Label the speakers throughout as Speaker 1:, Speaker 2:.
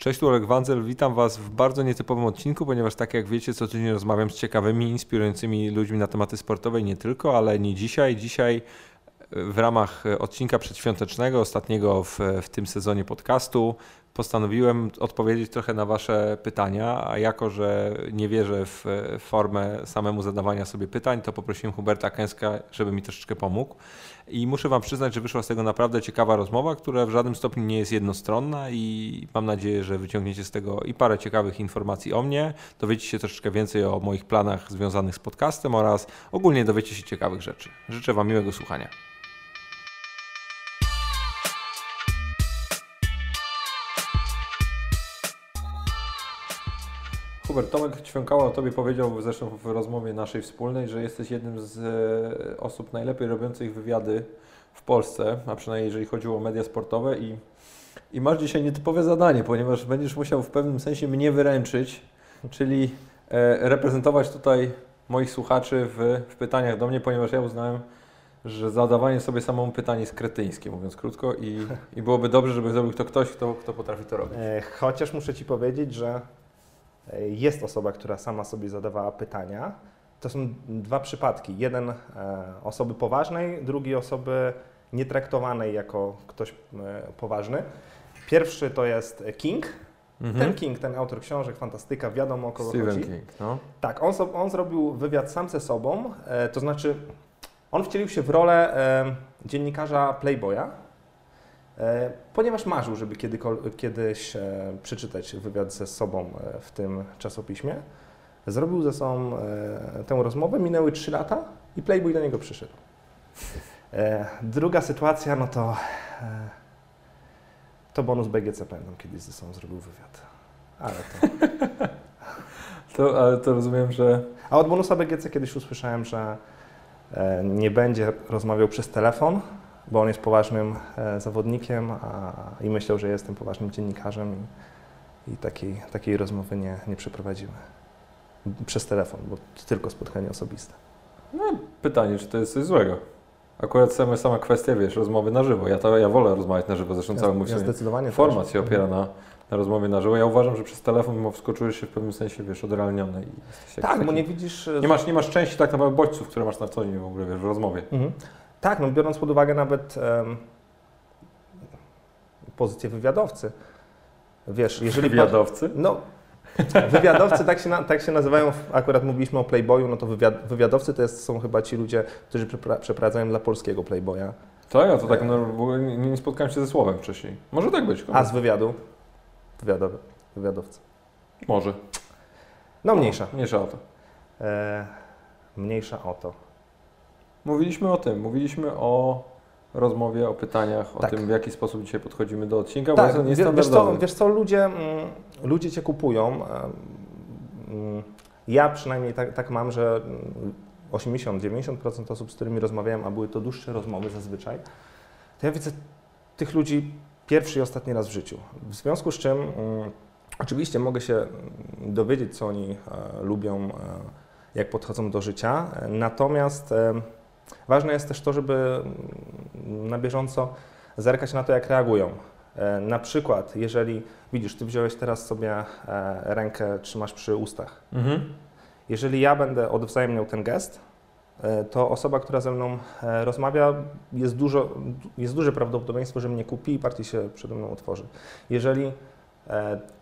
Speaker 1: Cześć, tu Olek Wanzel. Witam Was w bardzo nietypowym odcinku, ponieważ tak jak wiecie, co tydzień rozmawiam z ciekawymi, inspirującymi ludźmi na tematy sportowe i nie tylko, ale nie dzisiaj. Dzisiaj w ramach odcinka przedświątecznego, ostatniego w, w tym sezonie podcastu, postanowiłem odpowiedzieć trochę na Wasze pytania, a jako, że nie wierzę w formę samemu zadawania sobie pytań, to poprosiłem Huberta Kęska, żeby mi troszeczkę pomógł. I muszę Wam przyznać, że wyszła z tego naprawdę ciekawa rozmowa, która w żadnym stopniu nie jest jednostronna i mam nadzieję, że wyciągniecie z tego i parę ciekawych informacji o mnie, dowiecie się troszeczkę więcej o moich planach związanych z podcastem oraz ogólnie dowiecie się ciekawych rzeczy. Życzę Wam miłego słuchania. Hubert, Tomek Ćwiąkała o Tobie powiedział zresztą w rozmowie naszej wspólnej, że jesteś jednym z e, osób najlepiej robiących wywiady w Polsce, a przynajmniej jeżeli chodziło o media sportowe i, i masz dzisiaj nietypowe zadanie, ponieważ będziesz musiał w pewnym sensie mnie wyręczyć, czyli e, reprezentować tutaj moich słuchaczy w, w pytaniach do mnie, ponieważ ja uznałem, że zadawanie sobie samemu pytanie jest kretyńskie, mówiąc krótko i, i byłoby dobrze, żeby zrobił to ktoś, kto, kto potrafi to robić.
Speaker 2: E, chociaż muszę Ci powiedzieć, że jest osoba, która sama sobie zadawała pytania. To są dwa przypadki. Jeden e, osoby poważnej, drugi osoby nietraktowanej jako ktoś e, poważny. Pierwszy to jest King. Mhm. Ten King, ten autor książek, fantastyka, wiadomo o kogo
Speaker 1: Stephen
Speaker 2: chodzi.
Speaker 1: King, no.
Speaker 2: Tak, on, on zrobił wywiad sam ze sobą, e, to znaczy on wcielił się w rolę dziennikarza Playboya, E, ponieważ marzył, żeby kiedyś e, przeczytać wywiad ze sobą e, w tym czasopiśmie. Zrobił ze sobą tę rozmowę, minęły trzy lata i Playboy do niego przyszedł. Druga sytuacja, no to to bonus BGC pamiętam, kiedyś ze sobą zrobił wywiad. Ale to...
Speaker 1: to... Ale to rozumiem, że...
Speaker 2: A od bonusa BGC kiedyś usłyszałem, że nie będzie rozmawiał przez telefon, bo on jest poważnym e, zawodnikiem a, i myślał, że jestem poważnym dziennikarzem i, i takiej, takiej rozmowy nie, nie przeprowadzimy. Przez telefon, bo tylko spotkanie osobiste.
Speaker 1: No, pytanie, czy to jest coś złego? Akurat sama, sama kwestia, wiesz, rozmowy na żywo. Ja, to, ja wolę rozmawiać na żywo, zresztą ja, cały mój
Speaker 2: ja zdecydowanie
Speaker 1: format też. się opiera na, na rozmowie na żywo. Ja uważam, że przez telefon mimo wszystko czujesz się w pewnym sensie, wiesz, odrealniony.
Speaker 2: I tak, bo nie widzisz...
Speaker 1: Nie masz, nie masz części tak naprawdę bodźców, które masz na co dzień w ogóle, wiesz, w rozmowie. Mhm.
Speaker 2: Tak, no biorąc pod uwagę nawet um, pozycję wywiadowcy. Wiesz, jeżeli...
Speaker 1: Wywiadowcy?
Speaker 2: No, wywiadowcy tak się, na, tak się nazywają, akurat mówiliśmy o Playboyu, no to wywiad, wywiadowcy to jest, są chyba ci ludzie, którzy przeprowadzają dla polskiego Playboya.
Speaker 1: Tak, ja to tak no, w ogóle nie, nie spotkałem się ze słowem wcześniej. Może tak być.
Speaker 2: A z wywiadu? Wywiadowy, wywiadowcy.
Speaker 1: Może.
Speaker 2: No mniejsza.
Speaker 1: Mniejsza o to.
Speaker 2: E, mniejsza o to.
Speaker 1: Mówiliśmy o tym, mówiliśmy o rozmowie, o pytaniach, o tak. tym, w jaki sposób dzisiaj podchodzimy do odcinka,
Speaker 2: tak. bo jest wiesz co, wiesz co, ludzie, mm, ludzie Cię kupują. Mm, ja przynajmniej tak, tak mam, że 80-90% osób, z którymi rozmawiałem, a były to dłuższe rozmowy zazwyczaj, to ja widzę tych ludzi pierwszy i ostatni raz w życiu. W związku z czym mm, oczywiście mogę się dowiedzieć, co oni e, lubią, e, jak podchodzą do życia, natomiast e, Ważne jest też to, żeby na bieżąco zerkać na to, jak reagują. E, na przykład, jeżeli widzisz, ty wziąłeś teraz sobie e, rękę, trzymasz przy ustach. Mhm. Jeżeli ja będę odwzajemniał ten gest, e, to osoba, która ze mną rozmawia, jest, dużo, jest duże prawdopodobieństwo, że mnie kupi i bardziej się przede mną otworzy. Jeżeli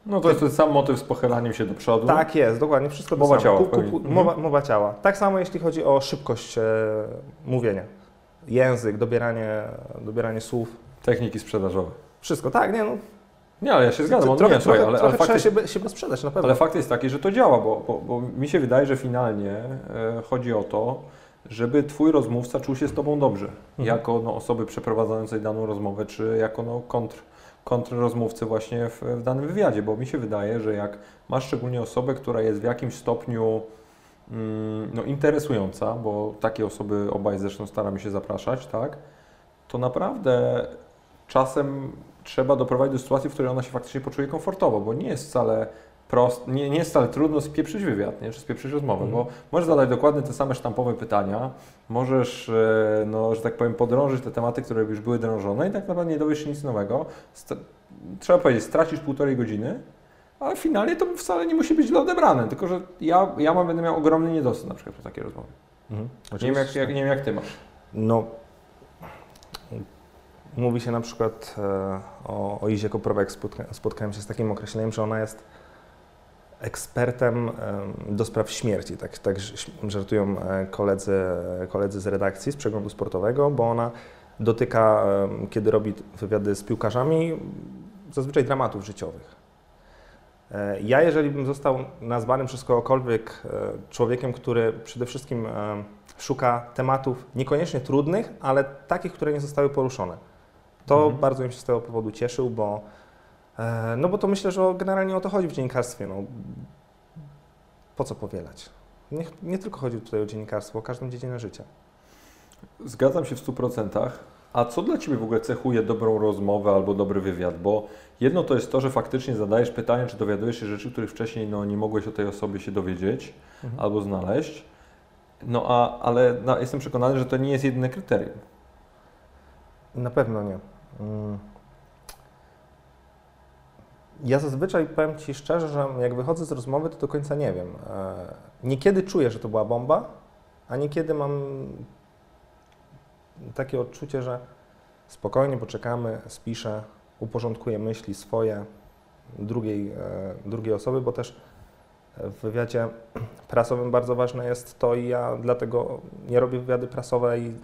Speaker 1: no to jest ten sam motyw z pochylaniem się do przodu.
Speaker 2: Tak jest, dokładnie, wszystko
Speaker 1: mowa
Speaker 2: to
Speaker 1: ciała.
Speaker 2: Mhm. mowa, mowa, ciała. Tak samo jeśli chodzi o szybkość e, mówienia. Język, dobieranie, dobieranie słów.
Speaker 1: Techniki sprzedażowe.
Speaker 2: Wszystko, tak, nie no.
Speaker 1: Nie, ale ja się zgadzam, trochę, nie, trochę,
Speaker 2: ale, ale fakt trzeba jest, się, się sprzedać na pewno.
Speaker 1: Ale fakt jest taki, że to działa, bo, bo, bo mi się wydaje, że finalnie e, chodzi o to, żeby Twój rozmówca czuł się z Tobą dobrze, mhm. jako no, osoby przeprowadzającej daną rozmowę, czy jako no, kontr kontrrozmówcy właśnie w, w danym wywiadzie, bo mi się wydaje, że jak masz szczególnie osobę, która jest w jakimś stopniu mm, no, interesująca, bo takie osoby obaj zresztą staramy się zapraszać, tak, to naprawdę czasem trzeba doprowadzić do sytuacji, w której ona się faktycznie poczuje komfortowo, bo nie jest wcale prost, nie, nie jest wcale trudno spieprzyć wywiad, nie? czy spieprzyć rozmowę,
Speaker 2: Mhm.
Speaker 1: bo możesz zadać dokładnie te same sztampowe pytania, możesz, e, no, że tak powiem, podrążyć te tematy, które już były drążone i tak naprawdę nie dowiesz się nic nowego. St- trzeba powiedzieć, stracisz półtorej godziny, ale finalnie to wcale nie musi być źle odebrane, tylko że ja, ja mam, będę miał ogromny niedosyt na przykład po takiej rozmowie.
Speaker 2: Mhm.
Speaker 1: Nie wiem, jak, jak, nie wiem jak Ty masz.
Speaker 2: No, mówi się na przykład e, o, o Izie Koprowek, spotka, spotkałem się z takim określeniem, że ona jest ekspertem em, do spraw śmierci, tak, tak żartują e, koledzy, koledzy z redakcji, z przeglądu sportowego, bo ona dotyka, kiedy robi wywiady z piłkarzami, zazwyczaj dramatów życiowych. E, Ja, jeżeli bym został nazwany przez kogokolwiek e, człowiekiem, który przede wszystkim e, szuka tematów niekoniecznie trudnych, ale takich, które nie zostały poruszone, to
Speaker 1: Mhm.
Speaker 2: bardzo bym się z tego powodu cieszył, bo, e, no bo to myślę, że generalnie o to chodzi w dziennikarstwie. No. Po co powielać? Nie, nie tylko chodzi tutaj o dziennikarstwo, o każdą dziedzinę życia.
Speaker 1: Zgadzam się w 100%. A co dla Ciebie w ogóle cechuje dobrą rozmowę albo dobry wywiad? Bo jedno to jest to, że faktycznie zadajesz pytanie, czy dowiadujesz się rzeczy, których wcześniej no, nie mogłeś o tej osobie się dowiedzieć
Speaker 2: Mhm.
Speaker 1: albo znaleźć. No a, ale no, jestem przekonany, że to nie jest jedyne kryterium.
Speaker 2: Na pewno nie. Mm. Ja zazwyczaj powiem Ci szczerze, że jak wychodzę z rozmowy, to do końca nie wiem. E, Niekiedy czuję, że to była bomba, a niekiedy mam takie odczucie, że spokojnie poczekamy, spiszę, uporządkuję myśli swoje, drugiej, e, drugiej osoby, bo też w wywiadzie prasowym bardzo ważne jest to i ja dlatego nie robię wywiady prasowe i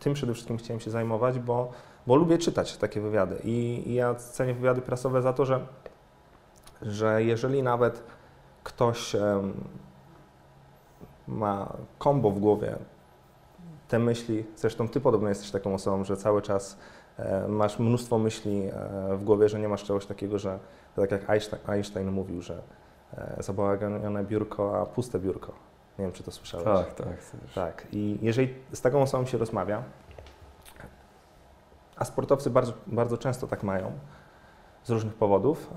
Speaker 2: tym przede wszystkim chciałem się zajmować, bo, bo lubię czytać takie wywiady i, i ja cenię wywiady prasowe za to, że, że jeżeli nawet ktoś ma kombo w głowie, te myśli, zresztą Ty podobno jesteś taką osobą, że cały czas e, masz mnóstwo myśli e, w głowie, że nie masz czegoś takiego, że tak jak Einstein, Einstein mówił, że e, zabałaganione biurko, a puste biurko. Nie wiem, czy to słyszałeś.
Speaker 1: tak. tak.
Speaker 2: Tak. I jeżeli z taką osobą się rozmawia, a sportowcy bardzo, bardzo często tak mają z różnych powodów.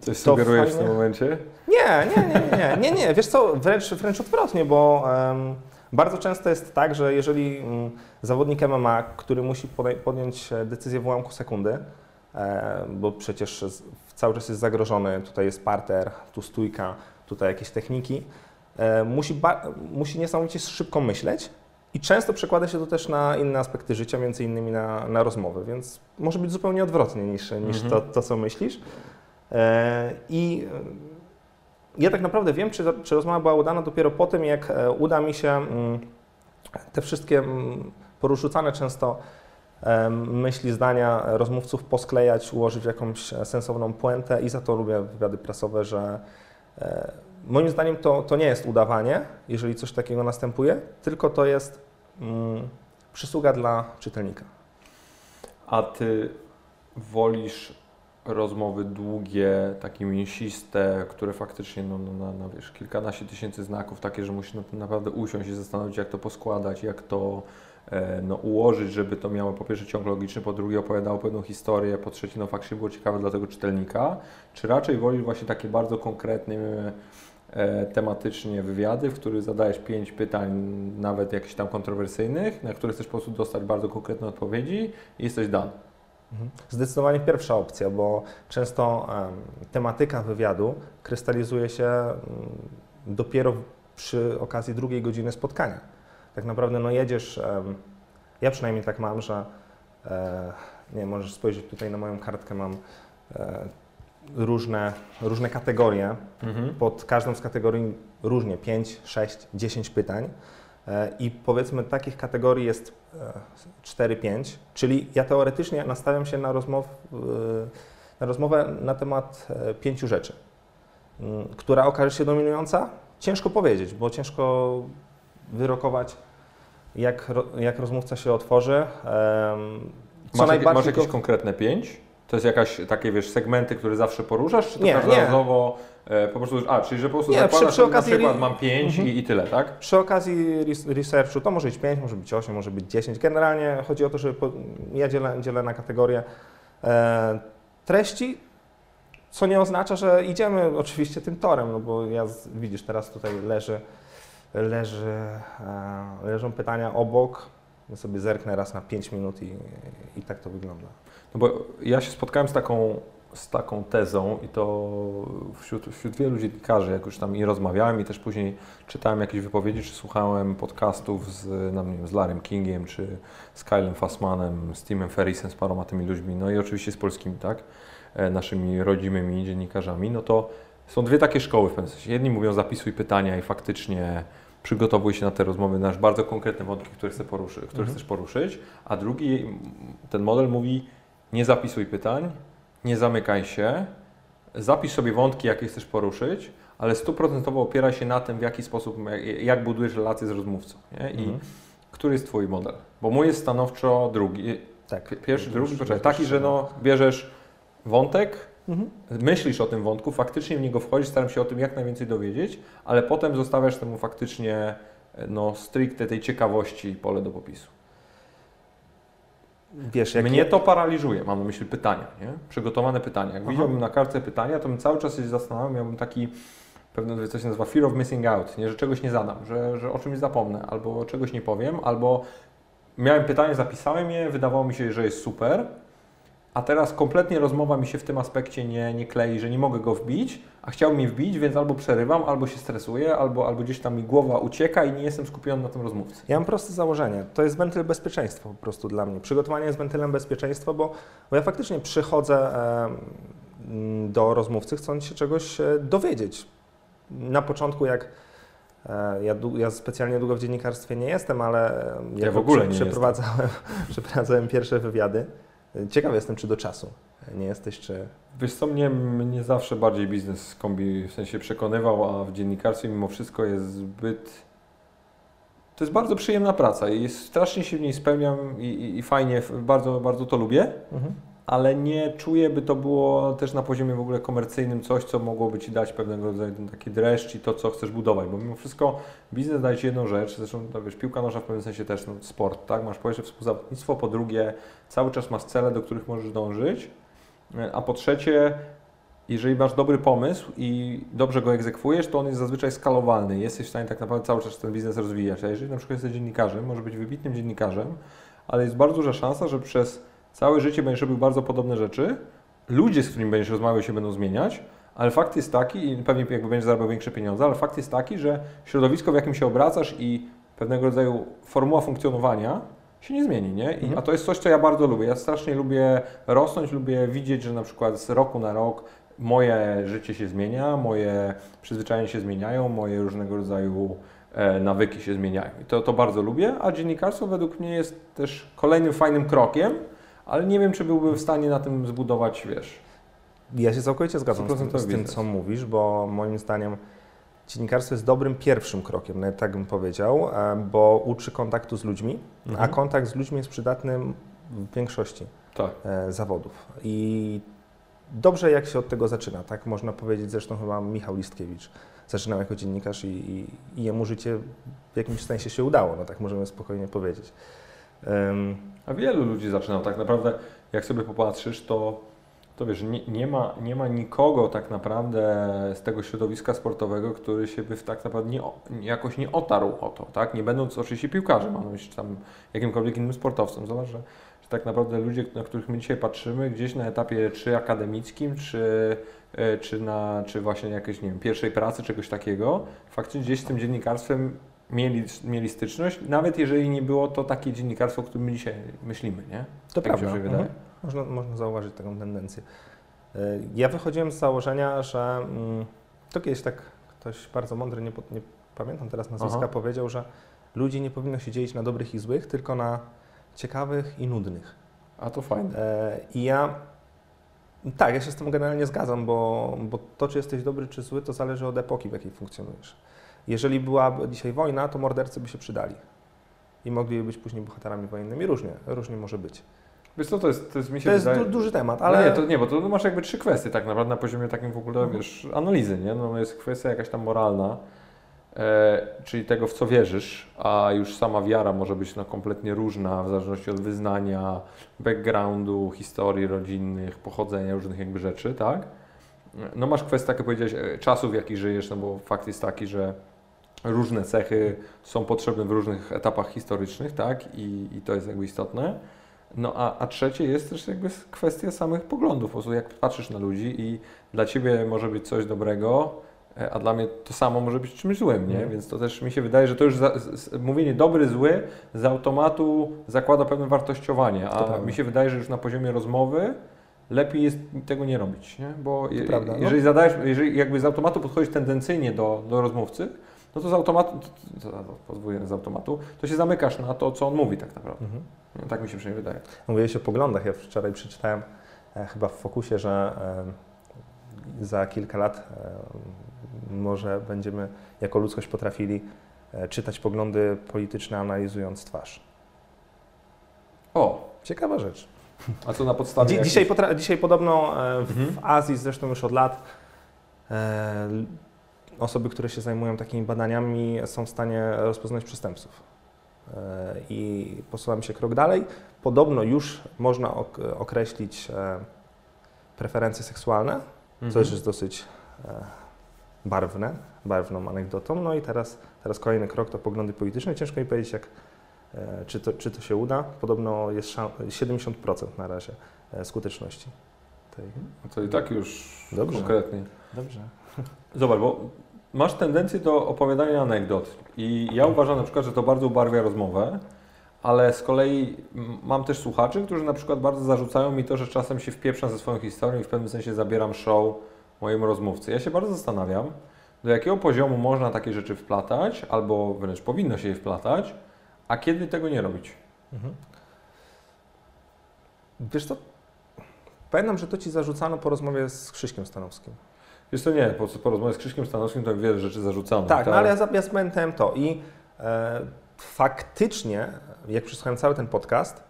Speaker 1: Coś
Speaker 2: To
Speaker 1: sugerujesz w
Speaker 2: fajnie.
Speaker 1: tym momencie?
Speaker 2: nie, nie, nie, nie, nie, nie. Wiesz co, wręcz, wręcz odwrotnie, bo em, bardzo często jest tak, że jeżeli mm, zawodnik MMA, który musi podjąć e, decyzję w ułamku sekundy, e, bo przecież cały czas jest zagrożony, tutaj jest parter, tu stójka, tutaj jakieś techniki, musi, ba- musi niesamowicie szybko myśleć i często przekłada się to też na inne aspekty życia, między innymi na, na rozmowy, więc może być zupełnie odwrotnie niż, niż
Speaker 1: Mhm.
Speaker 2: to, to, co myślisz. E, I e, ja tak naprawdę wiem, czy, czy rozmowa była udana dopiero po tym, jak e, uda mi się mm, te wszystkie mm, porzucane często myśli, zdania rozmówców posklejać, ułożyć w jakąś e, sensowną puentę i za to lubię wywiady prasowe, że e, moim zdaniem to, to nie jest udawanie, jeżeli coś takiego następuje, tylko to jest mm, przysługa dla czytelnika.
Speaker 1: A Ty wolisz rozmowy długie, takie mięsiste, które faktycznie no, no, na, na wiesz, kilkanaście tysięcy znaków, takie, że musisz na- naprawdę usiąść i zastanowić, jak to poskładać, jak to e, no, ułożyć, żeby to miało po pierwsze ciąg logiczny, po drugie opowiadało pewną historię, po trzecie no, faktycznie było ciekawe dla tego czytelnika, czy raczej wolisz właśnie takie bardzo konkretne, tematycznie wywiady, w których zadajesz pięć pytań, nawet jakichś tam kontrowersyjnych, na które chcesz po prostu dostać bardzo konkretne odpowiedzi i jesteś dany.
Speaker 2: Mhm. Zdecydowanie pierwsza opcja, bo często em, tematyka wywiadu krystalizuje się mm, dopiero przy okazji drugiej godziny spotkania. Tak naprawdę no jedziesz, ja przynajmniej tak mam, że e, nie możesz spojrzeć tutaj na moją kartkę, mam e, różne, różne kategorie.
Speaker 1: Mhm.
Speaker 2: Pod każdą z kategorii różnie 5, 6, 10 pytań. E, I powiedzmy takich kategorii jest e, 4-5, czyli ja teoretycznie nastawiam się na, rozmow, e, na rozmowę na temat e, pięciu rzeczy. Mm, Która okaże się dominująca? Ciężko powiedzieć, bo ciężko wyrokować, jak, jak rozmówca się otworzy. Co
Speaker 1: Masz,
Speaker 2: najbardziej
Speaker 1: masz jakieś konkretne pięć? To jest jakaś takie, wiesz, segmenty, które zawsze poruszasz, czy to
Speaker 2: Nie,
Speaker 1: każdorazowo e, po prostu, a, czyli że po prostu
Speaker 2: Nie,
Speaker 1: zakładasz,
Speaker 2: przy- przy okazji
Speaker 1: na przykład mam pięć
Speaker 2: Mhm.
Speaker 1: i, i tyle, tak?
Speaker 2: Przy okazji res- researchu to może być 5, może być 8, może być 10. Generalnie chodzi o to, że po, ja dzielę, dzielę na kategorie e, treści Co nie oznacza, że idziemy oczywiście tym torem, no bo ja, widzisz, teraz tutaj leży, leży, e, leżą pytania obok, ja sobie zerknę raz na 5 minut i, i tak to wygląda.
Speaker 1: No bo ja się spotkałem z taką, z taką tezą i to wśród, wśród wielu dziennikarzy, jak już tam i rozmawiałem i też później czytałem jakieś wypowiedzi, czy słuchałem podcastów z, no, nie wiem, z Larym Kingiem, czy z Kylem Fassmanem, z Timem Ferrisem, z paroma tymi ludźmi, no i oczywiście z polskimi, tak, e, naszymi rodzimymi dziennikarzami, no to są dwie takie szkoły w pewnym sensie. Jedni mówią zapisuj pytania i faktycznie przygotowuj się na te rozmowy, na bardzo konkretne wątki, które, chcę poruszy, które
Speaker 2: Mhm.
Speaker 1: chcesz poruszyć, a drugi, ten model mówi nie zapisuj pytań, nie zamykaj się, zapisz sobie wątki, jakie chcesz poruszyć, ale stuprocentowo opieraj się na tym, w jaki sposób, jak- budujesz relacje z rozmówcą. Nie? I
Speaker 2: Mhm.
Speaker 1: który jest Twój model? Bo mój jest stanowczo drugi.
Speaker 2: Tak.
Speaker 1: Pi- Pierwszy, drugi, poczekaj, taki, że no, bierzesz wątek,
Speaker 2: Mhm.
Speaker 1: myślisz o tym wątku, faktycznie w niego wchodzisz, staram się o tym jak najwięcej dowiedzieć, ale potem zostawiasz temu faktycznie no, stricte tej ciekawości pole do popisu.
Speaker 2: Wiesz, jak
Speaker 1: Mnie to paraliżuje, mam na myśli pytania, nie? przygotowane pytania. Jak
Speaker 2: Aha.
Speaker 1: widziałbym na kartce pytania, to bym cały czas się zastanawiał, miałbym taki pewne coś się nazywa fear of missing out, nie? że czegoś nie zadam, że, że o czymś zapomnę, albo czegoś nie powiem, albo miałem pytanie, zapisałem je, wydawało mi się, że jest super, a teraz kompletnie rozmowa mi się w tym aspekcie nie, nie klei, że nie mogę go wbić, a chciałbym je wbić, więc albo przerywam, albo się stresuję, albo, albo gdzieś tam mi głowa ucieka i nie jestem skupiony na tym rozmówcy.
Speaker 2: Ja mam proste założenie. To jest wentyl bezpieczeństwa po prostu dla mnie. Przygotowanie jest wentylem bezpieczeństwa, bo, bo ja faktycznie przychodzę do rozmówcy chcąc się czegoś e, dowiedzieć. Na początku jak e, ja, ja specjalnie długo w dziennikarstwie nie jestem, ale
Speaker 1: Ja w ogóle nie
Speaker 2: przeprowadzałem, przeprowadzałem pierwsze wywiady. Ciekawy jestem, czy do czasu. Nie jesteś, czy...
Speaker 1: Wiesz co, mnie, mnie zawsze bardziej biznes kombi w sensie przekonywał, a w dziennikarstwie mimo wszystko jest zbyt... To jest bardzo przyjemna praca i jest, strasznie się w niej spełniam i, i, i fajnie, bardzo, bardzo to lubię, ale nie czuję, by to było też na poziomie w ogóle komercyjnym coś, co mogłoby Ci dać pewnego rodzaju taki dreszcz i to, co chcesz budować, bo mimo wszystko biznes daje Ci jedną rzecz, zresztą to, wiesz, piłka nożna w pewnym sensie też no, sport, tak? Masz po pierwsze współzawodnictwo, po drugie cały czas masz cele, do których możesz dążyć, e, a po trzecie jeżeli masz dobry pomysł i dobrze go egzekwujesz, to on jest zazwyczaj skalowalny. Jesteś w stanie tak naprawdę cały czas ten biznes rozwijać. A jeżeli na przykład jesteś dziennikarzem, może być wybitnym dziennikarzem, ale jest bardzo duża szansa, że przez całe życie będziesz robił bardzo podobne rzeczy. Ludzie, z którymi będziesz rozmawiał, się będą zmieniać, ale fakt jest taki, i pewnie jakby będziesz zarabiał większe pieniądze, ale fakt jest taki, że środowisko, w jakim się obracasz i pewnego rodzaju formuła funkcjonowania się nie zmieni, nie? I,
Speaker 2: Mhm.
Speaker 1: A to jest coś, co ja bardzo lubię. Ja strasznie lubię rosnąć, lubię widzieć, że na przykład z roku na rok moje życie się zmienia, moje przyzwyczajenia się zmieniają, moje różnego rodzaju e, nawyki się zmieniają. I to, to bardzo lubię, a dziennikarstwo według mnie jest też kolejnym fajnym krokiem, ale nie wiem, czy byłbym w stanie na tym zbudować, wiesz,
Speaker 2: Ja się całkowicie zgadzam z tym, z tym, co mówisz, bo moim zdaniem dziennikarstwo jest dobrym pierwszym krokiem, nawet tak bym powiedział, e, bo uczy kontaktu z ludźmi, a
Speaker 1: Mhm.
Speaker 2: kontakt z ludźmi jest przydatny w większości
Speaker 1: tak.
Speaker 2: e, zawodów. I dobrze jak się od tego zaczyna, tak można powiedzieć, zresztą chyba Michał Listkiewicz zaczynał jako dziennikarz i, i, i jemu życie w jakimś sensie się udało, no tak możemy spokojnie powiedzieć.
Speaker 1: A wielu ludzi zaczyna tak naprawdę, jak sobie popatrzysz, to, to wiesz, nie, nie, ma, nie ma nikogo tak naprawdę z tego środowiska sportowego, który się by tak naprawdę nie, jakoś nie otarł o to, tak? Nie będąc oczywiście piłkarzem, mam myśli tam jakimkolwiek innym sportowcem. Zobacz, że, że tak naprawdę ludzie, na których my dzisiaj patrzymy, gdzieś na etapie czy akademickim, czy, e, czy, na, czy właśnie jakiejś, nie wiem, pierwszej pracy, czegoś takiego, faktycznie gdzieś z tym dziennikarstwem mieli, mieli styczność, nawet jeżeli nie było to takie dziennikarstwo, o którym my dzisiaj myślimy, nie?
Speaker 2: To
Speaker 1: Tak
Speaker 2: prawda.
Speaker 1: wydaje.
Speaker 2: Mhm. Można, można zauważyć taką tendencję. E, Ja wychodziłem z założenia, że mm, to kiedyś tak ktoś bardzo mądry, nie, nie pamiętam teraz nazwiska,
Speaker 1: Aha.
Speaker 2: powiedział, że ludzi nie powinno się dzielić na dobrych i złych, tylko na ciekawych i nudnych.
Speaker 1: A to fajne.
Speaker 2: E, I ja tak, ja się z tym generalnie zgadzam, bo, bo to, czy jesteś dobry czy zły, to zależy od epoki, w jakiej funkcjonujesz. Jeżeli byłaby dzisiaj wojna, to mordercy by się przydali. I mogliby być później bohaterami wojennymi. Różnie, różnie może być.
Speaker 1: Wiesz co, to jest, to jest mi się
Speaker 2: To jest
Speaker 1: wydaje...
Speaker 2: du- duży temat,
Speaker 1: Ale
Speaker 2: ale
Speaker 1: nie, to nie, bo to masz jakby trzy kwestie tak naprawdę na poziomie takim w ogóle,
Speaker 2: Mhm.
Speaker 1: wiesz, analizy, nie? No jest kwestia jakaś tam moralna, e, czyli tego, w co wierzysz, a już sama wiara może być no, kompletnie różna w zależności od wyznania, backgroundu, historii rodzinnych, pochodzenia różnych jakby rzeczy, tak? no masz kwestię, tak jak powiedziałeś, e, czasów, w jakich żyjesz, no bo fakt jest taki, że różne cechy są potrzebne w różnych etapach historycznych, tak? I, i to jest jakby istotne. No a, a trzecie jest też jakby kwestia samych poglądów, po prostu jak patrzysz na ludzi i dla Ciebie może być coś dobrego, e, a dla mnie to samo może być czymś złym, nie? Mm. Więc to też mi się wydaje, że to już za, z, mówienie dobry, zły z automatu zakłada pewne wartościowanie, a mi się wydaje, że już na poziomie rozmowy lepiej jest tego nie robić, nie? Bo je, no. jeżeli zadajesz, jeżeli jakby z automatu podchodzisz tendencyjnie do, do rozmówcy, no to z automatu, to, to, to, z automatu, to się zamykasz na to, co on mówi tak naprawdę. Mhm. No, tak mi się przynajmniej wydaje.
Speaker 2: Mówiłeś o poglądach. Ja wczoraj przeczytałem e, chyba w Fokusie, że e, za kilka lat e, może będziemy jako ludzkość potrafili e, czytać poglądy polityczne, analizując twarz.
Speaker 1: O!
Speaker 2: Ciekawa rzecz.
Speaker 1: A co na podstawie?
Speaker 2: Dzi dzisiaj, dzisiaj podobno e, w, mhm. w Azji, zresztą już od lat, e, osoby, które się zajmują takimi badaniami, są w stanie rozpoznać przestępców. E, I posuwam się krok dalej. Podobno już można określić e, preferencje seksualne, mhm. co jest dosyć e, barwne, barwną anegdotą. No i teraz, teraz kolejny krok to poglądy polityczne. Ciężko mi powiedzieć, jak, czy, to, czy to się uda. Podobno jest 70% na razie skuteczności.
Speaker 1: Tej. No to i tak już Dobrze. konkretnie.
Speaker 2: Dobrze.
Speaker 1: Zobacz, bo masz tendencję do opowiadania anegdot i ja uważam na przykład, że to bardzo ubarwia rozmowę, ale z kolei mam też słuchaczy, którzy na przykład bardzo zarzucają mi to, że czasem się wpieprzam ze swoją historią i w pewnym sensie zabieram show mojemu rozmówcy. Ja się bardzo zastanawiam, do jakiego poziomu można takie rzeczy wplatać, albo wręcz powinno się je wplatać, a kiedy tego nie robić. Mhm.
Speaker 2: Wiesz co, pamiętam, że to Ci zarzucano po rozmowie z Krzyśkiem Stanowskim.
Speaker 1: Jest to nie, po, po rozmowie z Krzyśkiem Stanowskim to wiele rzeczy zarzucano.
Speaker 2: Tak, no ale ja, ja zapamiętałem to i e, faktycznie, jak przesłuchałem cały ten podcast,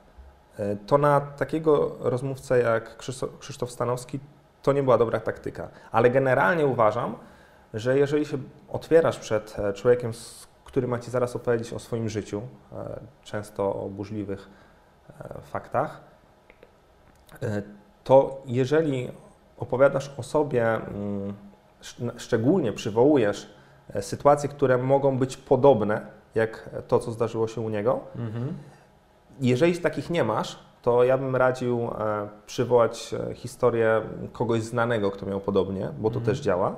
Speaker 2: e, to na takiego rozmówcę jak Krzysztof Stanowski to nie była dobra taktyka. Ale generalnie uważam, że jeżeli się otwierasz przed e, człowiekiem, który ma Ci zaraz opowiedzieć o swoim życiu, e, często o burzliwych e, faktach, to jeżeli opowiadasz o sobie, mm, szczególnie przywołujesz e, sytuacje, które mogą być podobne jak to, co zdarzyło się u niego. Mhm. Jeżeli takich nie masz, to ja bym radził e, przywołać e, historię kogoś znanego, kto miał podobnie, bo to mhm. też działa.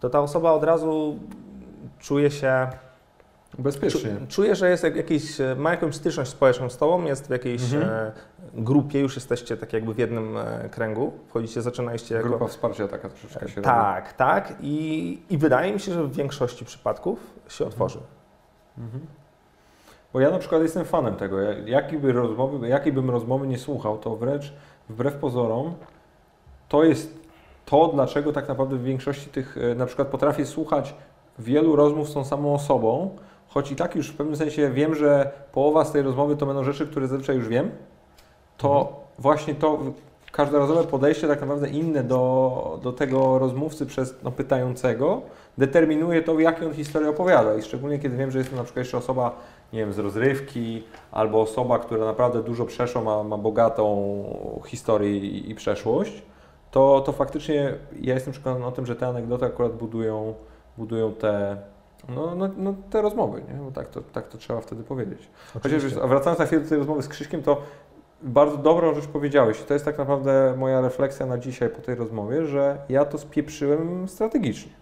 Speaker 2: To ta osoba od razu czuje się
Speaker 1: Bezpiecznie.
Speaker 2: Czuję, że jest jakiś, e, ma jakąś styczność społeczną z Tobą, jest w jakiejś mhm. E, grupie, już jesteście tak jakby w jednym e, kręgu, wchodzicie, zaczynaliście jako...
Speaker 1: Grupa wsparcia taka troszeczkę się
Speaker 2: Tak, robi. tak I, i wydaje mi się, że w większości przypadków się mhm. otworzy. Mhm.
Speaker 1: Bo ja na przykład jestem fanem tego, jakiej, by rozmowy, jakiej bym rozmowy nie słuchał, to wręcz wbrew pozorom to jest to, dlaczego tak naprawdę w większości tych, na przykład potrafię słuchać wielu rozmów z tą samą osobą, choć i tak już w pewnym sensie wiem, że połowa z tej rozmowy to będą rzeczy, które zazwyczaj już wiem, to mhm. właśnie to każdorazowe podejście tak naprawdę inne do, do tego rozmówcy przez no, pytającego determinuje to, jaką on historię opowiada. I szczególnie kiedy wiem, że jest to na przykład jeszcze osoba, nie wiem, z rozrywki, albo osoba, która naprawdę dużo przeszła, ma, ma bogatą historię i, i przeszłość, to, to faktycznie ja jestem przekonany o tym, że te anegdoty akurat budują, budują te no, no, no, te rozmowy, nie? Bo tak to, tak to trzeba wtedy powiedzieć. Chociaż a wracając na chwilę do tej rozmowy z Krzyśkiem, to bardzo dobrą rzecz powiedziałeś. To jest tak naprawdę moja refleksja na dzisiaj po tej rozmowie, że ja to spieprzyłem strategicznie.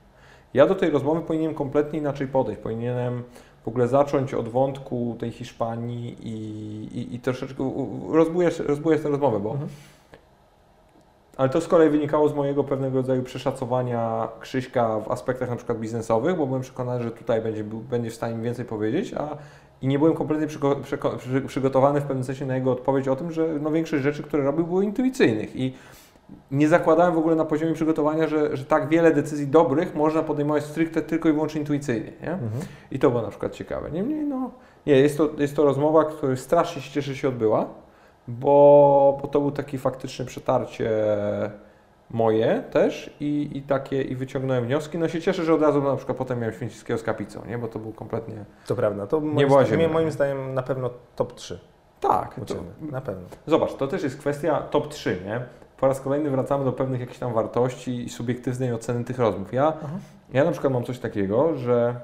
Speaker 1: Ja do tej rozmowy powinienem kompletnie inaczej podejść. Powinienem w ogóle zacząć od wątku tej Hiszpanii i, i, i troszeczkę rozbujesz, rozbujesz tę rozmowę, bo mhm. Ale to z kolei wynikało z mojego pewnego rodzaju przeszacowania Krzyśka w aspektach na przykład biznesowych, bo byłem przekonany, że tutaj będzie, będzie w stanie mi więcej powiedzieć, a i nie byłem kompletnie przygo przy przygotowany w pewnym sensie na jego odpowiedź o tym, że no większość rzeczy, które robił, było intuicyjnych i nie zakładałem w ogóle na poziomie przygotowania, że, że tak wiele decyzji dobrych można podejmować stricte tylko i wyłącznie intuicyjnie. Nie? Mhm. I to było na przykład ciekawe. Niemniej, no, nie, jest to, jest to rozmowa, która strasznie się cieszę, że się odbyła bo, bo to był taki faktyczne przetarcie moje też i, i takie i wyciągnąłem wnioski. No się cieszę, że od razu na przykład potem miałem Święcickiego z Kapicą, nie? bo to był kompletnie...
Speaker 2: To prawda, to moim, nie była zdaniem, moim zdaniem na pewno top 3.
Speaker 1: Tak,
Speaker 2: to, na pewno.
Speaker 1: Zobacz, to też jest kwestia top 3, nie? po raz kolejny wracamy do pewnych jakichś tam wartości i subiektywnej oceny tych rozmów. Ja, ja na przykład mam coś takiego, że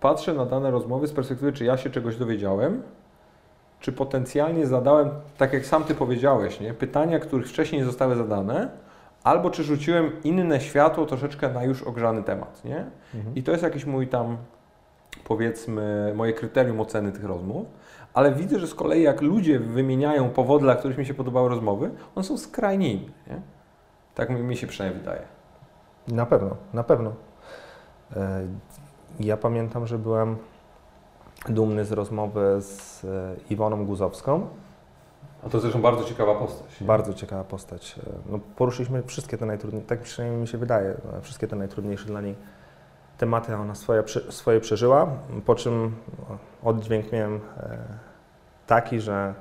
Speaker 1: patrzę na dane rozmowy z perspektywy, czy ja się czegoś dowiedziałem, czy potencjalnie zadałem, tak jak sam Ty powiedziałeś, nie? pytania, których wcześniej nie zostały zadane, albo czy rzuciłem inne światło troszeczkę na już ogrzany temat. Nie?
Speaker 2: Mhm.
Speaker 1: I to jest jakiś mój tam, powiedzmy, moje kryterium oceny tych rozmów. Ale widzę, że z kolei jak ludzie wymieniają powody, dla których mi się podobały rozmowy, one są skrajnie inne. Nie? Tak mi, mi się przynajmniej wydaje.
Speaker 2: Na pewno, na pewno. E, Ja pamiętam, że byłem dumny z rozmowy z e, Iwoną Guzowską.
Speaker 1: A to zresztą bardzo ciekawa postać.
Speaker 2: Bardzo ciekawa postać. E, No, poruszyliśmy wszystkie te najtrudniejsze, tak przynajmniej mi się wydaje, e, wszystkie te najtrudniejsze dla niej tematy. Ona swoje, swoje przeżyła, po czym oddźwięk miałem taki, że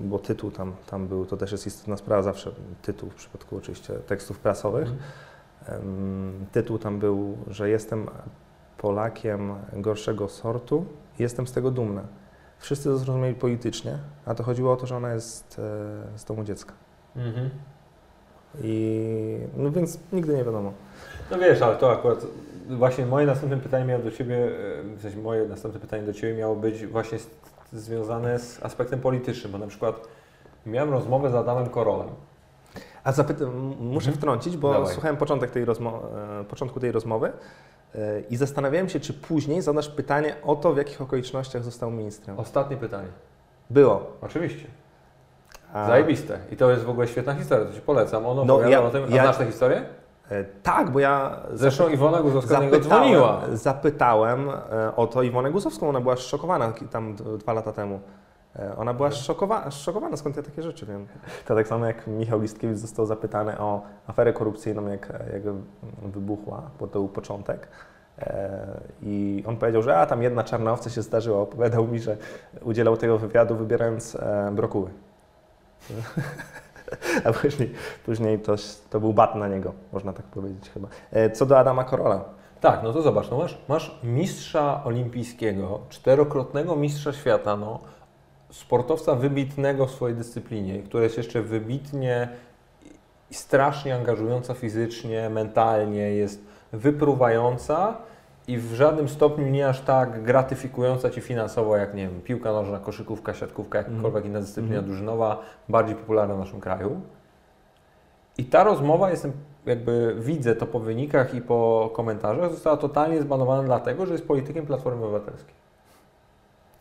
Speaker 2: bo tytuł tam, tam był, to też jest istotna sprawa, zawsze tytuł w przypadku oczywiście tekstów prasowych.
Speaker 1: Mhm.
Speaker 2: Tytuł tam był, że jestem Polakiem gorszego sortu jestem z tego dumna. Wszyscy to zrozumieli politycznie, a to chodziło o to, że ona jest e, z domu dziecka.
Speaker 1: Mhm.
Speaker 2: I no więc nigdy nie wiadomo.
Speaker 1: No wiesz, ale to akurat właśnie moje następne pytanie miało do Ciebie, e, w sensie moje następne pytanie do Ciebie miało być właśnie z, związane z aspektem politycznym, bo na przykład miałem rozmowę z Adamem Korolem.
Speaker 2: A zapytam, muszę
Speaker 1: Mhm.
Speaker 2: wtrącić, bo
Speaker 1: Dawaj.
Speaker 2: słuchałem początek tej e, początku tej rozmowy i zastanawiałem się, czy później zadasz pytanie o to, w jakich okolicznościach został ministrem.
Speaker 1: Ostatnie pytanie.
Speaker 2: Było.
Speaker 1: Oczywiście.
Speaker 2: A,
Speaker 1: Zajebiste. I to jest w ogóle świetna historia, to Ci polecam. Ono
Speaker 2: No, ja-
Speaker 1: o tym. A
Speaker 2: ja-
Speaker 1: znasz tę historię?
Speaker 2: e, tak, bo ja
Speaker 1: Zresztą Iwona Guzowska
Speaker 2: Zapytałem,
Speaker 1: dzwoniła.
Speaker 2: zapytałem e, o to Iwonę Guzowską, ona była zszokowana ki- tam dwa lata temu. E, Ona była zszokowa- zszokowana, skąd ja takie rzeczy wiem. To tak samo jak Michał Listkiewicz został zapytany o aferę korupcyjną, jak, jak wybuchła, bo to był początek. E, I on powiedział, że a tam jedna czarna owca się zdarzyła. Opowiadał mi, że udzielał tego wywiadu wybierając e, brokuły. A później, później to, to był bat na niego, można tak powiedzieć chyba. Co do Adama Korola.
Speaker 1: Tak, no to zobacz, no masz, masz mistrza olimpijskiego, czterokrotnego mistrza świata, no, sportowca wybitnego w swojej dyscyplinie, która jest jeszcze wybitnie i strasznie angażująca fizycznie, mentalnie, jest wypruwająca i w żadnym stopniu nie aż tak gratyfikująca Ci finansowo jak, nie wiem, piłka nożna, koszykówka, siatkówka, jakakolwiek inna dyscyplina
Speaker 2: Mhm.
Speaker 1: drużynowa, bardziej popularna w naszym kraju. I ta rozmowa, jestem, jakby widzę to po wynikach i po komentarzach, została totalnie zbanowana dlatego, że jest politykiem Platformy Obywatelskiej.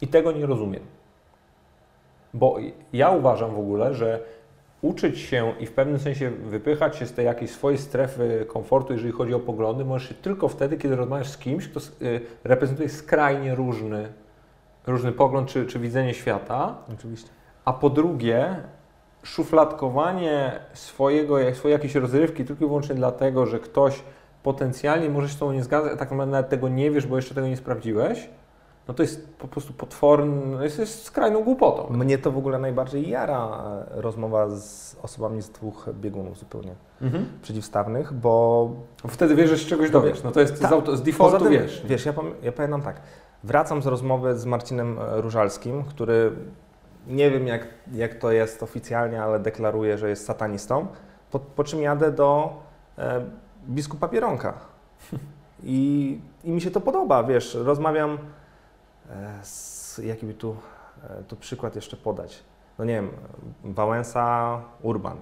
Speaker 1: I tego nie rozumiem. Bo ja uważam w ogóle, że uczyć się i w pewnym sensie wypychać się z tej jakiejś swojej strefy komfortu, jeżeli chodzi o poglądy, możesz się tylko wtedy, kiedy rozmawiasz z kimś, kto y, reprezentuje skrajnie różny, różny pogląd czy, czy widzenie świata.
Speaker 2: Oczywiście.
Speaker 1: A po drugie, szufladkowanie swojego, swojej jakiejś rozrywki tylko i wyłącznie dlatego, że ktoś potencjalnie może się z tobą nie zgadzać, a tak naprawdę nawet tego nie wiesz, bo jeszcze tego nie sprawdziłeś, no to jest po prostu potworny, no jest, jest skrajną głupotą.
Speaker 2: Mnie to w ogóle najbardziej jara e, rozmowa z osobami z dwóch biegunów zupełnie
Speaker 1: Mhm.
Speaker 2: przeciwstawnych, bo
Speaker 1: Wtedy wiesz, że się czegoś dowiesz. No to jest
Speaker 2: Tak.
Speaker 1: z, auto, z defaultu
Speaker 2: tym,
Speaker 1: wiesz.
Speaker 2: Wiesz, ja, ja pamiętam tak. Wracam z rozmowy z Marcinem e, Różalskim, który nie wiem jak, jak to jest oficjalnie, ale deklaruje, że jest satanistą. Po, po czym jadę do e, biskupa Pieronka. I, I mi się to podoba, wiesz, rozmawiam z, jaki by tu, e, tu przykład jeszcze podać. No nie wiem, Wałęsa, Urban.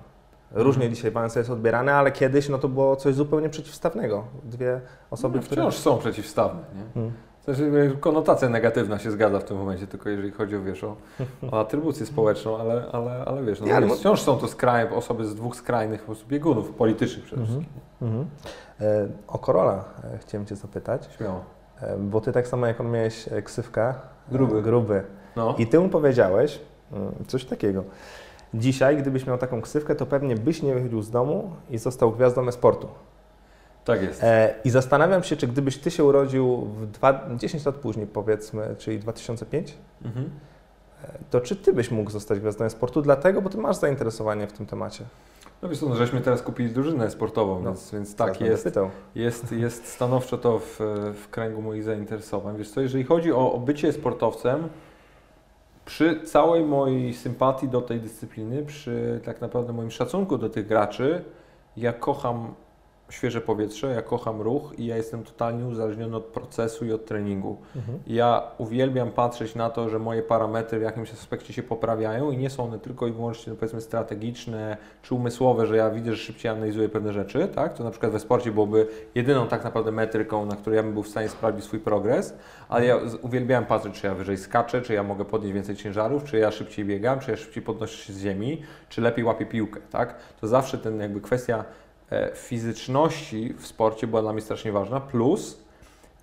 Speaker 2: Różnie
Speaker 1: Mhm.
Speaker 2: dzisiaj Wałęsa jest odbierany, ale kiedyś no to było coś zupełnie przeciwstawnego. Dwie osoby,
Speaker 1: no,
Speaker 2: które...
Speaker 1: wciąż są przeciwstawne. Nie?
Speaker 2: Hmm.
Speaker 1: Znaczy, konotacja negatywna się zgadza w tym momencie, tylko jeżeli chodzi o, wiesz, o, o atrybucję społeczną, ale, ale, ale wiesz, no,
Speaker 2: Nie, ale
Speaker 1: wciąż są to skrajne, osoby z dwóch skrajnych po biegunów politycznych przede
Speaker 2: Mhm.
Speaker 1: wszystkim.
Speaker 2: Mhm. E, O Korola e, chciałem Cię zapytać,
Speaker 1: Śmiało.
Speaker 2: E, bo Ty tak samo jak on miałeś e, ksywkę e,
Speaker 1: Gruby.
Speaker 2: gruby.
Speaker 1: No.
Speaker 2: I Ty mu powiedziałeś mm, coś takiego. Dzisiaj, gdybyś miał taką ksywkę, to pewnie byś nie wychodził z domu i został gwiazdą e-sportu.
Speaker 1: Tak jest.
Speaker 2: E, I zastanawiam się, czy gdybyś Ty się urodził w dwa, 10 lat później, powiedzmy, czyli 2005,
Speaker 1: Mhm.
Speaker 2: to czy Ty byś mógł zostać gwiazdą e-sportu? Dlatego, bo Ty masz zainteresowanie w tym temacie.
Speaker 1: No wiesz no, żeśmy teraz kupili drużynę sportową,
Speaker 2: No,
Speaker 1: więc, więc tak jest, jest, jest stanowczo to w, w kręgu moich zainteresowań. Wiesz co, jeżeli chodzi o, o bycie sportowcem, przy całej mojej sympatii do tej dyscypliny, przy tak naprawdę moim szacunku do tych graczy, ja kocham świeże powietrze, ja kocham ruch i ja jestem totalnie uzależniony od procesu i od treningu. Mhm. Ja uwielbiam patrzeć na to, że moje parametry w jakimś aspekcie się poprawiają i nie są one tylko i wyłącznie no powiedzmy strategiczne czy umysłowe, że ja widzę, że szybciej analizuję pewne rzeczy, tak? To na przykład we sporcie byłoby jedyną tak naprawdę metryką, na której ja bym był w stanie sprawdzić swój progres, ale ja uwielbiam patrzeć, czy ja wyżej skaczę, czy ja mogę podnieść więcej ciężarów, czy ja szybciej biegam, czy ja szybciej podnoszę się z ziemi, czy lepiej łapię piłkę, tak? To zawsze ten jakby kwestia fizyczności w sporcie była dla mnie strasznie ważna, plus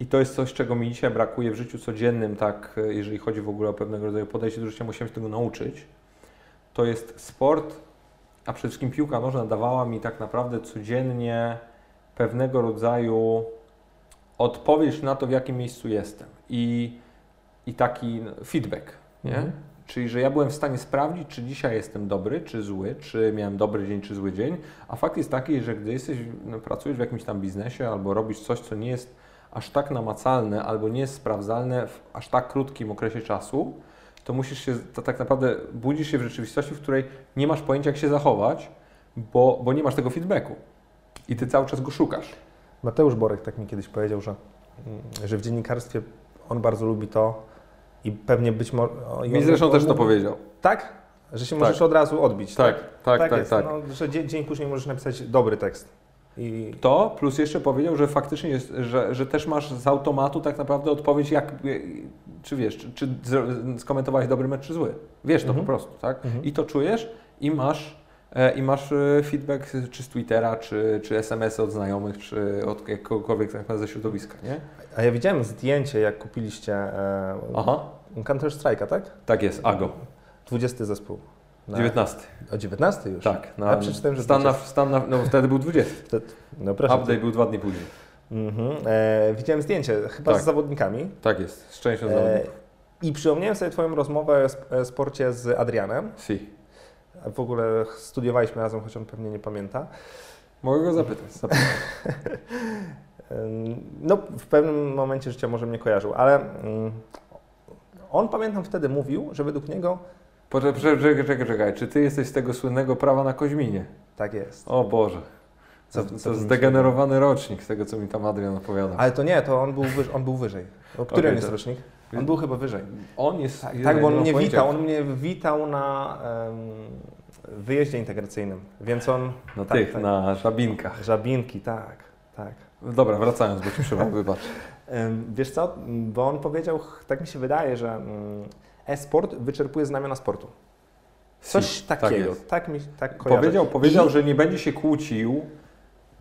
Speaker 1: i to jest coś, czego mi dzisiaj brakuje w życiu codziennym, tak, e, jeżeli chodzi w ogóle o pewnego rodzaju podejście do życia, musiałem się tego nauczyć. To jest sport, a przede wszystkim piłka nożna dawała mi tak naprawdę codziennie pewnego rodzaju odpowiedź na to, w jakim miejscu jestem i, i taki feedback, nie? Mhm. Czyli, że ja byłem w stanie sprawdzić, czy dzisiaj jestem dobry, czy zły, czy miałem dobry dzień, czy zły dzień. A fakt jest taki, że gdy jesteś, no, pracujesz w jakimś tam biznesie albo robisz coś, co nie jest aż tak namacalne albo nie jest sprawdzalne w aż tak krótkim okresie czasu, to musisz się, to tak naprawdę budzisz się w rzeczywistości, w której nie masz pojęcia, jak się zachować, bo, bo nie masz tego feedbacku. I ty cały czas go szukasz.
Speaker 2: Mateusz Borek tak mi kiedyś powiedział, że, że w dziennikarstwie on bardzo lubi to, i pewnie być może...
Speaker 1: Mi zresztą też to powiedział.
Speaker 2: Tak? Że się możesz tak. od razu odbić.
Speaker 1: Tak, tak, tak. tak, tak.
Speaker 2: No, że dzień, dzień, później możesz napisać dobry tekst. I...
Speaker 1: To, plus jeszcze powiedział, że faktycznie jest, że, że też masz z automatu tak naprawdę odpowiedź, jak, czy wiesz, czy, czy skomentowałeś dobry mecz, czy zły. Wiesz to mhm. po prostu, tak? Mhm. I to czujesz i masz i masz e, feedback czy z Twittera, czy, czy SMS od znajomych, czy od jakiegokolwiek tak ze środowiska, nie?
Speaker 2: A ja widziałem zdjęcie, jak kupiliście e, Aha. Counter Strike'a, tak?
Speaker 1: Tak jest, AGO.
Speaker 2: 20 zespół.
Speaker 1: Na... 19.
Speaker 2: O 19 już?
Speaker 1: Tak.
Speaker 2: Na, ja przeczytałem, że
Speaker 1: stan, na, stan na, no wtedy był 20. To, no proszę. Update był dwa dni później.
Speaker 2: Mhm. E, widziałem zdjęcie, chyba tak. z zawodnikami.
Speaker 1: Tak jest, z częścią zawodników.
Speaker 2: I przypomniałem sobie Twoją rozmowę o sporcie z Adrianem.
Speaker 1: Si
Speaker 2: w ogóle studiowaliśmy razem, choć on pewnie nie pamięta.
Speaker 1: Mogę go zapytać. zapytać.
Speaker 2: no, w pewnym momencie życia może mnie kojarzył, ale mm, on pamiętam wtedy mówił, że według niego.
Speaker 1: Poczekaj, czekaj, czekaj, czekaj. Czy ty jesteś z tego słynnego prawa na Koźminie?
Speaker 2: Tak jest.
Speaker 1: O Boże. Co, to, to zdegenerowany rocznik z tego, co mi tam Adrian opowiada.
Speaker 2: Ale to nie, to on był, wyżej. On był wyżej. O który okay, jest to... rocznik? On był chyba wyżej.
Speaker 1: On jest.
Speaker 2: Tak, tak bo on mnie witał. On mnie witał na um, wyjeździe integracyjnym, więc on.
Speaker 1: Na tak, tych, tak, na żabinkach.
Speaker 2: Żabinki, tak, tak.
Speaker 1: Dobra, wracając, bo ci przerwałem, wybacz.
Speaker 2: Wiesz co, bo on powiedział, tak mi się wydaje, że mm, e-sport wyczerpuje znamiona sportu. Coś tak takiego, tak, tak mi tak
Speaker 1: kojarzy. Powiedział, powiedział I... że nie będzie się kłócił,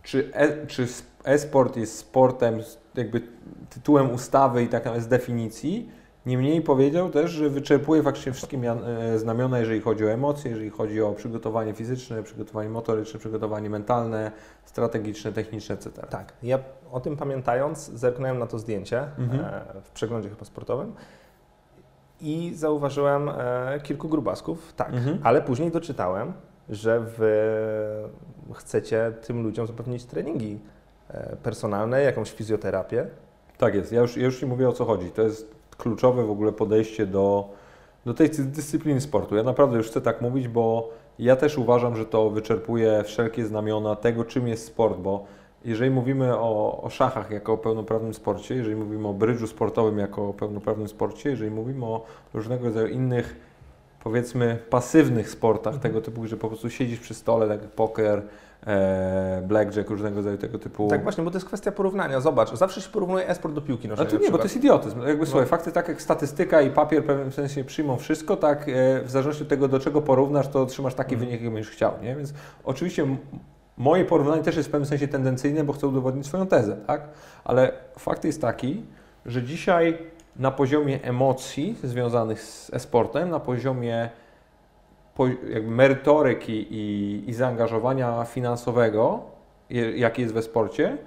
Speaker 1: czy, e, czy e-sport jest sportem jakby tytułem ustawy i taka z definicji. Niemniej powiedział też, że wyczerpuje faktycznie wszystkie e, znamiona, jeżeli chodzi o emocje, jeżeli chodzi o przygotowanie fizyczne, przygotowanie motoryczne, przygotowanie mentalne, strategiczne, techniczne, etc.
Speaker 2: Tak, ja o tym pamiętając zerknąłem na to zdjęcie mhm. E, w przeglądzie chyba sportowym i zauważyłem e, kilku grubasków, tak, mhm. ale później doczytałem, że wy chcecie tym ludziom zapewnić treningi personalne, jakąś fizjoterapię.
Speaker 1: Tak jest, ja już, ja już Ci mówię o co chodzi. To jest kluczowe w ogóle podejście do, do tej dyscypliny sportu. Ja naprawdę już chcę tak mówić, bo ja też uważam, że to wyczerpuje wszelkie znamiona tego, czym jest sport, bo jeżeli mówimy o, o szachach jako o pełnoprawnym sporcie, jeżeli mówimy o brydżu sportowym jako o pełnoprawnym sporcie, jeżeli mówimy o różnego rodzaju innych, powiedzmy, pasywnych sportach mhm. tego typu, że po prostu siedzisz przy stole, tak jak poker, e, blackjack, różnego rodzaju tego typu.
Speaker 2: Tak właśnie, bo to jest kwestia porównania. Zobacz, zawsze się porównuje e-sport do piłki nożnej.
Speaker 1: To nie, bo to jest idiotyzm. Jakby no. słuchaj, fakty tak jak statystyka i papier w pewnym sensie przyjmą wszystko, tak e, w zależności od tego, do czego porównasz, to otrzymasz taki hmm. wynik, jaki będziesz chciał, nie? Więc oczywiście moje porównanie też jest w pewnym sensie tendencyjne, bo chcę udowodnić swoją tezę, tak? Ale fakt jest taki, że dzisiaj na poziomie emocji związanych z e-sportem, na poziomie jakby merytoryki i, i zaangażowania finansowego, jaki jest we sporcie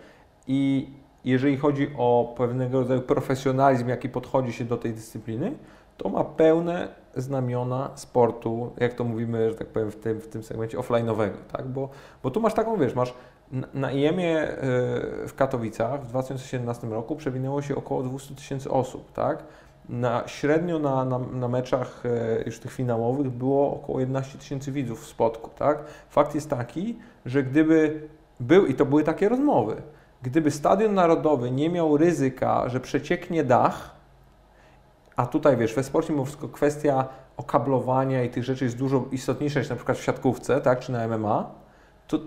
Speaker 1: i jeżeli chodzi o pewnego rodzaju profesjonalizm, jaki podchodzi się do tej dyscypliny, to ma pełne znamiona sportu, jak to mówimy, że tak powiem, w tym, w tym segmencie offline'owego, tak? Bo, bo tu masz taką, wiesz, masz na IEM-ie w Katowicach w 2017 roku przewinęło się około 200 tysięcy osób, tak? Na, średnio na, na, na meczach e, już tych finałowych było około 11 tysięcy widzów w spotku, tak? Fakt jest taki, że gdyby był, i to były takie rozmowy, gdyby Stadion Narodowy nie miał ryzyka, że przecieknie dach, a tutaj wiesz, we sporcie mimo wszystko kwestia okablowania i tych rzeczy jest dużo istotniejsza niż na przykład w siatkówce, tak, czy na MMA, to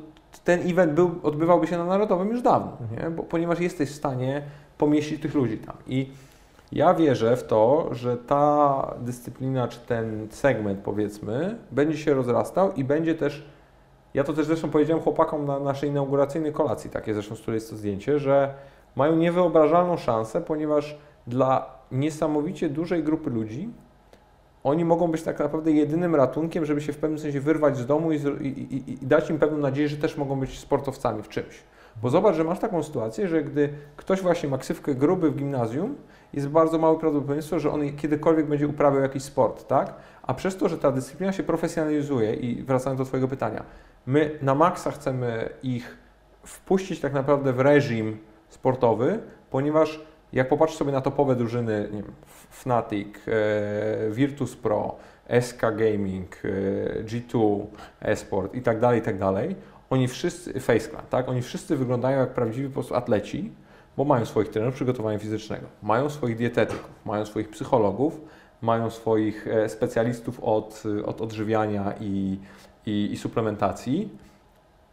Speaker 1: ten event był, odbywałby się na Narodowym już dawno, nie? Bo, ponieważ jesteś w stanie pomieścić tych ludzi tam. I ja wierzę w to, że ta dyscyplina, czy ten segment powiedzmy, będzie się rozrastał i będzie też, ja to też zresztą powiedziałem chłopakom na naszej inauguracyjnej kolacji, takie zresztą, z której jest to zdjęcie, że mają niewyobrażalną szansę, ponieważ dla niesamowicie dużej grupy ludzi oni mogą być tak naprawdę jedynym ratunkiem, żeby się w pewnym sensie wyrwać z domu i, i, i, i, dać im pewną nadzieję, że też mogą być sportowcami w czymś. Bo zobacz, że masz taką sytuację, że gdy ktoś właśnie ma ksywkę gruby w gimnazjum, jest bardzo małe prawdopodobieństwo, że on kiedykolwiek będzie uprawiał jakiś sport, tak? A przez to, że ta dyscyplina się profesjonalizuje i wracając do Twojego pytania, my na maksa chcemy ich wpuścić tak naprawdę w reżim sportowy, ponieważ jak popatrzysz sobie na topowe drużyny, wiem, Fnatic, e, Virtus Pro, SK Gaming, e, G2 Esport i tak dalej, i tak dalej, oni wszyscy, Face Clan, tak, oni wszyscy wyglądają jak prawdziwi po prostu atleci, bo mają swoich trenerów przygotowania fizycznego, mają swoich dietetyków, mają swoich psychologów, mają swoich e, specjalistów od, od odżywiania i, i, i suplementacji,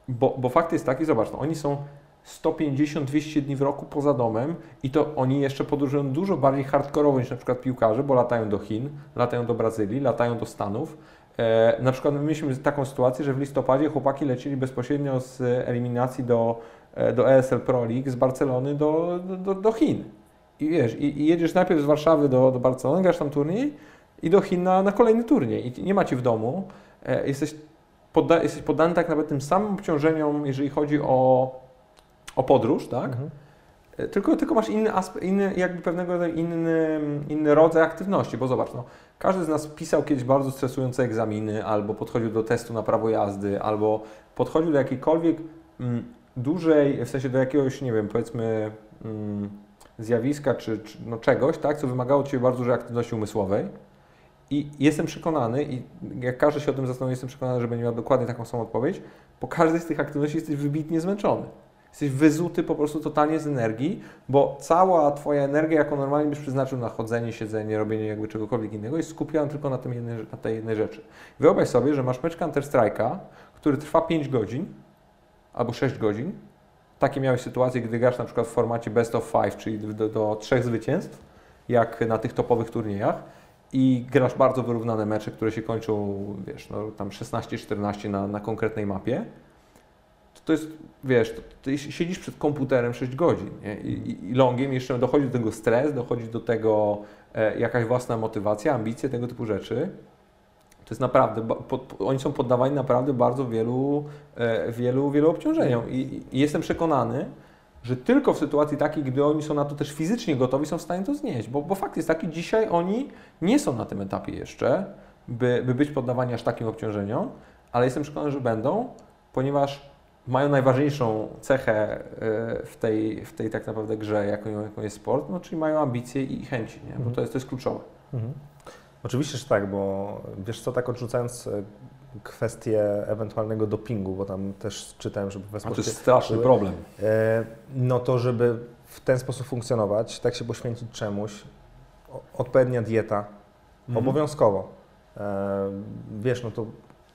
Speaker 1: bo, bo fakt jest taki, zobacz, no, oni są 150-200 dni w roku poza domem i to oni jeszcze podróżują dużo bardziej hardkorowo niż na przykład piłkarze, bo latają do Chin, latają do Brazylii, latają do Stanów. E, na przykład my mieliśmy taką sytuację, że w listopadzie chłopaki lecieli bezpośrednio z eliminacji do, e, do ESL Pro League z Barcelony do, do, do Chin. I wiesz, i, i, jedziesz najpierw z Warszawy do, do Barcelony, grasz tam turniej i do Chin na, na kolejny turniej. I nie macie w domu, e, jesteś, podda, jesteś poddany tak naprawdę tym samym obciążeniom, jeżeli chodzi o o podróż, tak? Mhm. E, tylko, tylko masz inny, aspekt, inny, jakby pewnego inny, inny rodzaj aktywności, bo zobacz, no, każdy z nas pisał kiedyś bardzo stresujące egzaminy, albo podchodził do testu na prawo jazdy, albo podchodził do jakiejkolwiek mm, dużej, w sensie do jakiegoś, nie wiem, powiedzmy mm, zjawiska czy, czy no czegoś, tak, co wymagało Ciebie bardzo dużej aktywności umysłowej. I jestem przekonany, i jak każdy się o tym zastanowi, jestem przekonany, że będzie miał dokładnie taką samą odpowiedź, po każdej z tych aktywności jesteś wybitnie zmęczony. Jesteś wyzuty po prostu totalnie z energii, bo cała Twoja energia, jaką normalnie byś przeznaczył na chodzenie, siedzenie, robienie jakby czegokolwiek innego, jest skupiona tylko na, tym jednej, na tej jednej rzeczy. Wyobraź sobie, że masz mecz Counter-Strike'a, który trwa 5 godzin albo 6 godzin. Takie miałeś sytuacje, gdy grasz na przykład w formacie best of five, czyli do, do trzech zwycięstw, jak na tych topowych turniejach i grasz bardzo wyrównane mecze, które się kończą, wiesz, no, tam 16-14 na, na konkretnej mapie to jest, wiesz, to, ty siedzisz przed komputerem 6 godzin nie? I, I, longiem jeszcze dochodzi do tego stres, dochodzi do tego e, jakaś własna motywacja, ambicje, tego typu rzeczy. To jest naprawdę, pod, oni są poddawani naprawdę bardzo wielu, e, wielu, wielu obciążeniom I, i jestem przekonany, że tylko w sytuacji takiej, gdy oni są na to też fizycznie gotowi, są w stanie to znieść. Bo, bo fakt jest taki, dzisiaj oni nie są na tym etapie jeszcze, by, by być poddawani aż takim obciążeniom, ale jestem przekonany, że będą, ponieważ mają najważniejszą cechę e, w tej, w tej tak naprawdę grze, jaką, jaką jest sport, no, czyli mają ambicje i chęci, nie? bo mhm. to jest, to jest kluczowe. Mhm.
Speaker 2: Oczywiście, że tak, bo wiesz co, tak odrzucając e, kwestię ewentualnego dopingu, bo tam też czytałem, żeby
Speaker 1: w sporcie... to jest straszny problem. E,
Speaker 2: no to, żeby w ten sposób funkcjonować, tak się poświęcić czemuś, odpowiednia dieta, mhm. obowiązkowo. Wiesz, no to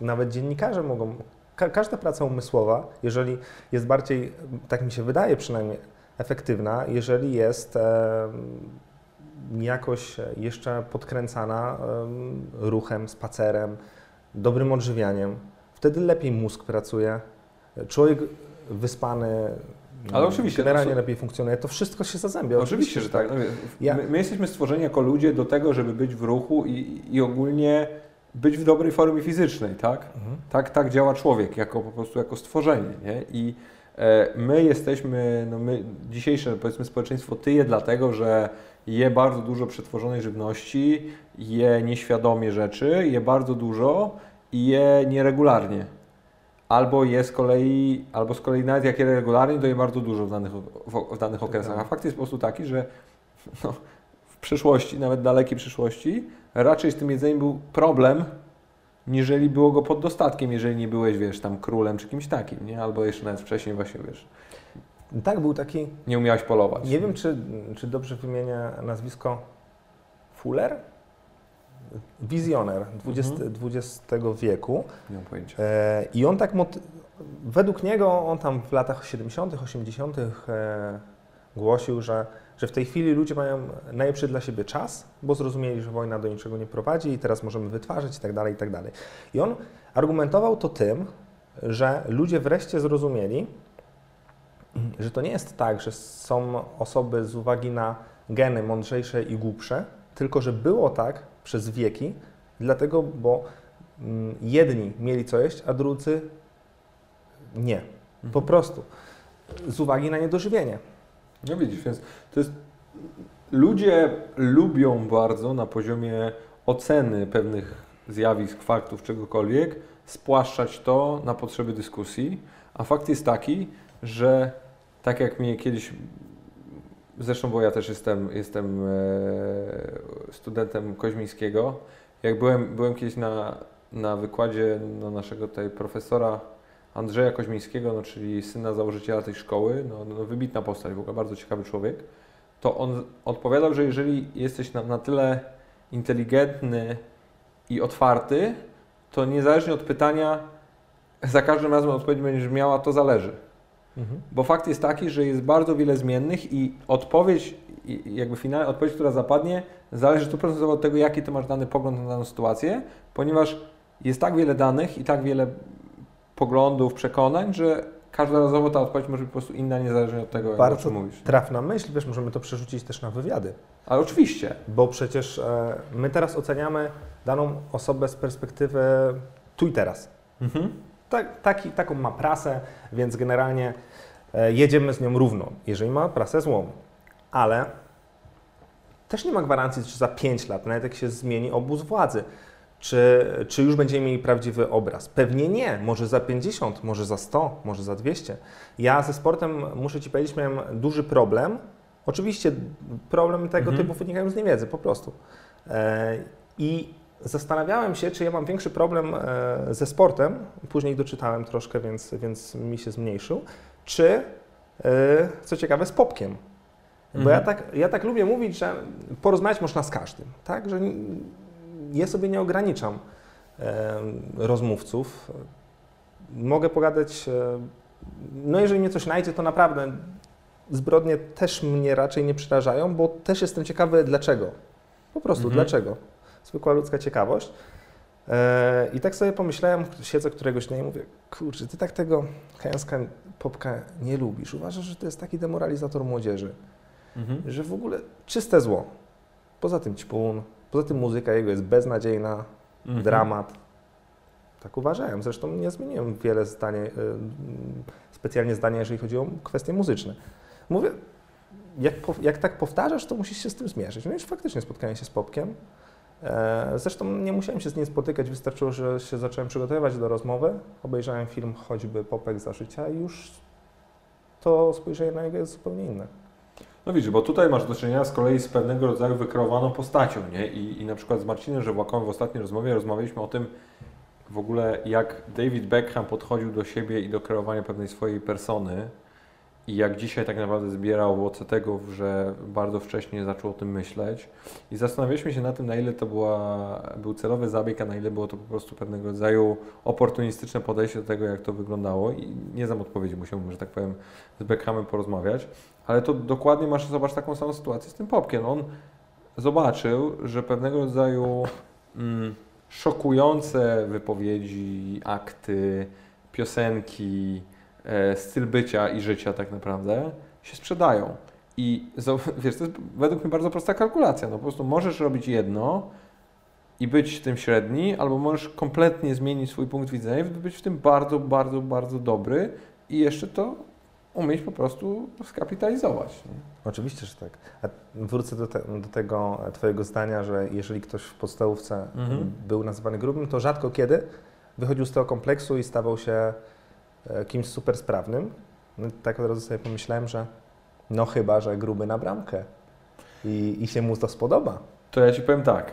Speaker 2: nawet dziennikarze mogą ka każda praca umysłowa, jeżeli jest bardziej, tak mi się wydaje przynajmniej, efektywna, jeżeli jest e, jakoś jeszcze podkręcana ruchem, spacerem, dobrym odżywianiem, wtedy lepiej mózg pracuje, człowiek wyspany ale oczywiście. Generalnie to, lepiej funkcjonuje. To wszystko się zazębia.
Speaker 1: Oczywiście, oczywiście że tak. tak. No, my, my, jesteśmy stworzeni jako ludzie do tego, żeby być w ruchu i, i ogólnie być w dobrej formie fizycznej, tak? Mhm. Tak, tak działa człowiek, jako po prostu jako stworzenie, nie? I e, my jesteśmy, no my, dzisiejsze powiedzmy społeczeństwo tyje dlatego, że je bardzo dużo przetworzonej żywności, je nieświadomie rzeczy, je bardzo dużo i je nieregularnie. Albo je z kolei, albo z kolei nawet jak je regularnie, to je bardzo dużo w danych, w, w danych okresach. A fakt jest po prostu taki, że no, przyszłości, nawet dalekiej przyszłości, raczej z tym jedzeniem był problem, niżeli było go pod dostatkiem, jeżeli nie byłeś, wiesz, tam królem czy kimś takim, nie? Albo jeszcze nawet wcześniej właśnie, wiesz,
Speaker 2: Tak, był taki,
Speaker 1: nie umiałeś polować.
Speaker 2: nie wiem czy, czy dobrze wymienię nazwisko, Fuller? Wizjoner XX, XX wieku.
Speaker 1: Nie mam pojęcia.
Speaker 2: E, I on tak, według niego, on tam w latach 70., 80. E, głosił, że, że w tej chwili ludzie mają najlepszy dla siebie czas, bo zrozumieli, że wojna do niczego nie prowadzi i teraz możemy wytwarzać i tak dalej, i tak dalej. I on argumentował to tym, że ludzie wreszcie zrozumieli, że to nie jest tak, że są osoby z uwagi na geny mądrzejsze i głupsze, tylko że było tak przez wieki, dlatego, bo mm, jedni mieli co jeść, a drudzy nie. Po prostu. Z uwagi na niedożywienie.
Speaker 1: No widzisz, więc to jest. Ludzie lubią bardzo na poziomie oceny pewnych zjawisk, faktów, czegokolwiek, spłaszczać to na potrzeby dyskusji, a fakt jest taki, że tak jak mnie kiedyś, zresztą bo ja też jestem, jestem e, studentem Koźmińskiego, jak byłem, byłem kiedyś na, na wykładzie no, naszego tutaj profesora Andrzeja Koźmińskiego, no, czyli syna założyciela tej szkoły, no, no, wybitna postać, w ogóle bardzo ciekawy człowiek, to on odpowiadał, że jeżeli jesteś na, na tyle inteligentny i otwarty, to niezależnie od pytania, za każdym razem odpowiedź będziesz miała, to zależy. Bo fakt jest taki, że jest bardzo wiele zmiennych i odpowiedź, jakby finalna odpowiedź, która zapadnie, zależy stuprocentowo od tego, jaki ty masz dany pogląd na daną sytuację, ponieważ jest tak wiele danych i tak wiele poglądów, przekonań, że każdorazowo ta odpowiedź może być po prostu inna, niezależnie od tego, jak o
Speaker 2: Bardzo
Speaker 1: czym mówisz.
Speaker 2: trafna myśl, wiesz, możemy to przerzucić też na wywiady.
Speaker 1: Ale oczywiście.
Speaker 2: Bo przecież e, my teraz oceniamy daną osobę z perspektywy tu i teraz.
Speaker 1: Mhm.
Speaker 2: Tak, taki, taką ma prasę, więc generalnie e, jedziemy z nią równo, jeżeli ma prasę złą. Ale też nie ma gwarancji, że za 5 lat, nawet jak się zmieni obóz władzy, czy, czy już będziemy mieli prawdziwy obraz? Pewnie nie. Może za 50, może za 100, może za 200. Ja ze sportem, muszę Ci powiedzieć, miałem duży problem. Oczywiście problem tego
Speaker 1: Mhm.
Speaker 2: typu wynikają z niewiedzy, po prostu. E, I zastanawiałem się, czy ja mam większy problem e, ze sportem, później doczytałem troszkę, więc, więc mi się zmniejszył, czy, e, co ciekawe, z popkiem. Bo
Speaker 1: Mhm.
Speaker 2: ja, tak, ja tak lubię mówić, że porozmawiać można z każdym, tak? Że ja sobie nie ograniczam e, rozmówców. Mogę pogadać, no jeżeli mnie coś najdzie, to naprawdę zbrodnie też mnie raczej nie przerażają, bo też jestem ciekawy dlaczego. Po prostu
Speaker 1: Mhm.
Speaker 2: dlaczego. Zwykła ludzka ciekawość. E, I tak sobie pomyślałem, siedzę któregoś dnia i mówię, kurczę, ty tak tego Hęska Popka nie lubisz. Uważasz, że to jest taki demoralizator młodzieży,
Speaker 1: Mhm.
Speaker 2: że w ogóle czyste zło. Poza tym ćpun, poza tym muzyka jego jest beznadziejna,
Speaker 1: Mhm.
Speaker 2: dramat. Tak uważałem. Zresztą nie zmieniłem wiele zdanie, y, specjalnie zdania, jeżeli chodzi o kwestie muzyczne. Mówię, jak, jak tak powtarzasz, to musisz się z tym zmierzyć. No i już faktycznie spotkałem się z Popkiem. E, Zresztą nie musiałem się z nim spotykać, wystarczyło, że się zacząłem przygotowywać do rozmowy. Obejrzałem film choćby Popek za życia i już to spojrzenie na niego jest zupełnie inne.
Speaker 1: No widzisz, bo tutaj masz do czynienia z kolei z pewnego rodzaju wykreowaną postacią, nie? I, i na przykład z Marcinem Żewłakiem w ostatniej rozmowie rozmawialiśmy o tym w ogóle, jak David Beckham podchodził do siebie i do kreowania pewnej swojej persony i jak dzisiaj tak naprawdę zbierał owoce tego, że bardzo wcześnie zaczął o tym myśleć. I zastanawialiśmy się na tym, na ile to była, był celowy zabieg, a na ile było to po prostu pewnego rodzaju oportunistyczne podejście do tego, jak to wyglądało. I nie znam odpowiedzi, musiałbym, że tak powiem, z Beckhamem porozmawiać. Ale to dokładnie masz, zobacz, taką samą sytuację z tym Popkiem. On zobaczył, że pewnego rodzaju mm, szokujące wypowiedzi, akty, piosenki, styl bycia i życia tak naprawdę się sprzedają. I wiesz, to jest według mnie bardzo prosta kalkulacja. No po prostu możesz robić jedno i być tym średni, albo możesz kompletnie zmienić swój punkt widzenia i być w tym bardzo, bardzo, bardzo dobry i jeszcze to umieć po prostu skapitalizować. Nie?
Speaker 2: Oczywiście, że tak. A wrócę do, te, do tego Twojego zdania, że jeżeli ktoś w podstawówce
Speaker 1: Mhm.
Speaker 2: był nazywany grubym, to rzadko kiedy wychodził z tego kompleksu i stawał się e, kimś super sprawnym. No, tak od razu sobie pomyślałem, że no chyba, że gruby na bramkę. i, i się mu to spodoba.
Speaker 1: To ja Ci powiem tak,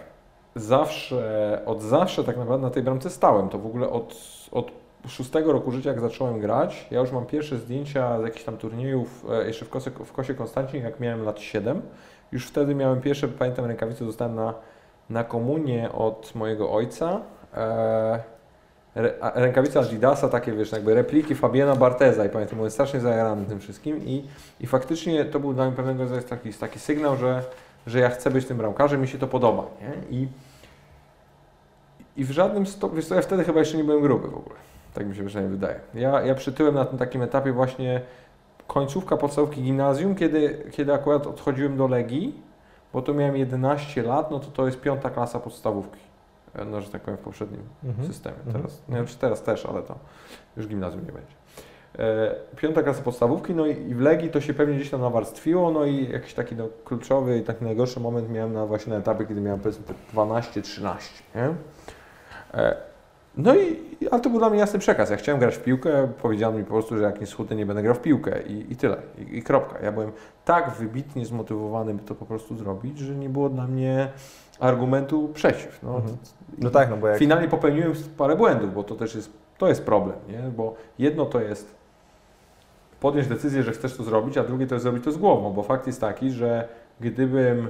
Speaker 1: zawsze, od zawsze tak naprawdę na tej bramce stałem, to w ogóle od, od szóstego roku życia, jak zacząłem grać, ja już mam pierwsze zdjęcia z jakichś tam turniejów e, jeszcze w Kosie, w Kosie Konstancin, jak miałem lat 7. Już wtedy miałem pierwsze, pamiętam, rękawice dostałem na, na komunię od mojego ojca. E, re, rękawice Adidasa, takie wiesz, jakby repliki Fabiana Barteza i pamiętam, byłem strasznie zajarany tym wszystkim i, i faktycznie to był dla mnie pewnego rodzaju taki, taki sygnał, że, że ja chcę być tym bramkarzem, mi się to podoba. Nie? I, I w żadnym stopniu, wiesz co, ja wtedy chyba jeszcze nie byłem gruby w ogóle. Tak mi się przynajmniej wydaje. Ja, ja przytyłem na tym takim etapie właśnie końcówka podstawówki gimnazjum, kiedy, kiedy akurat odchodziłem do Legii, bo to miałem 11 lat, no to to jest piąta klasa podstawówki. No, że tak powiem, w poprzednim mhm. systemie. Teraz, mhm. nie wiem, czy teraz też, ale to już gimnazjum nie będzie. E, piąta klasa podstawówki, no i w Legii to się pewnie gdzieś tam nawarstwiło, no i jakiś taki no, kluczowy i taki najgorszy moment miałem na właśnie na etapie, kiedy miałem powiedzmy 12-13, nie? E, no i, ale to był dla mnie jasny przekaz. Ja chciałem grać w piłkę, powiedziano mi po prostu, że jak nie schudnę, nie będę grał w piłkę i, i tyle, I, i kropka. Ja byłem tak wybitnie zmotywowany, by to po prostu zrobić, że nie było dla mnie argumentu przeciw. No, mhm.
Speaker 2: no tak, no bo jak...
Speaker 1: Finalnie popełniłem parę błędów, bo to też jest, to jest problem, nie? bo jedno to jest podjąć decyzję, że chcesz to zrobić, a drugie to jest zrobić to z głową, bo fakt jest taki, że gdybym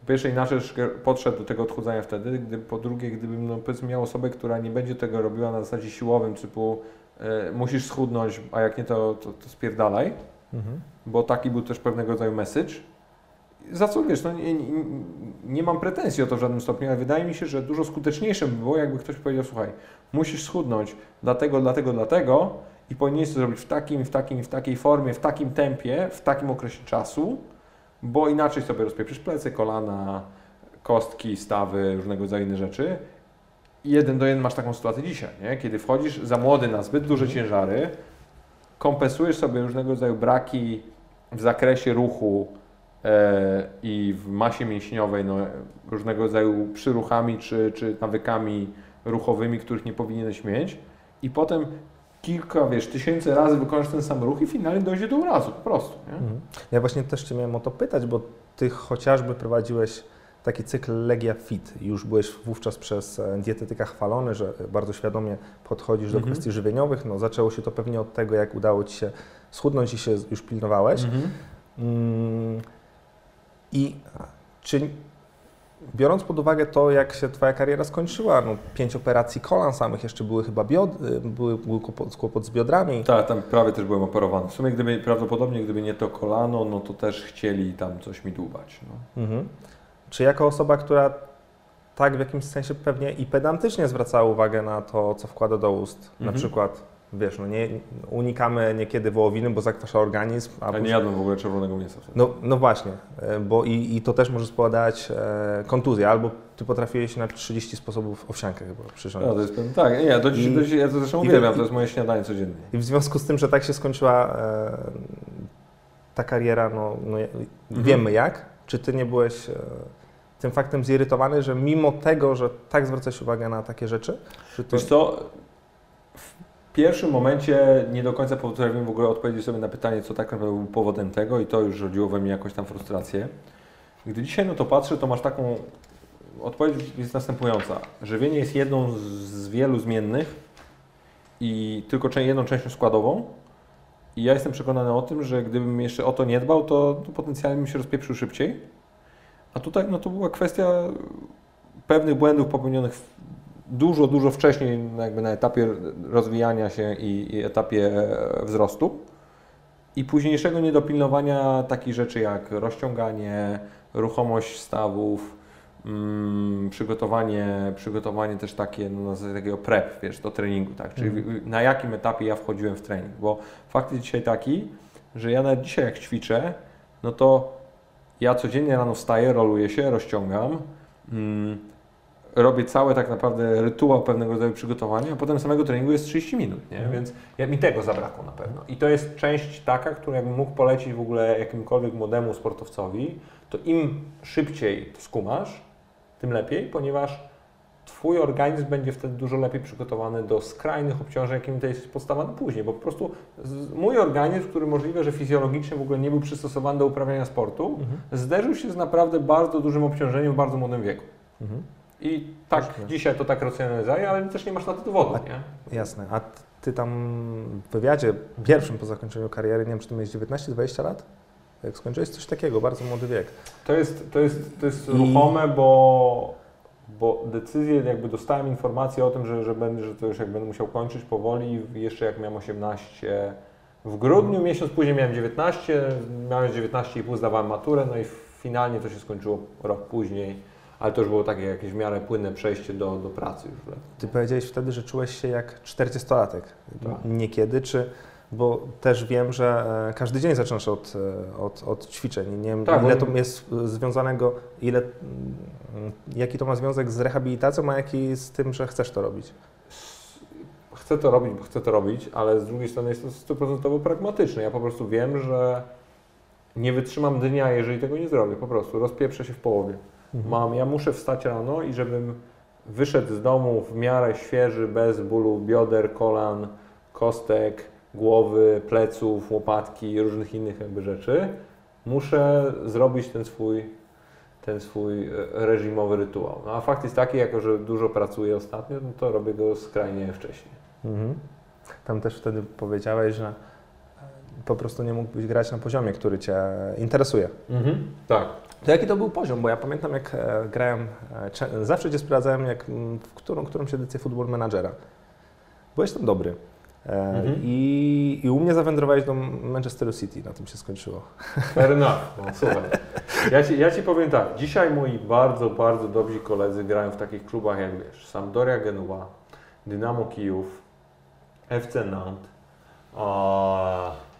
Speaker 1: po pierwsze inaczej podszedł do tego odchudzania wtedy, gdy, po drugie gdybym no, powiedzmy miał osobę, która nie będzie tego robiła na zasadzie siłowym, typu e, musisz schudnąć, a jak nie to, to, to spierdalaj, mhm. bo taki był też pewnego rodzaju message. Za co wiesz, no, nie, nie, nie, mam pretensji o to w żadnym stopniu, ale wydaje mi się, że dużo skuteczniejsze by było, jakby ktoś powiedział, słuchaj, musisz schudnąć dlatego, dlatego, dlatego i powinieneś to zrobić w takim, w takim, w takiej formie, w takim tempie, w takim okresie czasu, bo inaczej sobie rozpieprzysz plecy, kolana, kostki, stawy, różnego rodzaju inne rzeczy. I jeden do jeden masz taką sytuację dzisiaj, nie? kiedy wchodzisz za młody na zbyt duże ciężary, kompensujesz sobie różnego rodzaju braki w zakresie ruchu i w masie mięśniowej, no, różnego rodzaju przyruchami czy, czy nawykami ruchowymi, których nie powinieneś mieć i potem kilka, wiesz, tysięcy razy wykonasz ten sam ruch i finalnie dojdzie do urazu, po prostu. Nie? Mhm.
Speaker 2: Ja właśnie też Cię miałem o to pytać, bo Ty chociażby prowadziłeś taki cykl Legia Fit. Już byłeś wówczas przez e, dietetyka chwalony, że bardzo świadomie podchodzisz do mhm. kwestii żywieniowych. No, zaczęło się to pewnie od tego, jak udało Ci się schudnąć i się już pilnowałeś. Mhm. Mm, I czy Biorąc pod uwagę to, jak się Twoja kariera skończyła, no, pięć operacji kolan samych, jeszcze były chyba biod, były, był kłopot, kłopot z biodrami.
Speaker 1: Tak, tam prawie też byłem operowany. W sumie gdyby, prawdopodobnie gdyby nie to kolano, no to też chcieli tam coś mi dłubać. No. Mhm.
Speaker 2: Czy jako osoba, która tak w jakimś sensie pewnie i pedantycznie zwracała uwagę na to, co wkłada do ust, mhm. na przykład wiesz, no nie, unikamy niekiedy wołowiny, bo zakwasza organizm.
Speaker 1: A ja nie jadłem w ogóle czerwonego mięsa.
Speaker 2: No, no właśnie, e, bo i, i to też może spowodować e, kontuzję, albo ty potrafiłeś na 30 sposobów owsiankę chyba przyrządzić.
Speaker 1: No, to jest tak, nie, to, I, to, ja to zresztą uwielbiam, to jest moje śniadanie codziennie.
Speaker 2: I w związku z tym, że tak się skończyła e, ta kariera, no, no mhm. wiemy jak, czy ty nie byłeś... E, tym faktem zirytowany, że mimo tego, że tak zwracałeś uwagę na takie rzeczy,
Speaker 1: to... Wiesz co, w pierwszym momencie nie do końca potrafiłem w ogóle odpowiedzieć sobie na pytanie, co tak naprawdę był powodem tego i to już rodziło we mnie jakąś tam frustrację. Gdy dzisiaj no to patrzę, to masz taką... Odpowiedź jest następująca. Żywienie jest jedną z wielu zmiennych i tylko jedną częścią składową. I ja jestem przekonany o tym, że gdybym jeszcze o to nie dbał, to, to potencjalnie bym się rozpieprzył szybciej. A tutaj no to była kwestia pewnych błędów popełnionych dużo, dużo wcześniej jakby na etapie rozwijania się i, i etapie wzrostu i późniejszego niedopilnowania takich rzeczy jak rozciąganie, ruchomość stawów, mm, przygotowanie, przygotowanie też takie, no, na zasadzie takiego prep, wiesz, do treningu, tak, czyli mm. na jakim etapie ja wchodziłem w trening, bo fakt jest dzisiaj taki, że ja nawet dzisiaj jak ćwiczę, no to ja codziennie rano wstaję, roluję się, rozciągam, mm, robię cały tak naprawdę rytuał pewnego rodzaju przygotowania, a potem samego treningu jest 30 minut, nie? Mhm. więc ja, mi tego zabrakło na pewno. I to jest część taka, którą jakbym mógł polecić w ogóle jakimkolwiek młodemu sportowcowi, to im szybciej to skumasz, tym lepiej, ponieważ Twój organizm będzie wtedy dużo lepiej przygotowany do skrajnych obciążeń, jakimi to jest podstawiony później, bo po prostu mój organizm, który możliwe, że fizjologicznie w ogóle nie był przystosowany do uprawiania sportu, mhm. zderzył się z naprawdę bardzo dużym obciążeniem w bardzo młodym wieku. Mhm. I tak, Jasne. dzisiaj to tak racjonalizuje, ale też nie masz na to dowodu, A, nie?
Speaker 2: Jasne. A ty tam w wywiadzie pierwszym po zakończeniu kariery, nie wiem, czy ty miałeś 19-20 lat? Jak skończyłeś coś takiego, bardzo młody wiek.
Speaker 1: To jest, to jest, to jest I... ruchome, bo, bo decyzję, jakby dostałem informację o tym, że, że, będę, że to już jak będę musiał kończyć powoli, jeszcze jak miałem 18, w grudniu, miesiąc później miałem 19, miałem 19,5, zdawałem maturę, no i finalnie to się skończyło rok później ale to już było takie jakieś w miarę płynne przejście do, do pracy już.
Speaker 2: Ty powiedziałeś wtedy, że czułeś się jak 40-latek. Tak. Niekiedy, czy bo też wiem, że e, każdy dzień zaczynasz od, e, od, od ćwiczeń. Nie wiem, tak, ile to jest związanego, ile, jaki to ma związek z rehabilitacją, a jaki z tym, że chcesz to robić?
Speaker 1: Chcę to robić, bo chcę to robić, ale z drugiej strony jest to stuprocentowo pragmatyczne. Ja po prostu wiem, że nie wytrzymam dnia, jeżeli tego nie zrobię. Po prostu rozpieprzę się w połowie. Mhm. Mam, ja muszę wstać rano i żebym wyszedł z domu w miarę świeży, bez bólu bioder, kolan, kostek, głowy, pleców, łopatki i różnych innych jakby rzeczy, muszę zrobić ten swój, ten swój e, reżimowy rytuał. No a fakt jest taki, jako że dużo pracuję ostatnio, no to robię go skrajnie wcześniej. Mhm.
Speaker 2: Tam też wtedy powiedziałeś, że po prostu nie mógłbyś grać na poziomie, który Cię interesuje. Mhm.
Speaker 1: Tak.
Speaker 2: To jaki to był poziom? Bo ja pamiętam, jak e, grałem, e, zawsze Cię sprawdzałem, jak, w którą, którąś edycję Football Managera. Byłeś tam dobry. E, mhm. I, I u mnie zawędrowałeś do Manchesteru City, na tym się skończyło.
Speaker 1: Fair enough, no, super. Ja ci, ja ci powiem tak, dzisiaj moi bardzo, bardzo dobrzy koledzy grają w takich klubach jak wiesz, Sampdoria Genua, Dynamo Kijów, FC Nantes,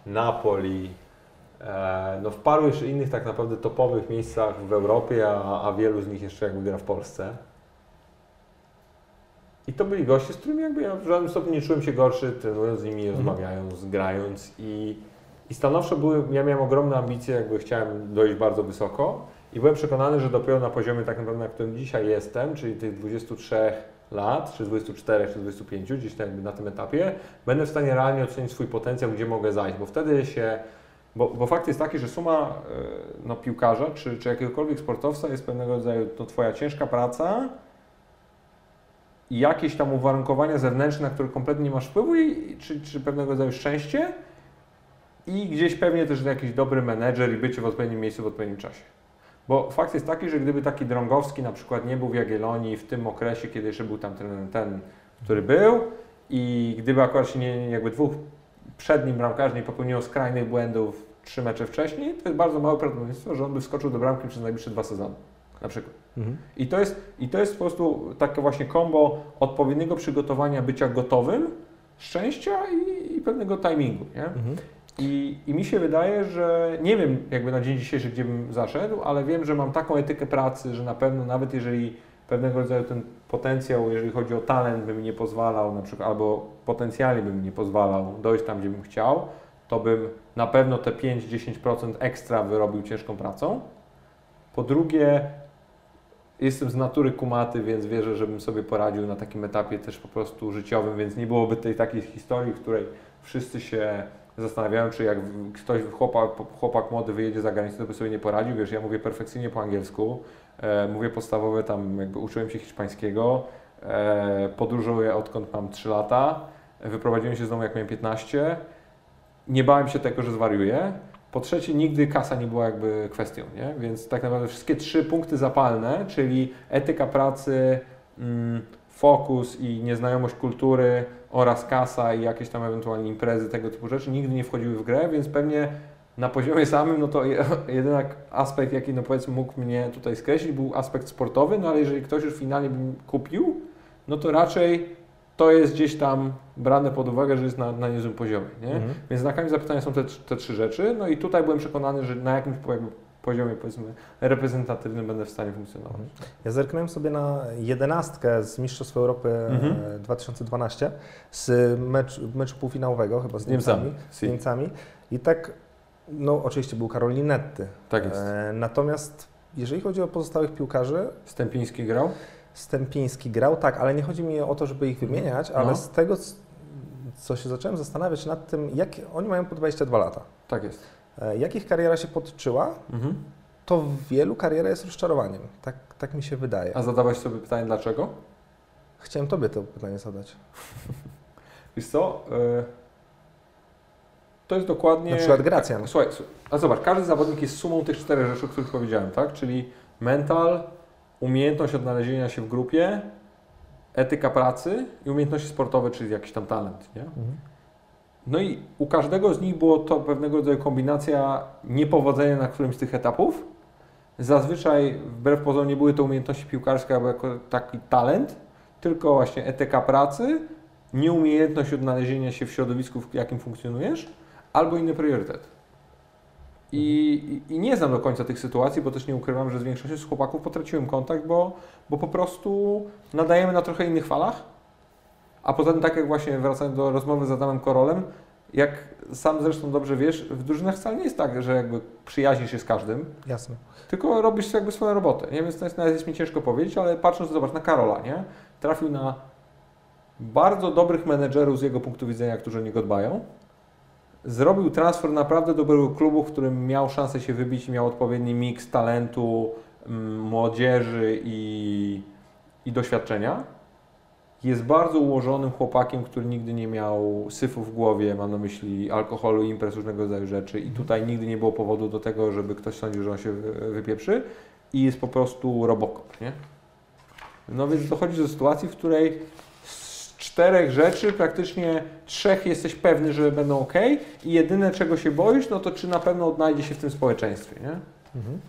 Speaker 1: Napoli, no w paru jeszcze innych tak naprawdę topowych miejscach w Europie, a, a wielu z nich jeszcze jakby gra w Polsce. I to byli goście, z którymi jakby ja w żadnym stopniu nie czułem się gorszy, trenując z nimi, mhm. rozmawiając, grając i, i stanowczo były, ja miałem ogromne ambicje, jakby chciałem dojść bardzo wysoko i byłem przekonany, że dopiero na poziomie tak naprawdę, na którym dzisiaj jestem, czyli tych 23 lat, czy 24, czy 25, gdzieś tam na tym etapie, będę w stanie realnie ocenić swój potencjał, gdzie mogę zajść, bo wtedy się, bo, bo fakt jest taki, że suma e, no, piłkarza, czy, czy jakiegokolwiek sportowca jest pewnego rodzaju to Twoja ciężka praca, i jakieś tam uwarunkowania zewnętrzne, na które kompletnie nie masz wpływu, i, czy, czy pewnego rodzaju szczęście i gdzieś pewnie też jakiś dobry menedżer i bycie w odpowiednim miejscu w odpowiednim czasie. Bo fakt jest taki, że gdyby taki Drągowski na przykład nie był w Jagiellonii w tym okresie, kiedy jeszcze był tam ten, ten który był i gdyby akurat się nie, jakby dwóch przed nim bramkarzy nie popełniło skrajnych błędów trzy mecze wcześniej, to jest bardzo małe prawdopodobieństwo, że on by wskoczył do bramki przez najbliższe dwa sezony na przykład. Mhm. I, to jest, I to jest po prostu takie właśnie kombo odpowiedniego przygotowania, bycia gotowym, szczęścia i, i pewnego timingu. Nie? Mhm. I, I mi się wydaje, że nie wiem jakby na dzień dzisiejszy, gdzie bym zaszedł, ale wiem, że mam taką etykę pracy, że na pewno nawet jeżeli pewnego rodzaju ten potencjał, jeżeli chodzi o talent, by mi nie pozwalał, na przykład, albo potencjalnie by mi nie pozwalał dojść tam, gdzie bym chciał, to bym na pewno te 5-10% ekstra wyrobił ciężką pracą. Po drugie, jestem z natury kumaty, więc wierzę, żebym sobie poradził na takim etapie też po prostu życiowym, więc nie byłoby tej takiej historii, w której wszyscy się zastanawiają, czy jak ktoś, chłopak, chłopak młody wyjedzie za granicę, to by sobie nie poradził. Wiesz, ja mówię perfekcyjnie po angielsku, mówię podstawowe, tam jakby uczyłem się hiszpańskiego, e, podróżuję odkąd mam 3 lata, wyprowadziłem się z domu jak miałem 15, nie bałem się tego, że zwariuję. Po trzecie, nigdy kasa nie była jakby kwestią, nie? więc tak naprawdę wszystkie trzy punkty zapalne, czyli etyka pracy, mm, fokus i nieznajomość kultury oraz kasa i jakieś tam ewentualnie imprezy, tego typu rzeczy nigdy nie wchodziły w grę, więc pewnie na poziomie samym, no to jedyny aspekt, jaki no powiedzmy mógł mnie tutaj skreślić, był aspekt sportowy, no ale jeżeli ktoś już finalnie bym kupił, no to raczej to jest gdzieś tam brane pod uwagę, że jest na, na niezłym poziomie. Nie? Mhm. Więc znakami zapytania są te, te trzy rzeczy. No i tutaj byłem przekonany, że na jakimś poziomie powiedzmy reprezentatywnym będę w stanie funkcjonować. Mhm.
Speaker 2: Ja zerknąłem sobie na jedenastkę z Mistrzostw Europy mhm. 2012 z mecz, meczu półfinałowego chyba z Niemcami, z Niemcami. i tak no oczywiście był Karol Linetty.
Speaker 1: Tak jest.
Speaker 2: E, natomiast jeżeli chodzi o pozostałych piłkarzy...
Speaker 1: Stępiński grał?
Speaker 2: Stępiński grał, tak, ale nie chodzi mi o to, żeby ich wymieniać, ale
Speaker 1: No.
Speaker 2: z tego, co się zacząłem zastanawiać nad tym, jak oni mają po 22 lata.
Speaker 1: Tak jest.
Speaker 2: E, Jak ich kariera się podczyła,
Speaker 1: Mhm.
Speaker 2: to w wielu kariera jest rozczarowaniem. Tak, tak mi się wydaje.
Speaker 1: A zadałeś sobie pytanie dlaczego?
Speaker 2: Chciałem Tobie to pytanie zadać.
Speaker 1: Wiesz co? y, To jest dokładnie...
Speaker 2: Na przykład Gracjan.
Speaker 1: Słuchaj, słuchaj, a zobacz, każdy zawodnik jest sumą tych czterech rzeczy, o których powiedziałem, tak? Czyli mental, umiejętność odnalezienia się w grupie, etyka pracy i umiejętności sportowe, czyli jakiś tam talent, nie? No i u każdego z nich było to pewnego rodzaju kombinacja niepowodzenia na którymś z tych etapów. Zazwyczaj, wbrew pozorom, nie były to umiejętności piłkarskie albo jako taki talent, tylko właśnie etyka pracy, nieumiejętność odnalezienia się w środowisku, w jakim funkcjonujesz, albo inny priorytet. I, i, I nie znam do końca tych sytuacji, bo też nie ukrywam, że z większością z chłopaków potraciłem kontakt, bo, bo po prostu nadajemy na trochę innych falach. A poza tym, tak jak właśnie wracając do rozmowy z Adamem Korolem, jak sam zresztą dobrze wiesz, w drużynach wcale nie jest tak, że jakby przyjaźnisz się z każdym,
Speaker 2: Jasne.
Speaker 1: tylko robisz jakby swoją robotę. Nie? Więc to jest, nawet jest mi ciężko powiedzieć, ale patrząc, zobacz, na Karola, nie? Trafił na bardzo dobrych menedżerów z jego punktu widzenia, którzy o niego dbają. Zrobił transfer naprawdę dobrego klubu, w którym miał szansę się wybić miał odpowiedni miks talentu, mm, młodzieży i, i doświadczenia. Jest bardzo ułożonym chłopakiem, który nigdy nie miał syfu w głowie, mam na myśli alkoholu, imprez, różnego rodzaju rzeczy i tutaj nigdy nie było powodu do tego, żeby ktoś sądził, że on się wy- wypieprzy i jest po prostu robokop, nie? No więc dochodzi do sytuacji, w której czterech rzeczy praktycznie trzech jesteś pewny, że będą ok i jedyne czego się boisz, no to czy na pewno odnajdzie się w tym społeczeństwie, nie?
Speaker 2: Mhm.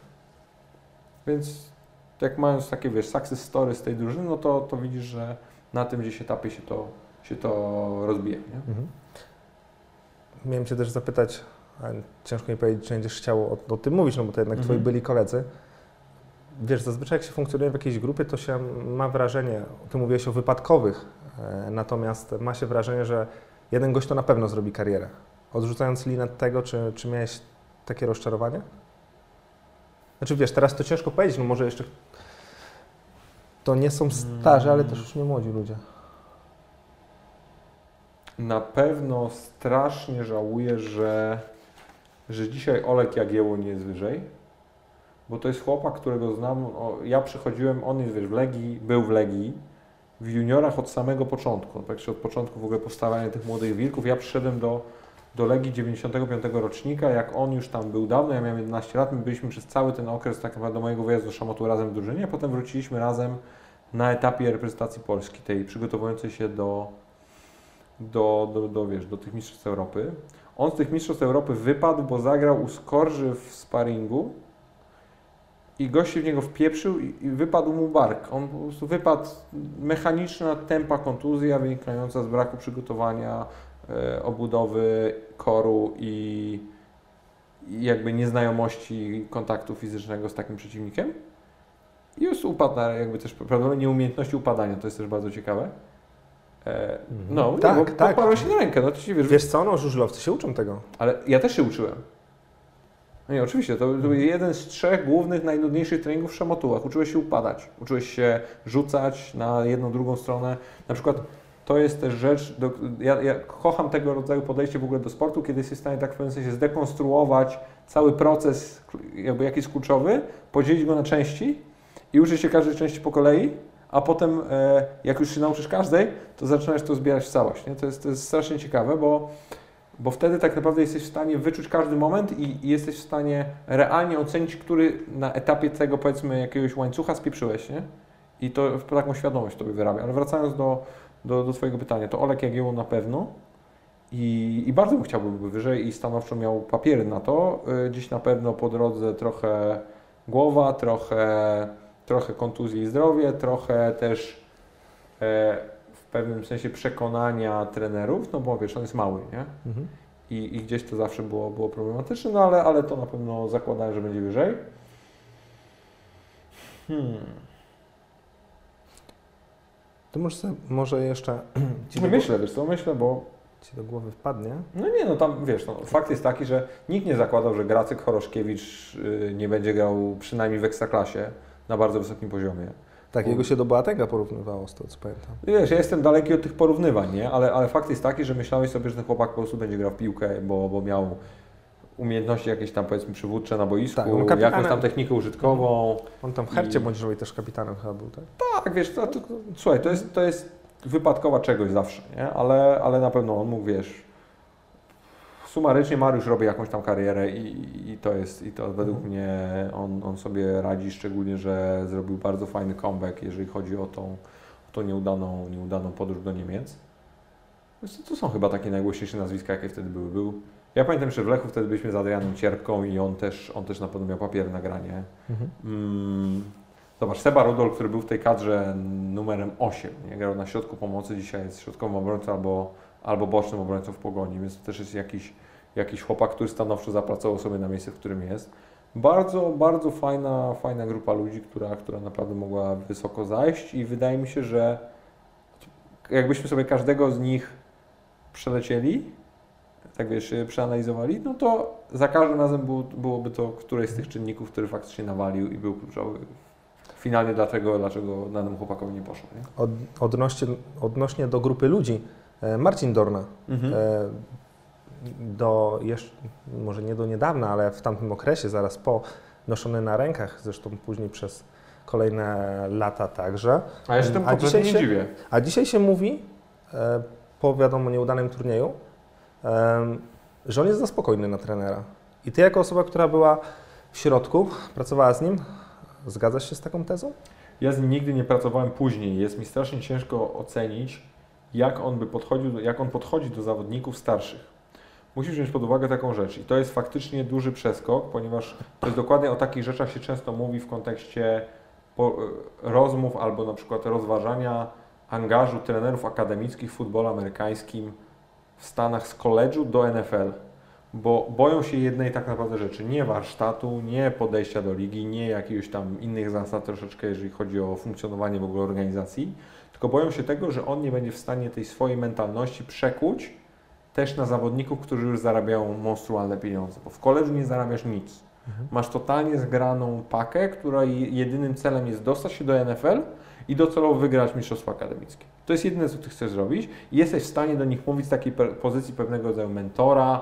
Speaker 1: Więc jak mając takie, wiesz, success story z tej drużyny, no to, to widzisz, że na tym gdzieś etapie się to, się to rozbije, nie?
Speaker 2: Mhm. Miałem Cię też zapytać, a ciężko mi powiedzieć, czy będziesz chciał o, o tym mówić, no bo to jednak Twoi
Speaker 1: Mhm.
Speaker 2: byli koledzy. Wiesz, zazwyczaj jak się funkcjonuje w jakiejś grupie, to się ma wrażenie, Ty mówiłeś o wypadkowych, natomiast ma się wrażenie, że jeden gość to na pewno zrobi karierę. Odrzucając linę tego, czy, czy miałeś takie rozczarowanie? Znaczy wiesz, teraz to ciężko powiedzieć, no może jeszcze to nie są starzy, ale też już nie młodzi ludzie.
Speaker 1: Na pewno strasznie żałuję, że, że dzisiaj Olek Jagiełło nie jest wyżej, bo to jest chłopak, którego znam. O, ja przychodziłem, on jest wiesz, w Legii, był w Legii, w juniorach od samego początku, praktycznie od początku w ogóle powstawania tych młodych wilków. Ja przyszedłem do, do Legii 95 rocznika, jak on już tam był dawno, ja miałem 11 lat, my byliśmy przez cały ten okres tak naprawdę mojego wyjazdu do Szamotu razem w drużynie, potem wróciliśmy razem na etapie reprezentacji Polski, tej przygotowującej się do, do, do, do, wiesz, do tych Mistrzostw Europy. On z tych Mistrzostw Europy wypadł, bo zagrał u Skorży w sparingu i gość się w niego wpieprzył i, i wypadł mu bark. On po prostu wypadł mechaniczna, tempa kontuzja wynikająca z braku przygotowania, e, obudowy koru i, i jakby nieznajomości kontaktu fizycznego z takim przeciwnikiem. I już upadł na jakby też prawdopodobnie nieumiejętności upadania, to jest też bardzo ciekawe. E, no,
Speaker 2: Tak,
Speaker 1: tak, bo
Speaker 2: tak.
Speaker 1: się na rękę, no to ci wiesz,
Speaker 2: Wiesz co, no żużlowcy się uczą tego.
Speaker 1: ale ja też się uczyłem. No oczywiście, to, to był jeden z trzech głównych, najnudniejszych treningów w szamotułach. Uczyłeś się upadać, uczyłeś się rzucać na jedną, drugą stronę. Na przykład to jest też rzecz, do, ja, ja kocham tego rodzaju podejście w ogóle do sportu, kiedy jesteś w stanie tak w pewnym sensie zdekonstruować cały proces, jakby jaki jest kluczowy, podzielić go na części i uczyć się każdej części po kolei, a potem e, jak już się nauczysz każdej, to zaczynasz to zbierać w całość. Nie? To, jest, to jest strasznie ciekawe, bo bo wtedy tak naprawdę jesteś w stanie wyczuć każdy moment i, i jesteś w stanie realnie ocenić, który na etapie tego powiedzmy jakiegoś łańcucha spieprzyłeś, nie? I to taką świadomość tobie wyrabia. Ale wracając do, do, do pytania, to Olek Jagiełło na pewno i, i bardzo bym chciał, by wyżej i stanowczo miał papiery na to. Y, Dziś na pewno po drodze trochę głowa, trochę, trochę kontuzji i zdrowie, trochę też e, pewnym sensie przekonania trenerów, no bo wiesz, on jest mały, nie?
Speaker 2: Mhm.
Speaker 1: I, i gdzieś to zawsze było, było problematyczne, no ale, ale to na pewno zakładałem, że będzie wyżej. Hmm.
Speaker 2: To może, sobie, może jeszcze ci do,
Speaker 1: Myślę, wiesz co, myślę, bo
Speaker 2: ci do głowy wpadnie.
Speaker 1: no nie, no tam wiesz, no, fakt jest taki, że nikt nie zakładał, że Gracek Choroszkiewicz y, nie będzie grał przynajmniej w Ekstraklasie na bardzo wysokim poziomie.
Speaker 2: Takiego się do Boatenga porównywało z tego, co pamiętam.
Speaker 1: Wiesz, ja jestem daleki od tych porównywań, nie? Ale, ale fakt jest taki, że myślałeś sobie, że ten chłopak po prostu będzie grał w piłkę, bo, bo miał umiejętności jakieś tam powiedzmy przywódcze na boisku,
Speaker 2: Tak, kapitanem-
Speaker 1: jakąś tam technikę użytkową.
Speaker 2: On tam w Hercie
Speaker 1: I-
Speaker 2: bądźżowej też kapitanem chyba był, tak?
Speaker 1: Tak, wiesz, to, to, słuchaj, to jest, to jest wypadkowa czegoś zawsze, nie? Ale, ale na pewno on mógł, wiesz, sumarycznie Mariusz robi jakąś tam karierę i, i to jest, i to według mnie on, on sobie radzi, szczególnie, że zrobił bardzo fajny comeback, jeżeli chodzi o tą, o tą nieudaną, nieudaną podróż do Niemiec. To są chyba takie najgłośniejsze nazwiska, jakie wtedy były. Był, ja pamiętam, że w Lechu wtedy byliśmy z Adrianem Cierpką i on też, on też na pewno miał papier na granie. Mm, Zobacz, Seba Rudol, który był w tej kadrze numerem 8, nie? grał na środku pomocy, dzisiaj jest środkowym obrońcą albo, albo bocznym obrońcą w Pogoni, więc to też jest jakiś, jakiś chłopak, który stanowczo zapracował sobie na miejsce, w którym jest. Bardzo, bardzo fajna, fajna grupa ludzi, która, która naprawdę mogła wysoko zajść i wydaje mi się, że jakbyśmy sobie każdego z nich przelecieli, tak wiesz, przeanalizowali, no to za każdym razem było, byłoby to któreś z tych czynników, który faktycznie nawalił i był kluczowy. Finalnie dlaczego, dlaczego danemu chłopakowi nie poszło, nie?
Speaker 2: Od, odnośnie, odnośnie do grupy ludzi, e, Marcin Dorna,
Speaker 1: Mhm.
Speaker 2: Do jeszcze, może nie do niedawna, ale w tamtym okresie, zaraz po, noszony na rękach, zresztą później przez kolejne lata także.
Speaker 1: A ja się tym
Speaker 2: A dzisiaj
Speaker 1: nie
Speaker 2: się-
Speaker 1: dziwię.
Speaker 2: A dzisiaj się mówi, e, po wiadomo nieudanym turnieju, że on jest za spokojny na trenera. I ty jako osoba, która była w środku, pracowała z nim, zgadzasz się z taką tezą?
Speaker 1: Ja z nim nigdy nie pracowałem później. Jest mi strasznie ciężko ocenić, jak on by podchodził, jak on podchodzi do zawodników starszych. Musisz wziąć pod uwagę taką rzecz i to jest faktycznie duży przeskok, ponieważ to jest dokładnie o takich rzeczach się często mówi w kontekście po, rozmów albo na przykład rozważania angażu trenerów akademickich w futbolu amerykańskim w Stanach z koledżu do NFL. Bo boją się jednej tak naprawdę rzeczy, nie warsztatu, nie podejścia do ligi, nie jakiegoś tam innych zasad troszeczkę, jeżeli chodzi o funkcjonowanie w ogóle organizacji, tylko boją się tego, że on nie będzie w stanie tej swojej mentalności przekuć też na zawodników, którzy już zarabiają monstrualne pieniądze, bo w koledżu nie zarabiasz nic. Masz totalnie zgraną pakę, która jedynym celem jest dostać się do NFL i docelowo wygrać mistrzostwo akademickie. To jest jedyne, co ty chcesz zrobić i jesteś w stanie do nich mówić z takiej pozycji pewnego rodzaju mentora,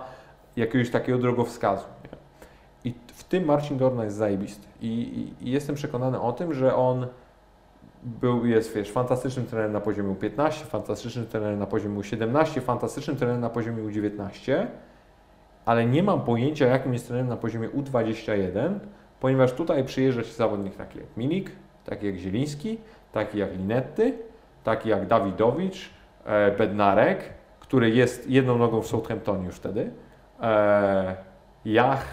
Speaker 1: jakiegoś takiego drogowskazu. Nie? I w tym Marcin Dorna jest zajebisty. I, i, I jestem przekonany o tym, że on był, jest, wiesz, fantastycznym trenerem na poziomie U15, fantastycznym trenerem na poziomie U17, fantastycznym trenerem na poziomie U19, ale nie mam pojęcia, jakim jest trenerem na poziomie U21, ponieważ tutaj przyjeżdża Ci zawodnik taki jak Milik, taki jak Zieliński, taki jak Linetty, taki jak Dawidowicz, e, Bednarek, który jest jedną nogą w Southamptonie już wtedy, e, Jach,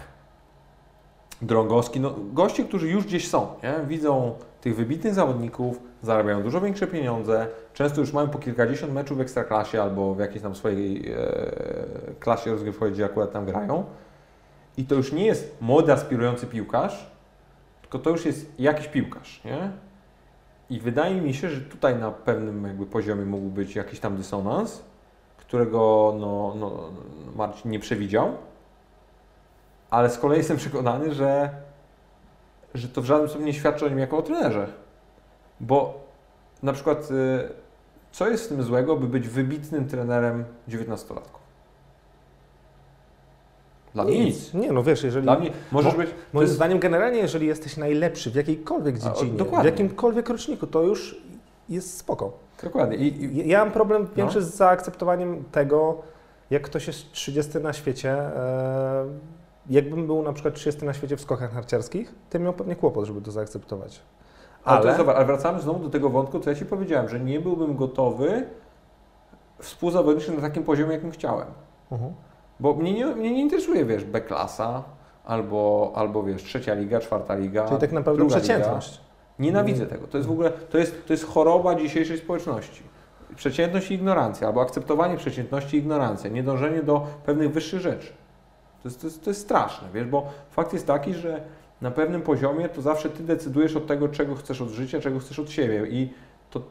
Speaker 1: Drągowski, no goście, którzy już gdzieś są, nie? widzą tych wybitnych zawodników, zarabiają dużo większe pieniądze, często już mają po kilkadziesiąt meczów w Ekstraklasie albo w jakiejś tam swojej e, klasie rozgrywkowej, gdzie akurat tam grają. I to już nie jest młody, aspirujący piłkarz, tylko to już jest jakiś piłkarz, nie? I wydaje mi się, że tutaj na pewnym jakby poziomie mógł być jakiś tam dysonans, którego no, no, Marcin nie przewidział, ale z kolei jestem przekonany, że, że to w żadnym stopniu nie świadczy o nim jako o trenerze. Bo na przykład, y, co jest w tym złego, by być wybitnym trenerem 19-latków? Dla mnie nic.
Speaker 2: Nie, no wiesz, jeżeli...
Speaker 1: Dla mnie możesz
Speaker 2: Mo-
Speaker 1: być.
Speaker 2: Moim
Speaker 1: jest-
Speaker 2: zdaniem generalnie, jeżeli jesteś najlepszy w jakiejkolwiek
Speaker 1: A,
Speaker 2: dziedzinie, w
Speaker 1: dokładnie.
Speaker 2: jakimkolwiek roczniku, to już jest spoko.
Speaker 1: Dokładnie. I, i,
Speaker 2: Ja mam problem
Speaker 1: No.
Speaker 2: większy z zaakceptowaniem tego, jak ktoś jest 30 na świecie. E, jakbym był na przykład 30 na świecie w skokach narciarskich, to miał pewnie kłopot, żeby to zaakceptować.
Speaker 1: ale,
Speaker 2: Ale,
Speaker 1: zobacz, ale wracamy znowu do tego wątku, co ja Ci powiedziałem, że nie byłbym gotowy współzawodniczyć na takim poziomie, jakim chciałem.
Speaker 2: Mhm.
Speaker 1: Bo mnie nie, mnie nie interesuje, wiesz, B-klasa, albo, albo wiesz, trzecia liga, czwarta liga.
Speaker 2: Czyli tak naprawdę przeciętność.
Speaker 1: Liga. Nienawidzę tego. To jest w ogóle, to jest, to jest choroba dzisiejszej społeczności. Przeciętność i ignorancja, albo akceptowanie przeciętności i ignorancja, niedążenie do pewnych wyższych rzeczy. To jest, to, jest, to jest straszne, wiesz, bo fakt jest taki, że na pewnym poziomie to zawsze Ty decydujesz od tego, czego chcesz od życia, czego chcesz od siebie i to,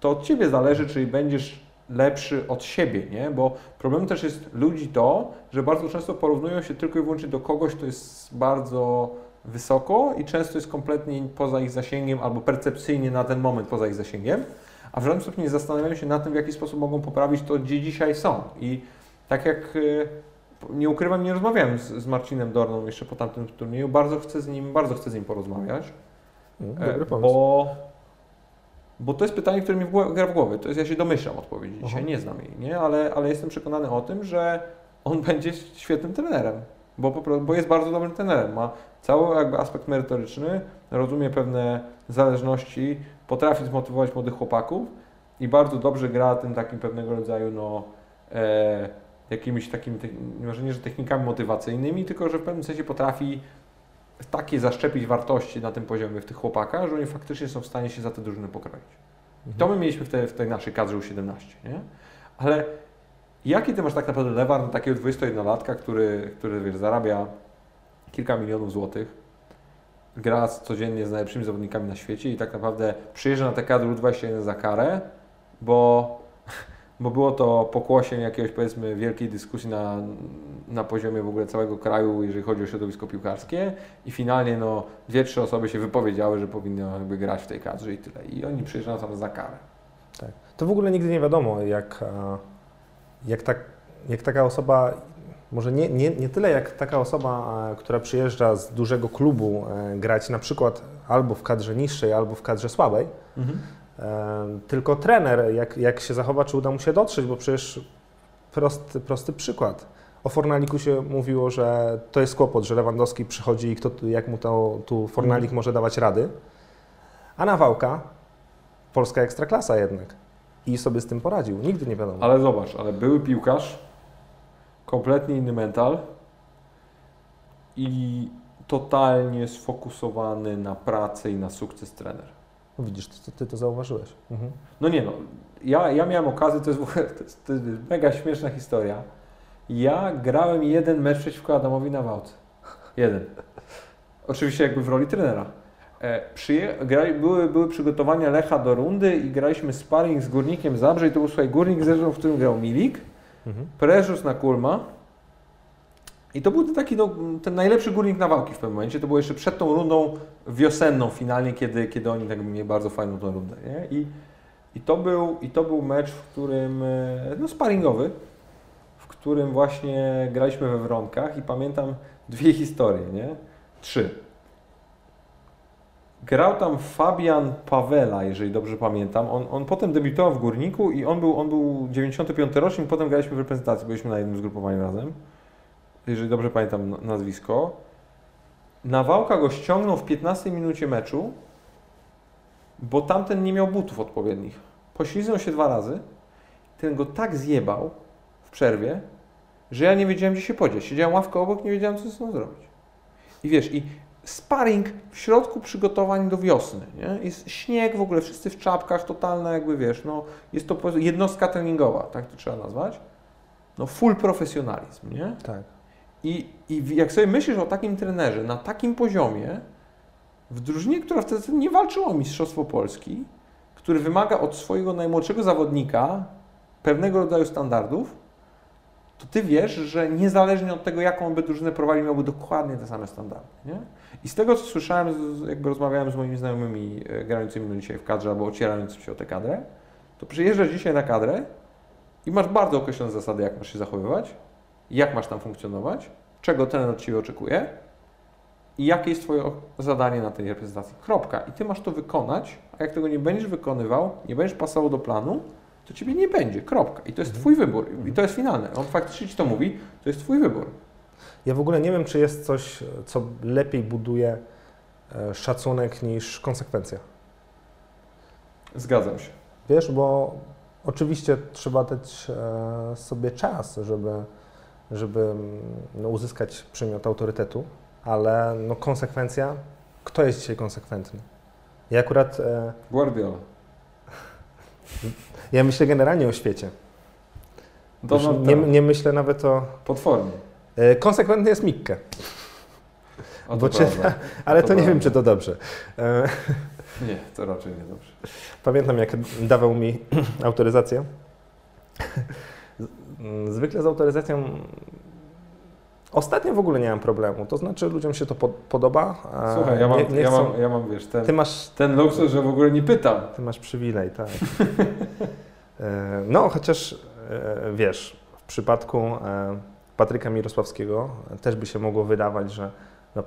Speaker 1: to od Ciebie zależy, czy będziesz lepszy od siebie, nie? Bo problemem też jest ludzi to, że bardzo często porównują się tylko i wyłącznie do kogoś, kto jest bardzo wysoko i często jest kompletnie poza ich zasięgiem albo percepcyjnie na ten moment poza ich zasięgiem, a w żadnym stopniu nie zastanawiają się nad tym, w jaki sposób mogą poprawić to, gdzie dzisiaj są. I tak jak e, nie ukrywam, nie rozmawiałem z, z Marcinem Dorną jeszcze po tamtym turnieju, bardzo chcę z nim, bardzo chcę z nim porozmawiać.
Speaker 2: Mm,
Speaker 1: E,
Speaker 2: Dobry pomysł.
Speaker 1: Bo, bo to jest pytanie, które mi w głowie, gra w głowie. To jest, ja się domyślam odpowiedzi dzisiaj,
Speaker 2: Aha.
Speaker 1: nie znam jej, nie? Ale, ale jestem przekonany o tym, że on będzie świetnym trenerem, bo, bo jest bardzo dobrym trenerem. Ma cały jakby aspekt merytoryczny, rozumie pewne zależności, potrafi zmotywować młodych chłopaków i bardzo dobrze gra tym takim pewnego rodzaju no, e, jakimiś takimi, może nie, że technikami motywacyjnymi, tylko że w pewnym sensie potrafi takie zaszczepić wartości na tym poziomie w tych chłopakach, że oni faktycznie są w stanie się za te drużyny pokroić. I to my mieliśmy w tej, w tej naszej kadrze U17, nie? Ale jaki ty masz tak naprawdę lewar na takiego 21-latka, który, który wiesz, zarabia kilka milionów złotych, gra codziennie z najlepszymi zawodnikami na świecie i tak naprawdę przyjeżdża na tę kadrę U21 za karę, bo, bo było to pokłosiem jakiegoś powiedzmy wielkiej dyskusji na, na poziomie w ogóle całego kraju, jeżeli chodzi o środowisko piłkarskie i finalnie no, dwie, trzy osoby się wypowiedziały, że powinno jakby grać w tej kadrze i tyle. I oni przyjeżdżają tam za karę.
Speaker 2: Tak. To w ogóle nigdy nie wiadomo, jak, e, jak, tak, jak taka osoba, może nie, nie, nie tyle jak taka osoba, e, która przyjeżdża z dużego klubu e, grać na przykład albo w kadrze niższej, albo w kadrze słabej, e, tylko trener, jak, jak się zachowa, czy uda mu się dotrzeć, bo przecież prosty, prosty przykład. O Fornaliku się mówiło, że to jest kłopot, że Lewandowski przychodzi i kto, jak mu to, tu Fornalik może dawać rady. A Nawałka, polska ekstraklasa jednak. I sobie z tym poradził. Nigdy nie wiadomo.
Speaker 1: Ale zobacz, ale były piłkarz, kompletnie inny mental i totalnie sfokusowany na pracę i na sukces trener.
Speaker 2: No Widzisz, ty, ty to zauważyłeś. Mhm.
Speaker 1: No nie no, ja, ja miałem okazję, to jest, to, jest, to jest mega śmieszna historia. Ja grałem jeden mecz przeciwko Adamowi Nawałce. Jeden. Oczywiście jakby w roli trenera. E, przyje, grali, były, były przygotowania Lecha do rundy i graliśmy sparring z Górnikiem Zabrze i to był słuchaj, Górnik Zabrze, w którym grał Milik,
Speaker 2: Mhm.
Speaker 1: Preżus na Kulma. I to był taki no, ten najlepszy górnik na walki w pewnym momencie. To było jeszcze przed tą rundą wiosenną finalnie, kiedy, kiedy oni tak mieli bardzo fajną tą rundę. Nie? I, i, to był, I to był mecz, w którym, e, no sparingowy, w którym właśnie graliśmy we Wronkach i pamiętam dwie historie, nie? Trzy. Grał tam Fabian Pawela, jeżeli dobrze pamiętam. On, on potem debiutował w Górniku i on był, on był 95 rocznik, potem graliśmy w reprezentacji, byliśmy na jednym zgrupowaniu razem. Jeżeli dobrze pamiętam na- nazwisko. Nawałka go ściągnął w 15 minucie meczu, bo tamten nie miał butów odpowiednich. Pośliznął się dwa razy. Ten go tak zjebał w przerwie, że ja nie wiedziałem, gdzie się podzieć. Siedziałem ławkę obok, nie wiedziałem, co ze sobą zrobić. I wiesz, i sparring w środku przygotowań do wiosny, nie? Jest śnieg w ogóle, wszyscy w czapkach, totalna jakby, wiesz, no, jest to jednostka treningowa, tak to trzeba nazwać. No full profesjonalizm, nie?
Speaker 2: Tak.
Speaker 1: I, I jak sobie myślisz o takim trenerze na takim poziomie, w drużynie, która wtedy nie walczyła o Mistrzostwo Polski, który wymaga od swojego najmłodszego zawodnika pewnego rodzaju standardów, to ty wiesz, że niezależnie od tego, jaką by drużynę prowadził, miałby dokładnie te same standardy. Nie? I z tego, co słyszałem, jakby rozmawiałem z moimi znajomymi e, grającymi dzisiaj w kadrze albo ocierającymi się o tę kadrę, to przyjeżdżasz dzisiaj na kadrę i masz bardzo określone zasady, jak masz się zachowywać, jak masz tam funkcjonować, czego ten od Ciebie oczekuje i jakie jest Twoje zadanie na tej reprezentacji. Kropka. I Ty masz to wykonać, a jak tego nie będziesz wykonywał, nie będziesz pasował do planu, to Ciebie nie będzie. Kropka. I to jest Twój wybór. I to jest finalne. On faktycznie Ci to mówi, to jest Twój wybór.
Speaker 2: Ja w ogóle nie wiem, czy jest coś, co lepiej buduje e, szacunek niż konsekwencja.
Speaker 1: Zgadzam się.
Speaker 2: Wiesz, bo oczywiście trzeba dać e, sobie czas, żeby, żeby no, uzyskać przymiot autorytetu, ale no, konsekwencja, kto jest dzisiaj konsekwentny? Ja akurat, e,
Speaker 1: Guardiola.
Speaker 2: ja myślę generalnie o świecie.
Speaker 1: Donald
Speaker 2: nie, nie myślę nawet o...
Speaker 1: Potwornie.
Speaker 2: E, konsekwentny jest Mikke,
Speaker 1: O, to
Speaker 2: czyta-
Speaker 1: prawda.
Speaker 2: ale
Speaker 1: To
Speaker 2: to nie wiem,
Speaker 1: prawda.
Speaker 2: czy to dobrze. E,
Speaker 1: Nie, to raczej nie dobrze.
Speaker 2: Pamiętam, jak dawał mi autoryzację. Zwykle z autoryzacją Ostatnio w ogóle nie mam problemu, to znaczy ludziom się to po, podoba.
Speaker 1: Słuchaj, ja mam,
Speaker 2: nie, nie
Speaker 1: ja,
Speaker 2: chcą,
Speaker 1: mam, ja mam, wiesz, ten,
Speaker 2: Ty masz,
Speaker 1: ten luksus, że w ogóle nie pytam.
Speaker 2: ty masz przywilej, tak. E, no, chociaż e, wiesz, w przypadku e, Patryka Mirosławskiego też by się mogło wydawać, że no,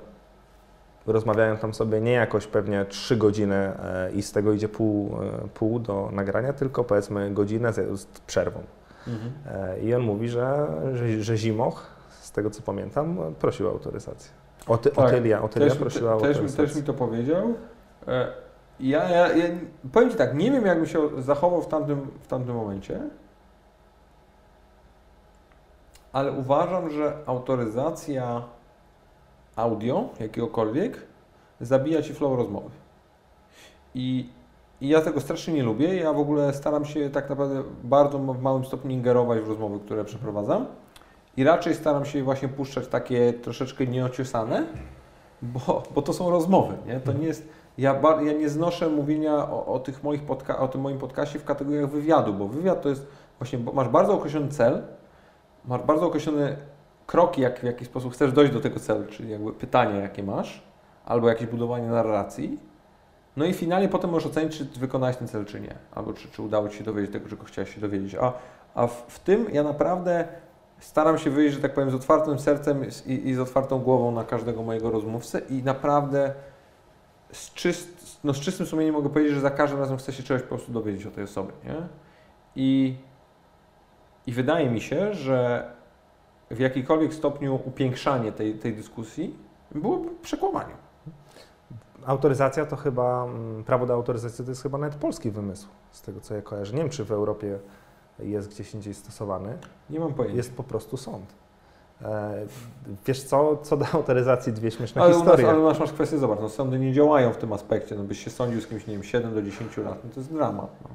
Speaker 2: rozmawiają tam sobie nie jakoś pewnie 3 godziny i z tego idzie pół, pół do nagrania, tylko powiedzmy godzinę z przerwą.
Speaker 1: Mhm.
Speaker 2: E, I on mówi, że, że, że Zimoch, z tego co pamiętam, prosił o autoryzację. Oty,
Speaker 1: Tak.
Speaker 2: Otylia, Otylia
Speaker 1: Też,
Speaker 2: prosiła o
Speaker 1: te, też, też mi to powiedział. E, Ja, ja, ja powiem Ci tak, nie wiem jakbym się zachował w tamtym, w tamtym momencie, ale uważam, że autoryzacja audio jakiegokolwiek zabija Ci flow rozmowy. I, I ja tego strasznie nie lubię. Ja w ogóle staram się tak naprawdę bardzo w małym stopniu ingerować w rozmowy, które przeprowadzam. I raczej staram się właśnie puszczać takie troszeczkę nieociosane, bo, bo to są rozmowy, nie? To nie jest, ja, ba- ja nie znoszę mówienia o, o, tych moich podca- o tym moim podcaście w kategoriach wywiadu, bo wywiad to jest właśnie, masz bardzo określony cel, masz bardzo określone kroki, jak, w jaki sposób chcesz dojść do tego celu, czyli jakby pytania, jakie masz, albo jakieś budowanie narracji. No i finalnie potem możesz ocenić, czy wykonałeś ten cel, czy nie, albo czy, czy udało Ci się dowiedzieć tego, czego chciałeś się dowiedzieć. A, a w, w tym ja naprawdę staram się wyjść, że tak powiem, z otwartym sercem i, i z otwartą głową na każdego mojego rozmówcę i naprawdę z, czyst, no z czystym sumieniem mogę powiedzieć, że za każdym razem chcę się czegoś po prostu dowiedzieć o tej osobie. Nie? I, I wydaje mi się, że w jakikolwiek stopniu upiększanie tej, tej dyskusji byłoby przekłamaniem.
Speaker 2: Autoryzacja to chyba, mm, prawo do autoryzacji to jest chyba nawet polski wymysł, z tego co ja kojarzę. Nie wiem, czy w Europie jest gdzieś indziej stosowany.
Speaker 1: Nie mam pojęcia.
Speaker 2: Jest po prostu sąd. E, wiesz co, co do autoryzacji dwie śmieszne
Speaker 1: ale, u nas,
Speaker 2: historie.
Speaker 1: ale nas masz kwestię, zobacz, no sądy nie działają w tym aspekcie, no byś się sądził z kimś, nie wiem, 7 do 10 lat, no to jest dramat. No.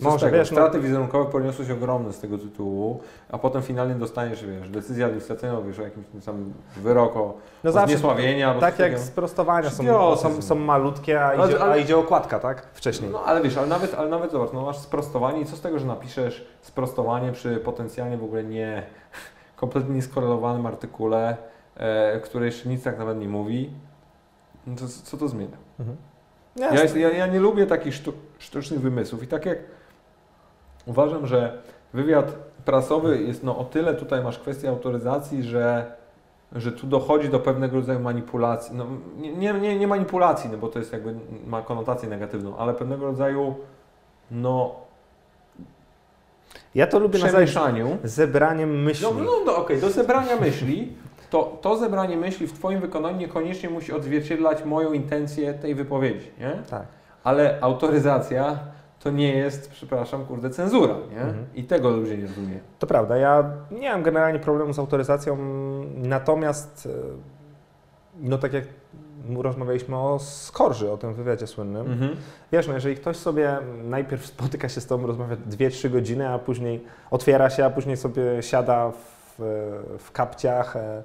Speaker 1: I
Speaker 2: Może, wiesz, no-
Speaker 1: Straty wizerunkowe poniosły się ogromne z tego tytułu, a potem finalnie dostaniesz, wiesz, decyzję administracyjną, wiesz, o jakimś tym samym wyrok o,
Speaker 2: No zawsze,
Speaker 1: zniesławienia,
Speaker 2: tak
Speaker 1: coś
Speaker 2: jak sprostowania są, są, są malutkie, a
Speaker 1: Ale-
Speaker 2: idzie,
Speaker 1: ale-
Speaker 2: a idzie okładka, tak? Wcześniej.
Speaker 1: No ale wiesz, ale nawet, ale nawet zobacz, no masz sprostowanie i co z tego, że napiszesz sprostowanie przy potencjalnie w ogóle nie, kompletnie nieskorelowanym artykule, e, który jeszcze nic tak nawet nie mówi, no to co to zmienia?
Speaker 2: Mhm.
Speaker 1: Ja, ja, ja nie lubię takich sztu, sztucznych wymysłów i tak jak uważam, że wywiad prasowy jest no o tyle tutaj masz kwestię autoryzacji, że, że tu dochodzi do pewnego rodzaju manipulacji. No, nie, nie, nie, manipulacji, no bo to jest jakby ma konotację negatywną, ale pewnego rodzaju no
Speaker 2: Ja to lubię nazwać zebraniem myśli.
Speaker 1: No, no, no okej, do zebrania myśli. To, to zebranie myśli w Twoim wykonaniu niekoniecznie musi odzwierciedlać moją intencję tej wypowiedzi, nie?
Speaker 2: Tak.
Speaker 1: Ale autoryzacja to nie jest, przepraszam, kurde, cenzura, nie?
Speaker 2: Mhm.
Speaker 1: I tego ludzie nie rozumieją.
Speaker 2: To prawda, ja nie mam generalnie problemu z autoryzacją, natomiast e, no tak jak rozmawialiśmy o Skorży, o tym wywiadzie słynnym,
Speaker 1: Mhm.
Speaker 2: wiesz, no jeżeli ktoś sobie najpierw spotyka się z tobą, rozmawia 2-3 godziny, a później otwiera się, a później sobie siada w, w kapciach e,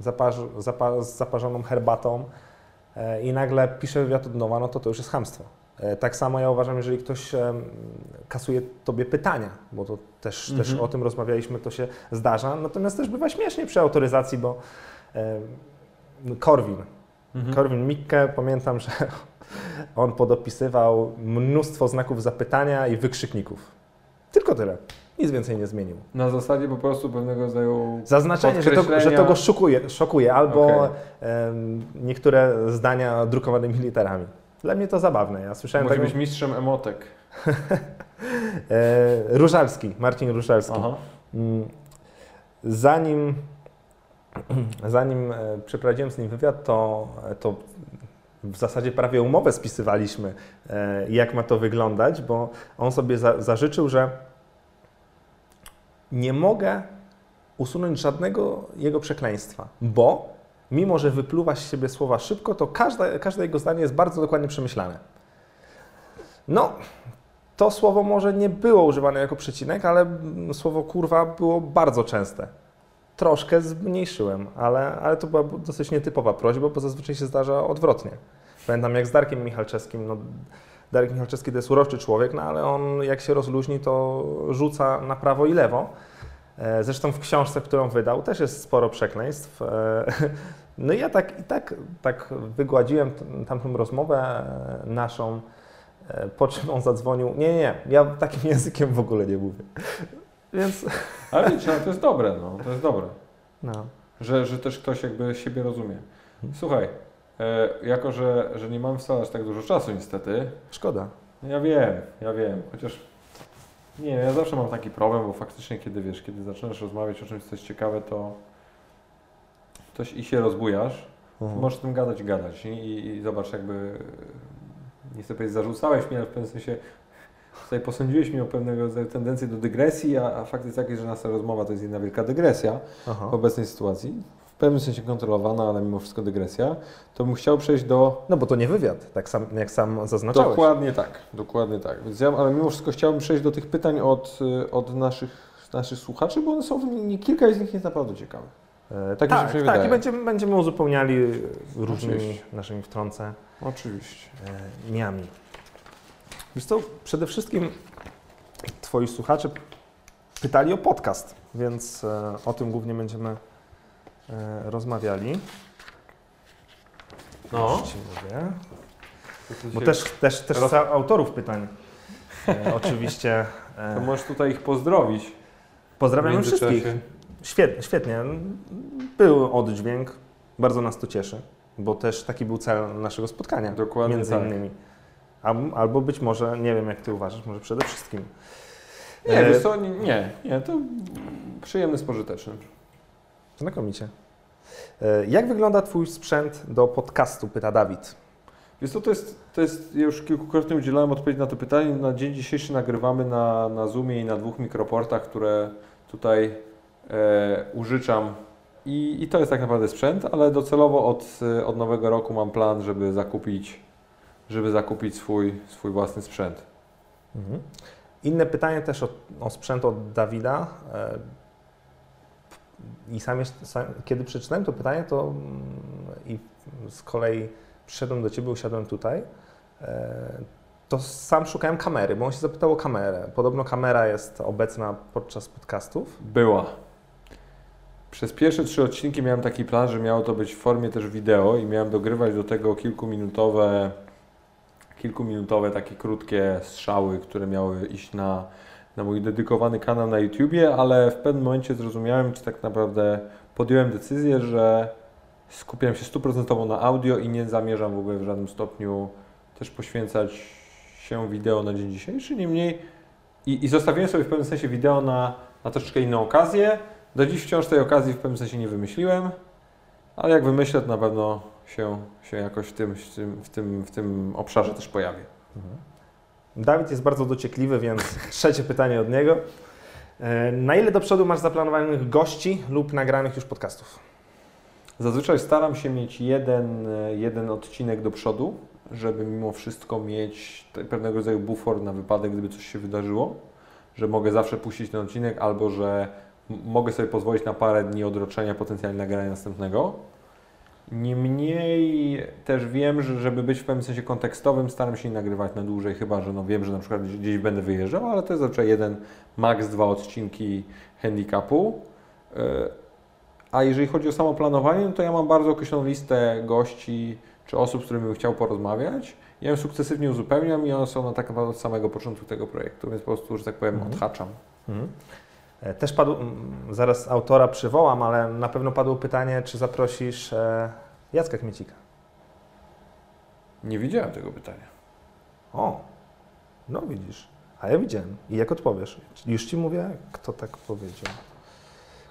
Speaker 2: zaparz, zapa, z zaparzoną herbatą e, i nagle pisze wywiad od nowa, no to to już jest chamstwo. E, Tak samo ja uważam, jeżeli ktoś kasuje tobie pytania, bo to też,
Speaker 1: Mhm.
Speaker 2: też o tym rozmawialiśmy, to się zdarza. Natomiast też bywa śmiesznie przy autoryzacji, bo Korwin,
Speaker 1: Mhm.
Speaker 2: Korwin Mikke, pamiętam, że on podopisywał mnóstwo znaków zapytania i wykrzykników. Tylko tyle. Nic więcej nie zmienił.
Speaker 1: Na zasadzie po prostu pewnego rodzaju
Speaker 2: Zaznaczenie, że to, że to go szokuje, szokuje albo em, niektóre zdania drukowanymi literami. Dla mnie to zabawne. Ja słyszałem
Speaker 1: musi
Speaker 2: taką,
Speaker 1: być mistrzem emotek.
Speaker 2: e, Różalski, Marcin Różalski.
Speaker 1: Aha.
Speaker 2: Mm, Zanim, zanim e, przeprowadziłem z nim wywiad, to, to w zasadzie prawie umowę spisywaliśmy, e, jak ma to wyglądać, bo on sobie za, zażyczył, że nie mogę usunąć żadnego jego przekleństwa, bo mimo, że wypluwa z siebie słowa szybko, to każde, każde jego zdanie jest bardzo dokładnie przemyślane. No, to słowo może nie było używane jako przecinek, ale słowo kurwa było bardzo częste. Troszkę zmniejszyłem, ale, ale to była dosyć nietypowa prośba, bo zazwyczaj się zdarza odwrotnie. Pamiętam jak z Darkiem Michalczewskim, no, Darek Michalczewski to jest uroczy człowiek, no ale on jak się rozluźni, to rzuca na prawo i lewo. E, Zresztą w książce, którą wydał, też jest sporo przekleństw. No i ja tak i tak, tak wygładziłem tamtą rozmowę e, naszą, e, po czym on zadzwonił. Nie, nie, nie, ja takim językiem w ogóle nie mówię. Więc
Speaker 1: Ale wiecie, no, to jest dobre, no, to jest dobre.
Speaker 2: no.
Speaker 1: Że, że też ktoś jakby siebie rozumie. Słuchaj, e, jako że, że nie mam wcale aż tak dużo czasu niestety,
Speaker 2: szkoda.
Speaker 1: ja wiem, ja wiem, chociaż nie wiem, ja zawsze mam taki problem, bo faktycznie kiedy wiesz, kiedy zaczynasz rozmawiać o czymś, co jest ciekawe, to ktoś i się rozbujasz, to możesz tym gadać i gadać i, i, i zobacz jakby, nie chcę powiedzieć zarzucałeś mnie, ale w pewnym sensie tutaj posądziłeś mnie o pewnego rodzaju tendencję do dygresji, a, a fakt jest taki, że nasza rozmowa to jest jedna wielka dygresja.
Speaker 2: Aha.
Speaker 1: w obecnej sytuacji, w pewnym sensie kontrolowana, ale mimo wszystko dygresja, to bym chciał przejść do...
Speaker 2: No bo to nie wywiad, tak sam, jak sam zaznaczałeś.
Speaker 1: Dokładnie tak, dokładnie tak. Więc ja, ale mimo wszystko chciałbym przejść do tych pytań od, y, od naszych, naszych słuchaczy, bo one są, nie, kilka z nich jest naprawdę ciekawe.
Speaker 2: E,
Speaker 1: Tak mi się
Speaker 2: tak,
Speaker 1: wydaje.
Speaker 2: tak, i będziemy, będziemy uzupełniali różnymi
Speaker 1: Oczywiście.
Speaker 2: naszymi wtrące.
Speaker 1: Oczywiście.
Speaker 2: e, niami. Wiesz co, przede wszystkim Twoi słuchacze pytali o podcast, więc e, o tym głównie będziemy e, rozmawiali.
Speaker 1: No.
Speaker 2: Już Ci mówię. Bo też, też, też
Speaker 1: Roz-
Speaker 2: autorów pytań e, oczywiście e,
Speaker 1: To możesz tutaj ich pozdrowić.
Speaker 2: pozdrawiamy
Speaker 1: międzyczasie.
Speaker 2: wszystkich. Świetnie, świetnie. Był oddźwięk, bardzo nas to cieszy, bo też taki był cel naszego spotkania.
Speaker 1: Dokładnie
Speaker 2: między
Speaker 1: tak.
Speaker 2: innymi. Albo być może, nie wiem jak ty uważasz, może przede wszystkim.
Speaker 1: Nie,
Speaker 2: E,
Speaker 1: wiesz co, nie, nie, to przyjemny z pożytecznym.
Speaker 2: Znakomicie. E, Jak wygląda Twój sprzęt do podcastu? Pyta Dawid.
Speaker 1: Wiesz co, to jest, to jest, ja już kilkukrotnie udzielałem odpowiedzi na to pytanie. Na dzień dzisiejszy nagrywamy na, na Zoomie i na dwóch mikroportach, które tutaj użyczam. I, I to jest tak naprawdę sprzęt, ale docelowo od, e, od nowego roku mam plan, żeby zakupić, żeby zakupić swój, swój własny sprzęt.
Speaker 2: Mhm. Inne pytanie też o, o sprzęt od Dawida. E, I sam, sam kiedy przeczytałem to pytanie, to mm, i z kolei przyszedłem do Ciebie, usiadłem tutaj, e, to sam szukałem kamery, bo on się zapytał o kamerę. Podobno kamera jest obecna podczas podcastów.
Speaker 1: Była. Przez pierwsze trzy odcinki miałem taki plan, że miało to być w formie też wideo i miałem dogrywać do tego kilkuminutowe, kilkuminutowe takie krótkie strzały, które miały iść na, na mój dedykowany kanał na YouTubie, ale w pewnym momencie zrozumiałem, czy tak naprawdę podjąłem decyzję, że skupiam się stuprocentowo na audio i nie zamierzam w ogóle w żadnym stopniu też poświęcać się wideo na dzień dzisiejszy. Niemniej i, i zostawiłem sobie w pewnym sensie wideo na, na troszeczkę inną okazję. Do dziś wciąż tej okazji w pewnym sensie nie wymyśliłem, ale jak wymyślę, to na pewno się, się jakoś w tym, w, tym, w, tym, w tym obszarze też pojawię.
Speaker 2: Dawid jest bardzo dociekliwy, więc trzecie pytanie od niego. E, Na ile do przodu masz zaplanowanych gości lub nagranych już podcastów?
Speaker 1: Zazwyczaj staram się mieć jeden, jeden odcinek do przodu, żeby mimo wszystko mieć pewnego rodzaju bufor na wypadek, gdyby coś się wydarzyło, że mogę zawsze puścić ten odcinek albo że mogę sobie pozwolić na parę dni odroczenia potencjalnie nagrania następnego. Niemniej też wiem, że żeby być w pewnym sensie kontekstowym, staram się nie nagrywać na dłużej, chyba że no wiem, że na przykład gdzieś- będę wyjeżdżał, ale to jest zazwyczaj jeden, max dwa odcinki handicapu. E, A jeżeli chodzi o samo planowanie, no to ja mam bardzo określoną listę gości czy osób, z którymi bym chciał porozmawiać. Ja ją sukcesywnie uzupełniam i one są na tak naprawdę od samego początku tego projektu, więc po prostu, że tak powiem,
Speaker 2: Mhm.
Speaker 1: odhaczam.
Speaker 2: E, Też padł, zaraz autora przywołam, ale na pewno padło pytanie, czy zaprosisz e, Jacka Kmiecika.
Speaker 1: Nie widziałem tego pytania.
Speaker 2: O, no widzisz, a ja widziałem. I jak odpowiesz? Już Ci mówię, kto tak powiedział.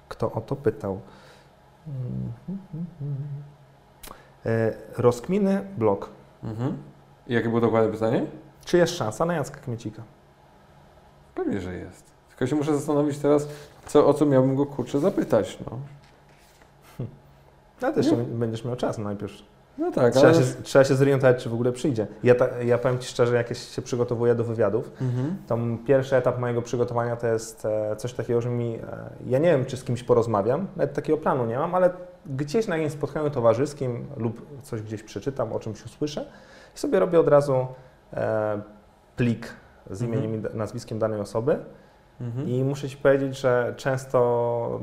Speaker 2: Kto o to pytał. E, Rozkminy blog.
Speaker 1: Mhm. I jakie było dokładne pytanie?
Speaker 2: Czy jest szansa na Jacka Kmiecika?
Speaker 1: Pewnie, że jest. Tylko się muszę zastanowić teraz, co, o co miałbym go kurczę zapytać. No,
Speaker 2: Ale też będziesz miał czas najpierw.
Speaker 1: no tak,
Speaker 2: Trzeba
Speaker 1: ale...
Speaker 2: się, trzeba się zorientować, czy w ogóle przyjdzie. Ja, ta, ja powiem Ci szczerze, jak się przygotowuję do wywiadów,
Speaker 1: Mhm.
Speaker 2: to pierwszy etap mojego przygotowania to jest e, coś takiego, że mi, e, ja nie wiem, czy z kimś porozmawiam, nawet takiego planu nie mam, ale gdzieś na jakimś spotkaniu towarzyskim lub coś gdzieś przeczytam, o czymś usłyszę i sobie robię od razu e, plik z
Speaker 1: Mhm.
Speaker 2: imieniem i da- nazwiskiem danej osoby Mhm. I muszę Ci powiedzieć, że często,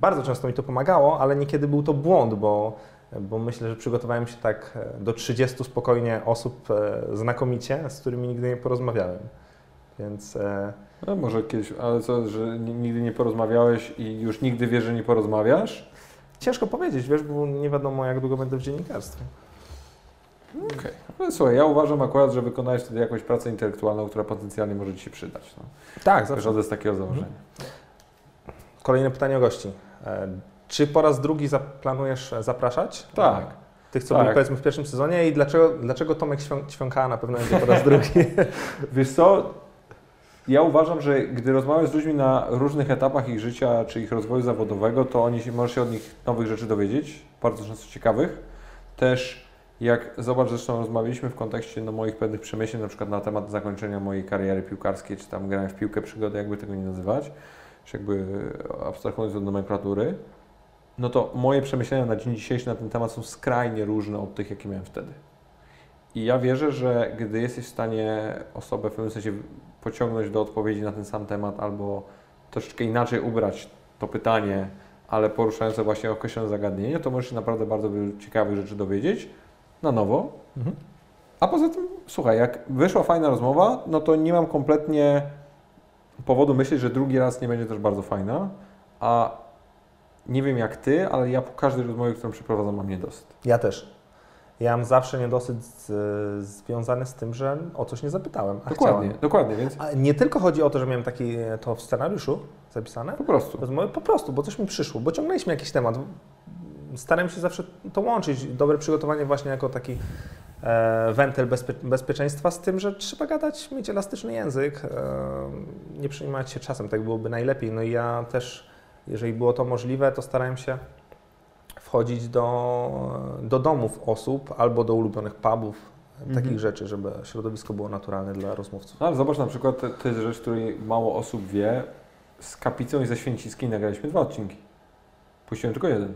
Speaker 2: bardzo często mi to pomagało, ale niekiedy był to błąd, bo, bo myślę, że przygotowałem się tak do 30 spokojnie osób e, znakomicie, z którymi nigdy nie porozmawiałem. Więc. E,
Speaker 1: no może kiedyś, ale co, że nigdy nie porozmawiałeś i już nigdy wiesz, że nie porozmawiasz?
Speaker 2: Ciężko powiedzieć, wiesz, bo nie wiadomo, jak długo będę w dziennikarstwie.
Speaker 1: Okej. Okay. No, słuchaj, ja uważam akurat, że wykonałeś wtedy jakąś pracę intelektualną, która potencjalnie może Ci się przydać. No.
Speaker 2: Tak, zawsze.
Speaker 1: Wychodzę z takiego założenia.
Speaker 2: Kolejne pytanie o gości. E, czy po raz drugi planujesz zapraszać?
Speaker 1: Tak.
Speaker 2: Tych, co tak. byli powiedzmy w pierwszym sezonie i dlaczego, dlaczego Tomek Świąkała na pewno będzie po raz drugi?
Speaker 1: Wiesz co, ja uważam, że gdy rozmawiasz z ludźmi na różnych etapach ich życia czy ich rozwoju zawodowego, to oni możesz się od nich nowych rzeczy dowiedzieć, bardzo często ciekawych. Też jak zobacz, zresztą rozmawialiśmy w kontekście no, moich pewnych przemyśleń, na przykład na temat zakończenia mojej kariery piłkarskiej, czy tam grałem w piłkę przygody, jakby tego nie nazywać, czy jakby abstrahując od nomenklatury, no to moje przemyślenia na dzień dzisiejszy na ten temat są skrajnie różne od tych, jakie miałem wtedy. I ja wierzę, że gdy jesteś w stanie osobę w pewnym sensie pociągnąć do odpowiedzi na ten sam temat albo troszeczkę inaczej ubrać to pytanie, ale poruszające właśnie określone zagadnienie, to możesz się naprawdę bardzo wielu ciekawych rzeczy dowiedzieć na nowo. Mhm. A poza tym, słuchaj, jak wyszła fajna rozmowa, no to nie mam kompletnie powodu myśleć, że drugi raz nie będzie też bardzo fajna, a nie wiem jak ty, ale ja po każdej rozmowie, którą przeprowadzam, mam niedosyt.
Speaker 2: Ja też. Ja mam zawsze niedosyt z, związany z tym, że o coś nie zapytałem.
Speaker 1: dokładnie, chciałem. dokładnie. Więc...
Speaker 2: A nie tylko chodzi o to, że miałem taki to w scenariuszu zapisane.
Speaker 1: Po prostu.
Speaker 2: Rozmowy, po prostu, bo coś mi przyszło, bo ciągnęliśmy jakiś temat. Staram się zawsze to łączyć. Dobre przygotowanie właśnie jako taki e, wentyl bezpie bezpieczeństwa z tym, że trzeba gadać, mieć elastyczny język, e, nie przejmować się czasem, tak byłoby najlepiej. No i ja też, jeżeli było to możliwe, to starałem się wchodzić do, do domów osób albo do ulubionych pubów, mhm. takich rzeczy, żeby środowisko było naturalne dla rozmówców.
Speaker 1: No, ale zobacz na przykład, to jest rzecz, której mało osób wie, z Kapicą i ze Święcickiej nagraliśmy dwa odcinki. Puściłem tylko jeden.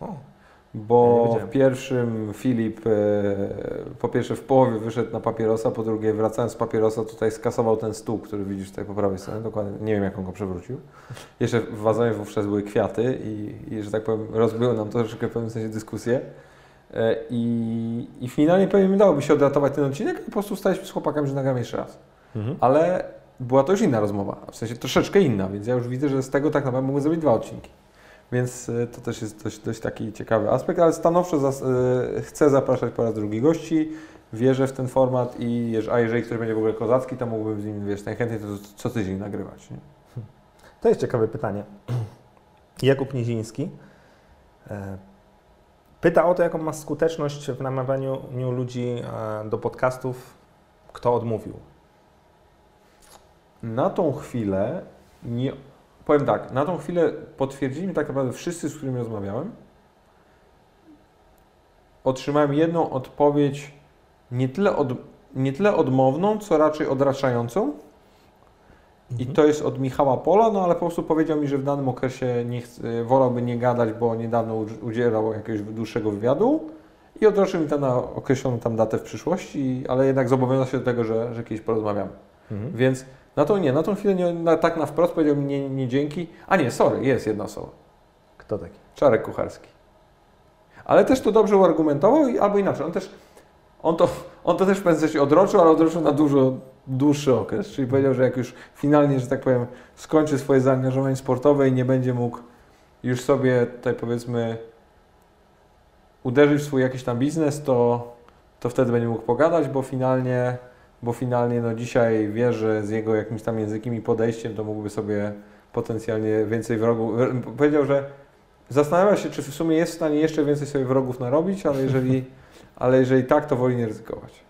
Speaker 1: O. Bo w pierwszym Filip e, po pierwsze w połowie wyszedł na papierosa, po drugie wracając z papierosa tutaj skasował ten stół, który widzisz tutaj po prawej stronie, dokładnie, nie wiem jak on go przewrócił. Jeszcze w wazonie wówczas były kwiaty i, i że tak powiem rozbyło nam troszeczkę w pewnym sensie dyskusję. E, I, I finalnie pewnie dałoby się odratować ten odcinek i po prostu staliśmy z chłopakami, że nagramy jeszcze raz. Mhm. Ale była to już inna rozmowa, w sensie troszeczkę inna, więc ja już widzę, że z tego tak naprawdę mógłbym zrobić dwa odcinki. Więc e, to też jest dość, dość taki ciekawy aspekt, ale stanowczo zas, e, chcę zapraszać po raz drugi gości. Wierzę w ten format i a jeżeli ktoś będzie w ogóle kozacki, to mógłbym z nim, wiesz, najchętniej to co tydzień nagrywać. Nie?
Speaker 2: To jest ciekawe pytanie. Jakub Nieziński e, pyta o to, jaką ma skuteczność w namawianiu ludzi do podcastów, kto odmówił.
Speaker 1: Na tą chwilę nie powiem tak, na tą chwilę potwierdzili mi tak naprawdę wszyscy, z którymi rozmawiałem. Otrzymałem jedną odpowiedź nie tyle, od, nie tyle odmowną, co raczej odraczającą. I mhm. to jest od Michała Pola, no ale po prostu powiedział mi, że w danym okresie nie chce, wolałby nie gadać, bo niedawno udzielał jakiegoś dłuższego wywiadu i odraczył mi to na określoną tam datę w przyszłości, ale jednak zobowiązał się do tego, że, że kiedyś porozmawiamy. Mhm. Więc na to nie, na tą chwilę nie, na, tak na wprost powiedział mi nie, nie dzięki. A nie, sorry, jest jedna osoba.
Speaker 2: Kto taki?
Speaker 1: Czarek Kucharski. Ale też to dobrze uargumentował, albo inaczej, on też, on to, on to też w pewnym sensie odroczył, ale odroczył na dużo dłuższy okres, czyli powiedział, że jak już finalnie, że tak powiem, skończy swoje zaangażowanie sportowe i nie będzie mógł już sobie tutaj powiedzmy uderzyć w swój jakiś tam biznes, to, to wtedy będzie mógł pogadać, bo finalnie bo finalnie no dzisiaj wie, że z jego jakimś tam językiem i podejściem to mógłby sobie potencjalnie więcej wrogów. Powiedział, że zastanawia się, czy w sumie jest w stanie jeszcze więcej sobie wrogów narobić, ale jeżeli, ale jeżeli tak, to woli nie ryzykować.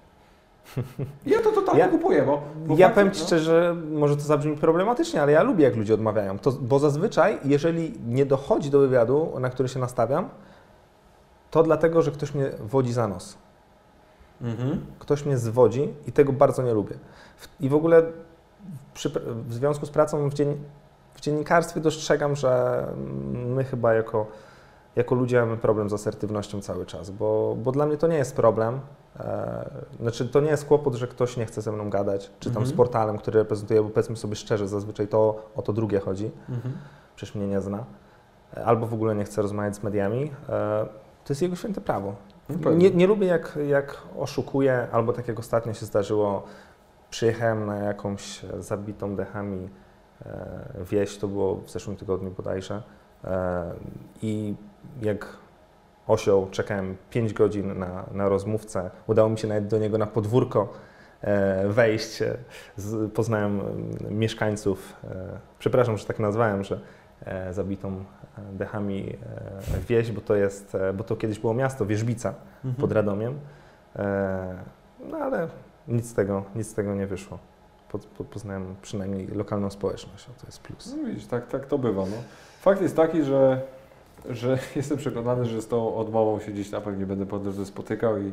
Speaker 1: Ja to totalnie ja, kupuję, bo...
Speaker 2: bo ja powiem Ci no. szczerze, może to zabrzmi problematycznie, ale ja lubię, jak ludzie odmawiają. To, bo zazwyczaj, jeżeli nie dochodzi do wywiadu, na który się nastawiam, to dlatego, że ktoś mnie wodzi za nos. Mhm. Ktoś mnie zwodzi i tego bardzo nie lubię. I w ogóle przy, w związku z pracą w, dzien, w dziennikarstwie dostrzegam, że my chyba jako, jako ludzie mamy problem z asertywnością cały czas, bo, bo dla mnie to nie jest problem. E, znaczy, to nie jest kłopot, że ktoś nie chce ze mną gadać, czy tam
Speaker 1: Mhm.
Speaker 2: z portalem, który reprezentuję, bo powiedzmy sobie szczerze, zazwyczaj to o to drugie chodzi,
Speaker 1: Mhm.
Speaker 2: przecież mnie nie zna, E, albo w ogóle nie chce rozmawiać z mediami. E, to jest jego święte prawo.
Speaker 1: No.
Speaker 2: Nie, nie lubię, jak, jak oszukuje, albo tak jak ostatnio się zdarzyło, przyjechałem na jakąś zabitą dechami e, wieś, to było w zeszłym tygodniu bodajże, e, i jak osioł czekałem 5 godzin na, na rozmówcę, udało mi się nawet do niego na podwórko e, wejść, poznałem mm, mieszkańców, przepraszam, że tak nazwałem, że zabitą e, dechami e, wieś, bo to jest, e, bo to kiedyś było miasto, Wierzbica
Speaker 1: Mhm.
Speaker 2: pod Radomiem. E, No ale nic z tego, nic z tego nie wyszło. Po, po, poznałem przynajmniej lokalną społeczność, a to jest plus.
Speaker 1: No widzisz, tak, tak to bywa. No. Fakt jest taki, że, że jestem przekonany, że z tą odmową się gdzieś na pewno będę po drodze spotykał i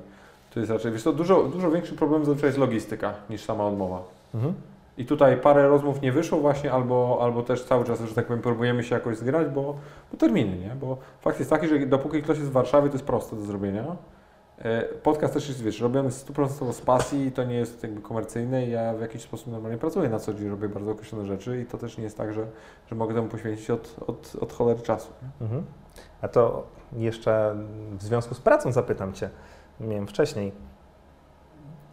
Speaker 1: to jest raczej, wiesz to dużo, dużo większy problem zazwyczaj jest logistyka niż sama odmowa.
Speaker 2: Mhm.
Speaker 1: I tutaj parę rozmów nie wyszło właśnie, albo, albo też cały czas, że tak powiem, próbujemy się jakoś zgrać, bo, bo terminy, nie? Bo fakt jest taki, że dopóki ktoś jest w Warszawie, to jest proste do zrobienia. E, Podcast też jest, wiesz, robiony 100% z pasji to nie jest jakby komercyjne i ja w jakiś sposób normalnie pracuję na co dzień, robię bardzo określone rzeczy i to też nie jest tak, że, że mogę temu poświęcić od, od, od cholery czasu.
Speaker 2: Mhm. A to jeszcze w związku z pracą zapytam Cię, miałem wcześniej.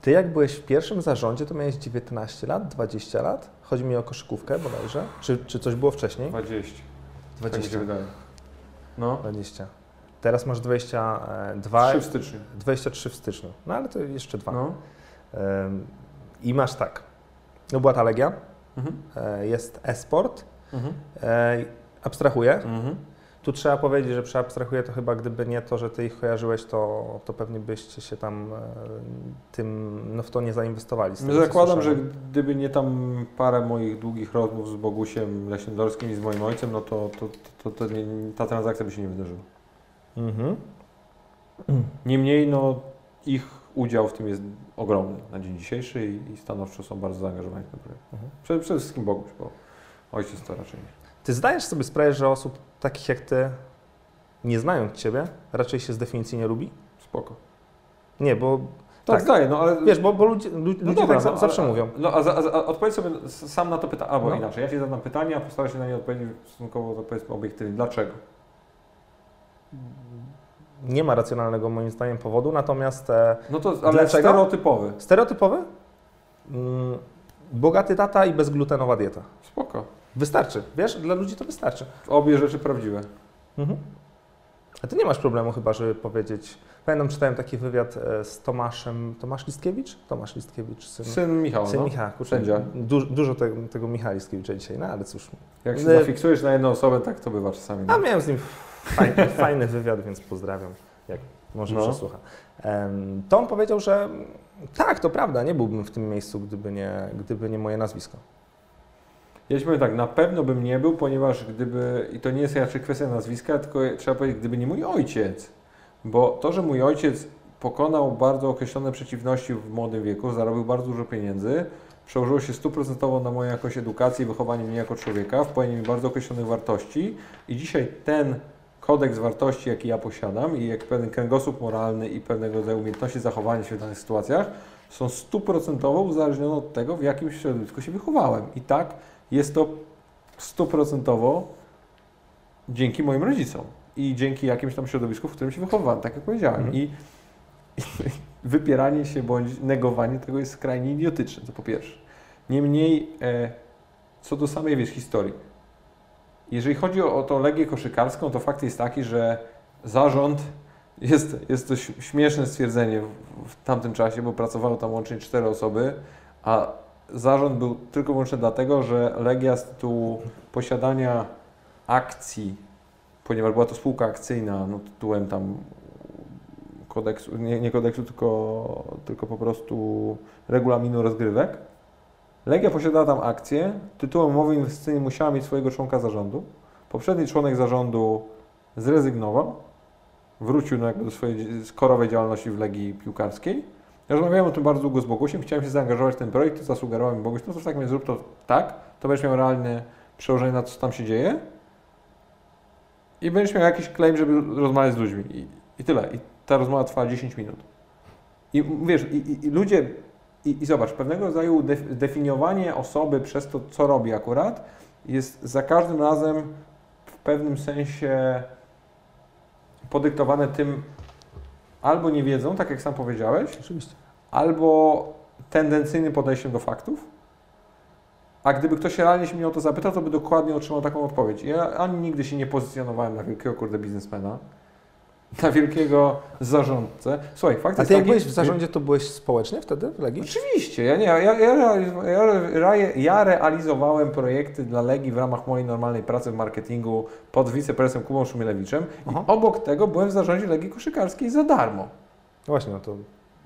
Speaker 2: Ty jak byłeś w pierwszym zarządzie, to miałeś 19 lat, 20 lat? Chodzi mi o koszykówkę bodajże. Czy, czy coś było wcześniej?
Speaker 1: 20. Tak mi
Speaker 2: 20.
Speaker 1: się wydaje. No.
Speaker 2: 20. Teraz masz 22,
Speaker 1: 3 w styczniu.
Speaker 2: 23 w styczniu. No ale to jeszcze dwa.
Speaker 1: No.
Speaker 2: I masz tak. No była ta Legia,
Speaker 1: Mhm.
Speaker 2: e, jest e-sport,
Speaker 1: Mhm.
Speaker 2: e, abstrahuję.
Speaker 1: Mhm.
Speaker 2: Tu trzeba powiedzieć, że przeabstrahuję to chyba, gdyby nie to, że ty ich kojarzyłeś, to, to pewnie byście się tam e, tym, no w to nie zainwestowali. tego,
Speaker 1: Zakładam, że gdyby nie tam parę moich długich rozmów z Bogusiem Leśniodorskim i z moim ojcem, no to, to, to, to nie, ta transakcja by się nie wydarzyła.
Speaker 2: Mhm.
Speaker 1: Niemniej, no, ich udział w tym jest ogromny na dzień dzisiejszy i, i stanowczo są bardzo zaangażowani w ten projekt.
Speaker 2: Mhm.
Speaker 1: Przede, przede wszystkim Boguś, bo ojciec to raczej nie.
Speaker 2: Ty zdajesz sobie sprawę, że osób takich jak ty, nie znając ciebie, raczej się z definicji nie lubi?
Speaker 1: Spoko.
Speaker 2: Nie, bo
Speaker 1: Tak,
Speaker 2: Tak.
Speaker 1: zdaję, no ale...
Speaker 2: wiesz, bo, bo ludzie, lu- ludzie
Speaker 1: dobra,
Speaker 2: tak
Speaker 1: no,
Speaker 2: zawsze
Speaker 1: ale-
Speaker 2: mówią.
Speaker 1: No, a, za, a odpowiedz sobie sam na to pytanie, albo
Speaker 2: No.
Speaker 1: inaczej. Ja Ci zadam pytanie, a postaraj się na nie odpowiedzieć stosunkowo, to powiedzmy, obiektywnie. Dlaczego?
Speaker 2: Nie ma racjonalnego moim zdaniem powodu, natomiast e,
Speaker 1: No to, ale
Speaker 2: Dlaczego?
Speaker 1: stereotypowy.
Speaker 2: stereotypowy? Mm, bogaty tata i bezglutenowa dieta.
Speaker 1: Spoko.
Speaker 2: Wystarczy, wiesz, dla ludzi to wystarczy.
Speaker 1: Obie rzeczy prawdziwe.
Speaker 2: Mhm. A ty nie masz problemu chyba, żeby powiedzieć. Pamiętam, czytałem taki wywiad e, z Tomaszem. Tomasz Listkiewicz? Tomasz Listkiewicz, syn,
Speaker 1: Syn Michał,
Speaker 2: syn
Speaker 1: no.
Speaker 2: Michała. Kurczę. Du, dużo te, tego Michała Listkiewicza dzisiaj, no ale cóż.
Speaker 1: Jak się
Speaker 2: Nie.
Speaker 1: zafiksujesz na jedną osobę, tak to bywa czasami.
Speaker 2: A
Speaker 1: No.
Speaker 2: miałem z nim fajny, fajny wywiad, więc pozdrawiam, jak może
Speaker 1: No.
Speaker 2: przesłucha. Em, To on powiedział, że tak, to prawda, nie byłbym w tym miejscu, gdyby nie, gdyby nie moje nazwisko.
Speaker 1: Ja ci powiem tak, na pewno bym nie był, ponieważ gdyby, i to nie jest raczej kwestia nazwiska, tylko trzeba powiedzieć, gdyby nie mój ojciec, bo to, że mój ojciec pokonał bardzo określone przeciwności w młodym wieku, zarobił bardzo dużo pieniędzy, przełożyło się stuprocentowo na moją jakąś edukację i wychowanie mnie jako człowieka, wpłynie mi bardzo określonych wartości i dzisiaj ten kodeks wartości, jaki ja posiadam i jak pewien kręgosłup moralny i pewnego rodzaju umiejętności zachowania się w danych sytuacjach są stuprocentowo uzależnione od tego, w jakim środowisku się wychowałem. I tak jest to stuprocentowo dzięki moim rodzicom i dzięki jakimś tam środowisku, w którym się wychowałem, tak jak powiedziałem.
Speaker 2: Mhm.
Speaker 1: I, I wypieranie się bądź negowanie tego jest skrajnie idiotyczne, to po pierwsze. Niemniej, e, co do samej wiesz, historii. Jeżeli chodzi o, o tą legię koszykarską, to fakt jest taki, że zarząd, jest, jest to śmieszne stwierdzenie w, w tamtym czasie, bo pracowało tam łącznie cztery osoby, a zarząd był tylko i wyłącznie dlatego, że Legia z tytułu posiadania akcji, ponieważ była to spółka akcyjna, no tytułem tam kodeksu, nie, nie kodeksu, tylko, tylko po prostu regulaminu rozgrywek. Legia posiadała tam akcje, tytułem umowy inwestycyjnej musiała mieć swojego członka zarządu. Poprzedni członek zarządu zrezygnował, wrócił no jakby do swojej skorowej działalności w Legii Piłkarskiej. Ja rozmawiałem o tym bardzo długo z Bogusiem, chciałem się zaangażować w ten projekt, zasugerował mi Boguś, no to w takim razie zrób to tak, to będziesz miał realne przełożenie na to, co tam się dzieje i będziesz miał jakiś claim, żeby rozmawiać z ludźmi. I, i tyle. I ta rozmowa trwała 10 minut. I wiesz, i, i, ludzie, i, i zobacz, pewnego rodzaju def, definiowanie osoby przez to, co robi akurat, jest za każdym razem w pewnym sensie podyktowane tym, albo nie wiedzą, tak jak sam powiedziałeś,
Speaker 2: Oczywiście.
Speaker 1: albo tendencyjnym podejściem do faktów. A gdyby ktoś realnie się mnie o to zapytał, to by dokładnie otrzymał taką odpowiedź. Ja ani nigdy się nie pozycjonowałem na wielkiego kurde biznesmena, na wielkiego zarządcę. Słuchaj, fakt
Speaker 2: A
Speaker 1: jest
Speaker 2: ty jak
Speaker 1: taki,
Speaker 2: byłeś w zarządzie, to byłeś społecznie wtedy w Legii?
Speaker 1: Oczywiście, ja nie, ja, ja, ja, ja realizowałem projekty dla Legii w ramach mojej normalnej pracy w marketingu pod wiceprezesem Kubą Szumielewiczem
Speaker 2: Aha.
Speaker 1: i obok tego byłem w zarządzie Legii Koszykarskiej za darmo.
Speaker 2: No właśnie, no to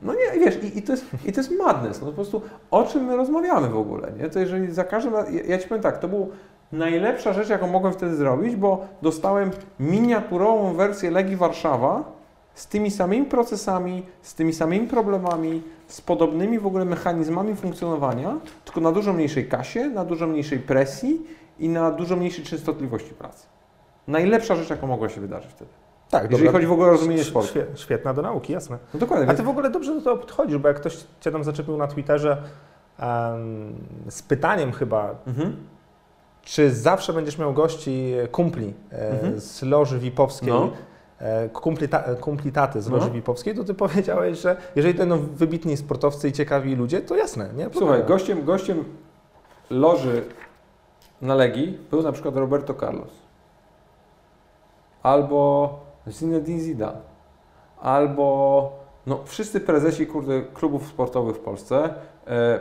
Speaker 1: No nie, wiesz, i, i, to, jest, i to jest madness, no po prostu o czym my rozmawiamy w ogóle, nie? To jeżeli za każdym razem, ja, ja Ci powiem tak, to był najlepsza rzecz, jaką mogłem wtedy zrobić, bo dostałem miniaturową wersję Legii Warszawa z tymi samymi procesami, z tymi samymi problemami, z podobnymi w ogóle mechanizmami funkcjonowania, tylko na dużo mniejszej kasie, na dużo mniejszej presji i na dużo mniejszej częstotliwości pracy. Najlepsza rzecz, jaką mogła się wydarzyć wtedy.
Speaker 2: tak,
Speaker 1: Jeżeli chodzi w ogóle o rozumienie sportu.
Speaker 2: świe- Świetna do nauki, jasne.
Speaker 1: No dokładnie.
Speaker 2: A ty w ogóle dobrze do tego podchodzisz, bo jak ktoś cię tam zaczepił na Twitterze em, z pytaniem chyba,
Speaker 1: Mhm.
Speaker 2: Czy zawsze będziesz miał gości e, kumpli e,
Speaker 1: Mhm.
Speaker 2: z loży VIP-owskiej,
Speaker 1: No.
Speaker 2: e, kumpli, ta, kumpli taty z
Speaker 1: No.
Speaker 2: loży VIP-owskiej, to ty powiedziałeś, że jeżeli to będą wybitni sportowcy i ciekawi ludzie, to jasne, nie?
Speaker 1: Słuchaj, gościem, gościem loży na Legii był na przykład Roberto Carlos. Albo Zinedine Zidane. Albo no, wszyscy prezesi kurde, klubów sportowych w Polsce.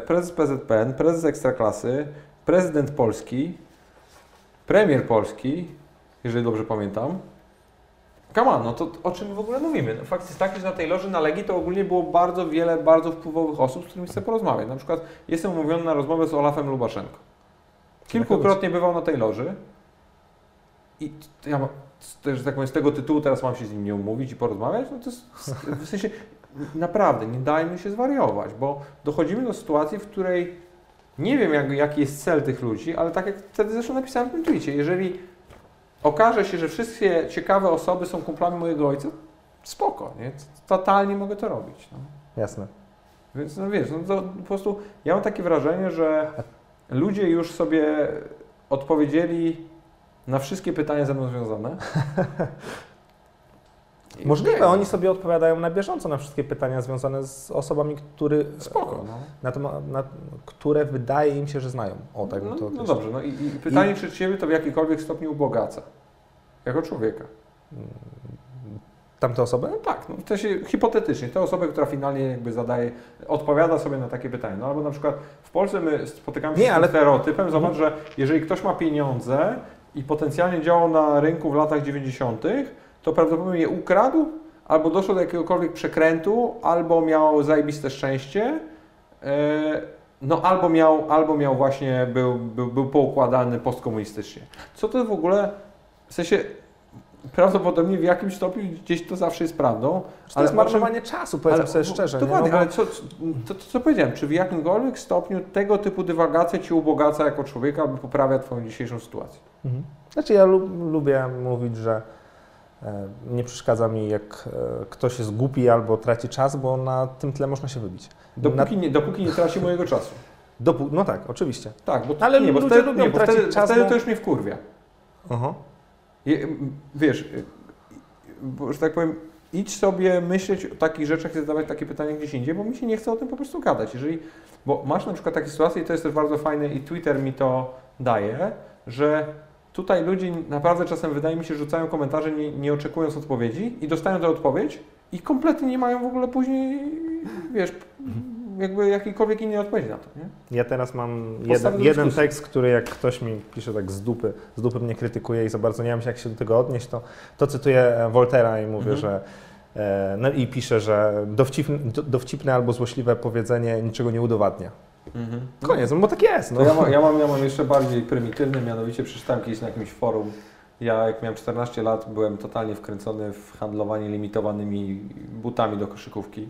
Speaker 1: Prezes PZPN, prezes Ekstraklasy, prezydent Polski, premier Polski, jeżeli dobrze pamiętam. Come on, no to o czym w ogóle mówimy? No, fakt jest taki, że na tej loży na Legii to ogólnie było bardzo wiele bardzo wpływowych osób, z którymi chcę porozmawiać. Na przykład jestem umówiony na rozmowę z Olafem Lubaszenko. Kilkukrotnie bywał na tej loży i ja też, tak z tego tytułu teraz mam się z nim nie umówić i porozmawiać, no to jest, w sensie naprawdę nie dajmy się zwariować, bo dochodzimy do sytuacji, w której nie wiem jak, jaki jest cel tych ludzi, ale tak jak wtedy zresztą napisałem w tym tweetie, jeżeli okaże się, że wszystkie ciekawe osoby są kumplami mojego ojca, spoko, nie? Totalnie mogę to robić. No.
Speaker 2: Jasne.
Speaker 1: Więc no wiesz, no to po prostu ja mam takie wrażenie, że ludzie już sobie odpowiedzieli na wszystkie pytania ze mną związane. I
Speaker 2: Możliwe, oni sobie odpowiadają na bieżąco na wszystkie pytania związane z osobami, który,
Speaker 1: Spoko, no.
Speaker 2: na temat, na, które wydaje im się, że znają. O, tak
Speaker 1: no,
Speaker 2: to
Speaker 1: no dobrze, no i, i pytanie przed Ciebie to w jakikolwiek stopniu ubogaca. Jako człowieka.
Speaker 2: Tamte osoby?
Speaker 1: No tak, no w sensie hipotetycznie, tę osobę, która finalnie jakby zadaje, odpowiada sobie na takie pytanie. No albo na przykład w Polsce my spotykamy się
Speaker 2: Nie,
Speaker 1: z
Speaker 2: ale-
Speaker 1: stereotypem, zobacz, że jeżeli ktoś ma pieniądze i potencjalnie działał na rynku w latach 90., to prawdopodobnie je ukradł, albo doszło do jakiegokolwiek przekrętu, albo miał zajebiste szczęście, e, no albo miał, albo miał właśnie, był, był, był poukładany postkomunistycznie. Co to w ogóle, w sensie prawdopodobnie w jakimś stopniu gdzieś to zawsze jest prawdą,
Speaker 2: To
Speaker 1: ale
Speaker 2: jest marnowanie czasu, powiedzmy
Speaker 1: ale-
Speaker 2: sobie szczerze.
Speaker 1: Dokładnie,
Speaker 2: nie? No,
Speaker 1: ale co, to, to co powiedziałem, czy w jakimkolwiek stopniu tego typu dywagacja Ci ubogaca jako człowieka albo poprawia Twoją dzisiejszą sytuację?
Speaker 2: Mhm. Znaczy ja lu- lubię mówić, że nie przeszkadza mi, jak e, ktoś jest głupi albo traci czas, bo na tym tle można się wybić.
Speaker 1: Dopóki, nie, dopóki nie traci mojego czasu.
Speaker 2: Dopu- no tak, oczywiście.
Speaker 1: Tak, bo,
Speaker 2: Ale
Speaker 1: nie, bo
Speaker 2: ludzie
Speaker 1: wtedy,
Speaker 2: lubią
Speaker 1: nie, bo
Speaker 2: tracić
Speaker 1: wtedy,
Speaker 2: czas,
Speaker 1: wtedy
Speaker 2: bo-
Speaker 1: to już mnie wkurwia.
Speaker 2: Aha.
Speaker 1: Je, wiesz, bo, że tak powiem, idź sobie myśleć o takich rzeczach i zadawać takie pytania gdzieś indziej, bo mi się nie chce o tym po prostu gadać. Jeżeli, bo masz na przykład takie sytuacje i to jest też bardzo fajne i Twitter mi to daje, że tutaj ludzie naprawdę czasem wydaje mi się rzucają komentarze nie, nie oczekując odpowiedzi i dostają tę odpowiedź i kompletnie nie mają w ogóle później, wiesz, jakby jakiejkolwiek innej odpowiedzi na to, nie?
Speaker 2: Ja teraz mam jeden, jeden tekst, który jak ktoś mi pisze tak z dupy, z dupy mnie krytykuje i za bardzo nie wiem jak się do tego odnieść, to, to cytuję e, Voltera i mówię,
Speaker 1: Mhm.
Speaker 2: że e, no i piszę, że dowcipne, do- dowcipne albo złośliwe powiedzenie niczego nie udowadnia. Koniec, no bo tak jest. No.
Speaker 1: No ja, mam, ja, mam, ja mam jeszcze bardziej prymitywny, mianowicie przeczytałem kiedyś na jakimś forum. Ja jak miałem 14 lat byłem totalnie wkręcony w handlowanie limitowanymi butami do koszykówki.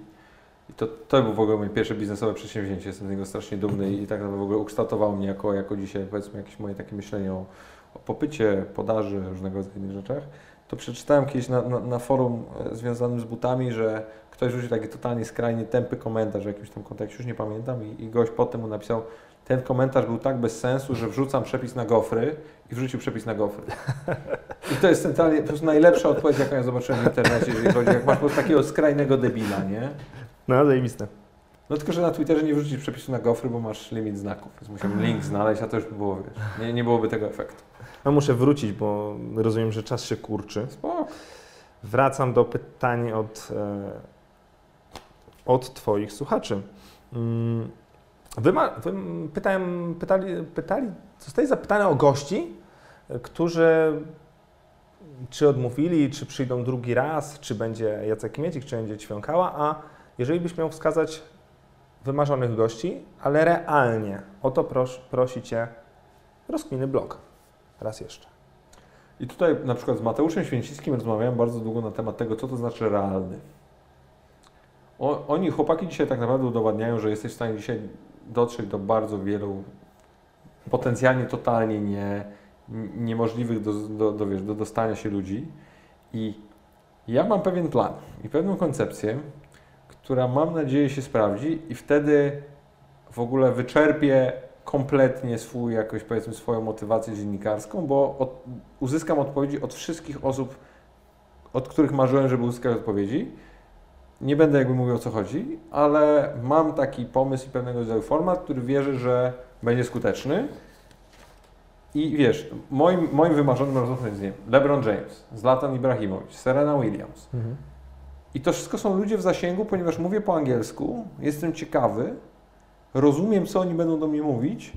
Speaker 1: I to, to był w ogóle moje pierwsze biznesowe przedsięwzięcie. Jestem z niego strasznie dumny i tak naprawdę w ogóle ukształtowało mnie jako, jako dzisiaj powiedzmy jakieś moje takie myślenie o, o popycie, podaży, różnego rodzaju innych rzeczach. to przeczytałem kiedyś na, na, na forum e, związanym z butami, że ktoś rzucił taki totalnie skrajnie tępy komentarz w jakimś tam kontekście, już nie pamiętam, i, i gość potem mu napisał, ten komentarz był tak bez sensu, że wrzucam przepis na gofry i wrzucił przepis na gofry. I to jest centralnie po prostu najlepsza odpowiedź, jaką ja zobaczyłem w internecie, jeżeli chodzi, jak masz po prostu takiego skrajnego debila, nie?
Speaker 2: No, zajebiste.
Speaker 1: No tylko, że na Twitterze nie wrzucisz przepisu na gofry, bo masz limit znaków, więc musiałem link znaleźć, a to już by było, wiesz, nie, nie byłoby tego efektu.
Speaker 2: No muszę wrócić, bo rozumiem, że czas się kurczy.
Speaker 1: Spoko.
Speaker 2: Wracam do pytań od, e, od Twoich słuchaczy. Mm, Wy, ma, wy pytałem, pytali, pytali, zostali zapytane o gości, którzy czy odmówili, czy przyjdą drugi raz, czy będzie Jacek Miecik, czy będzie Ćwiąkała, a jeżeli byś miał wskazać wymarzonych gości, ale realnie, o to pros, prosi Cię rozkminy blog. Raz jeszcze.
Speaker 1: I tutaj na przykład z Mateuszem Święcickim rozmawiałem bardzo długo na temat tego, co to znaczy realny. Oni, chłopaki dzisiaj tak naprawdę udowadniają, że jesteś w stanie dzisiaj dotrzeć do bardzo wielu potencjalnie totalnie nie, niemożliwych do, do, do, wiesz, do dostania się ludzi. I ja mam pewien plan i pewną koncepcję, która mam nadzieję się sprawdzi i wtedy w ogóle wyczerpię kompletnie swój, jakoś powiedzmy swoją motywację dziennikarską, bo od, uzyskam odpowiedzi od wszystkich osób, od których marzyłem, żeby uzyskać odpowiedzi. Nie będę jakby mówił o co chodzi, ale mam taki pomysł i pewnego rodzaju format, który wierzę, że będzie skuteczny. I wiesz, moim, moim wymarzonym rozmówcą jest nie wiem, LeBron James, Zlatan Ibrahimowicz, Serena Williams. Mhm. I to wszystko są ludzie w zasięgu, ponieważ mówię po angielsku, jestem ciekawy, rozumiem, co oni będą do mnie mówić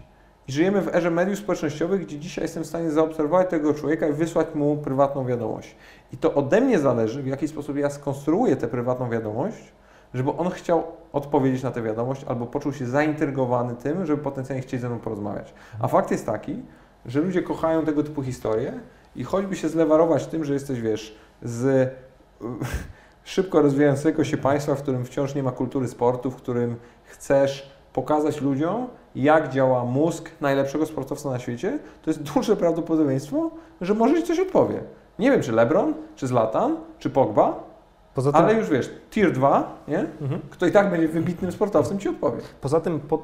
Speaker 1: i żyjemy w erze mediów społecznościowych, gdzie dzisiaj jestem w stanie zaobserwować tego człowieka i wysłać mu prywatną wiadomość. I to ode mnie zależy, w jaki sposób ja skonstruuję tę prywatną wiadomość, żeby on chciał odpowiedzieć na tę wiadomość albo poczuł się zaintrygowany tym, żeby potencjalnie chcieć ze mną porozmawiać. A fakt jest taki, że ludzie kochają tego typu historie i choćby się zlewarować tym, że jesteś, wiesz, z szybko rozwijającego się państwa, w którym wciąż nie ma kultury sportu, w którym chcesz pokazać ludziom, jak działa mózg najlepszego sportowca na świecie, to jest duże prawdopodobieństwo, że może Ci coś odpowie. Nie wiem, czy LeBron, czy Zlatan, czy Pogba, tym, ale już wiesz, tier 2, nie? Mhm. kto i tak będzie wybitnym sportowcem, Ci odpowie.
Speaker 2: Poza tym po,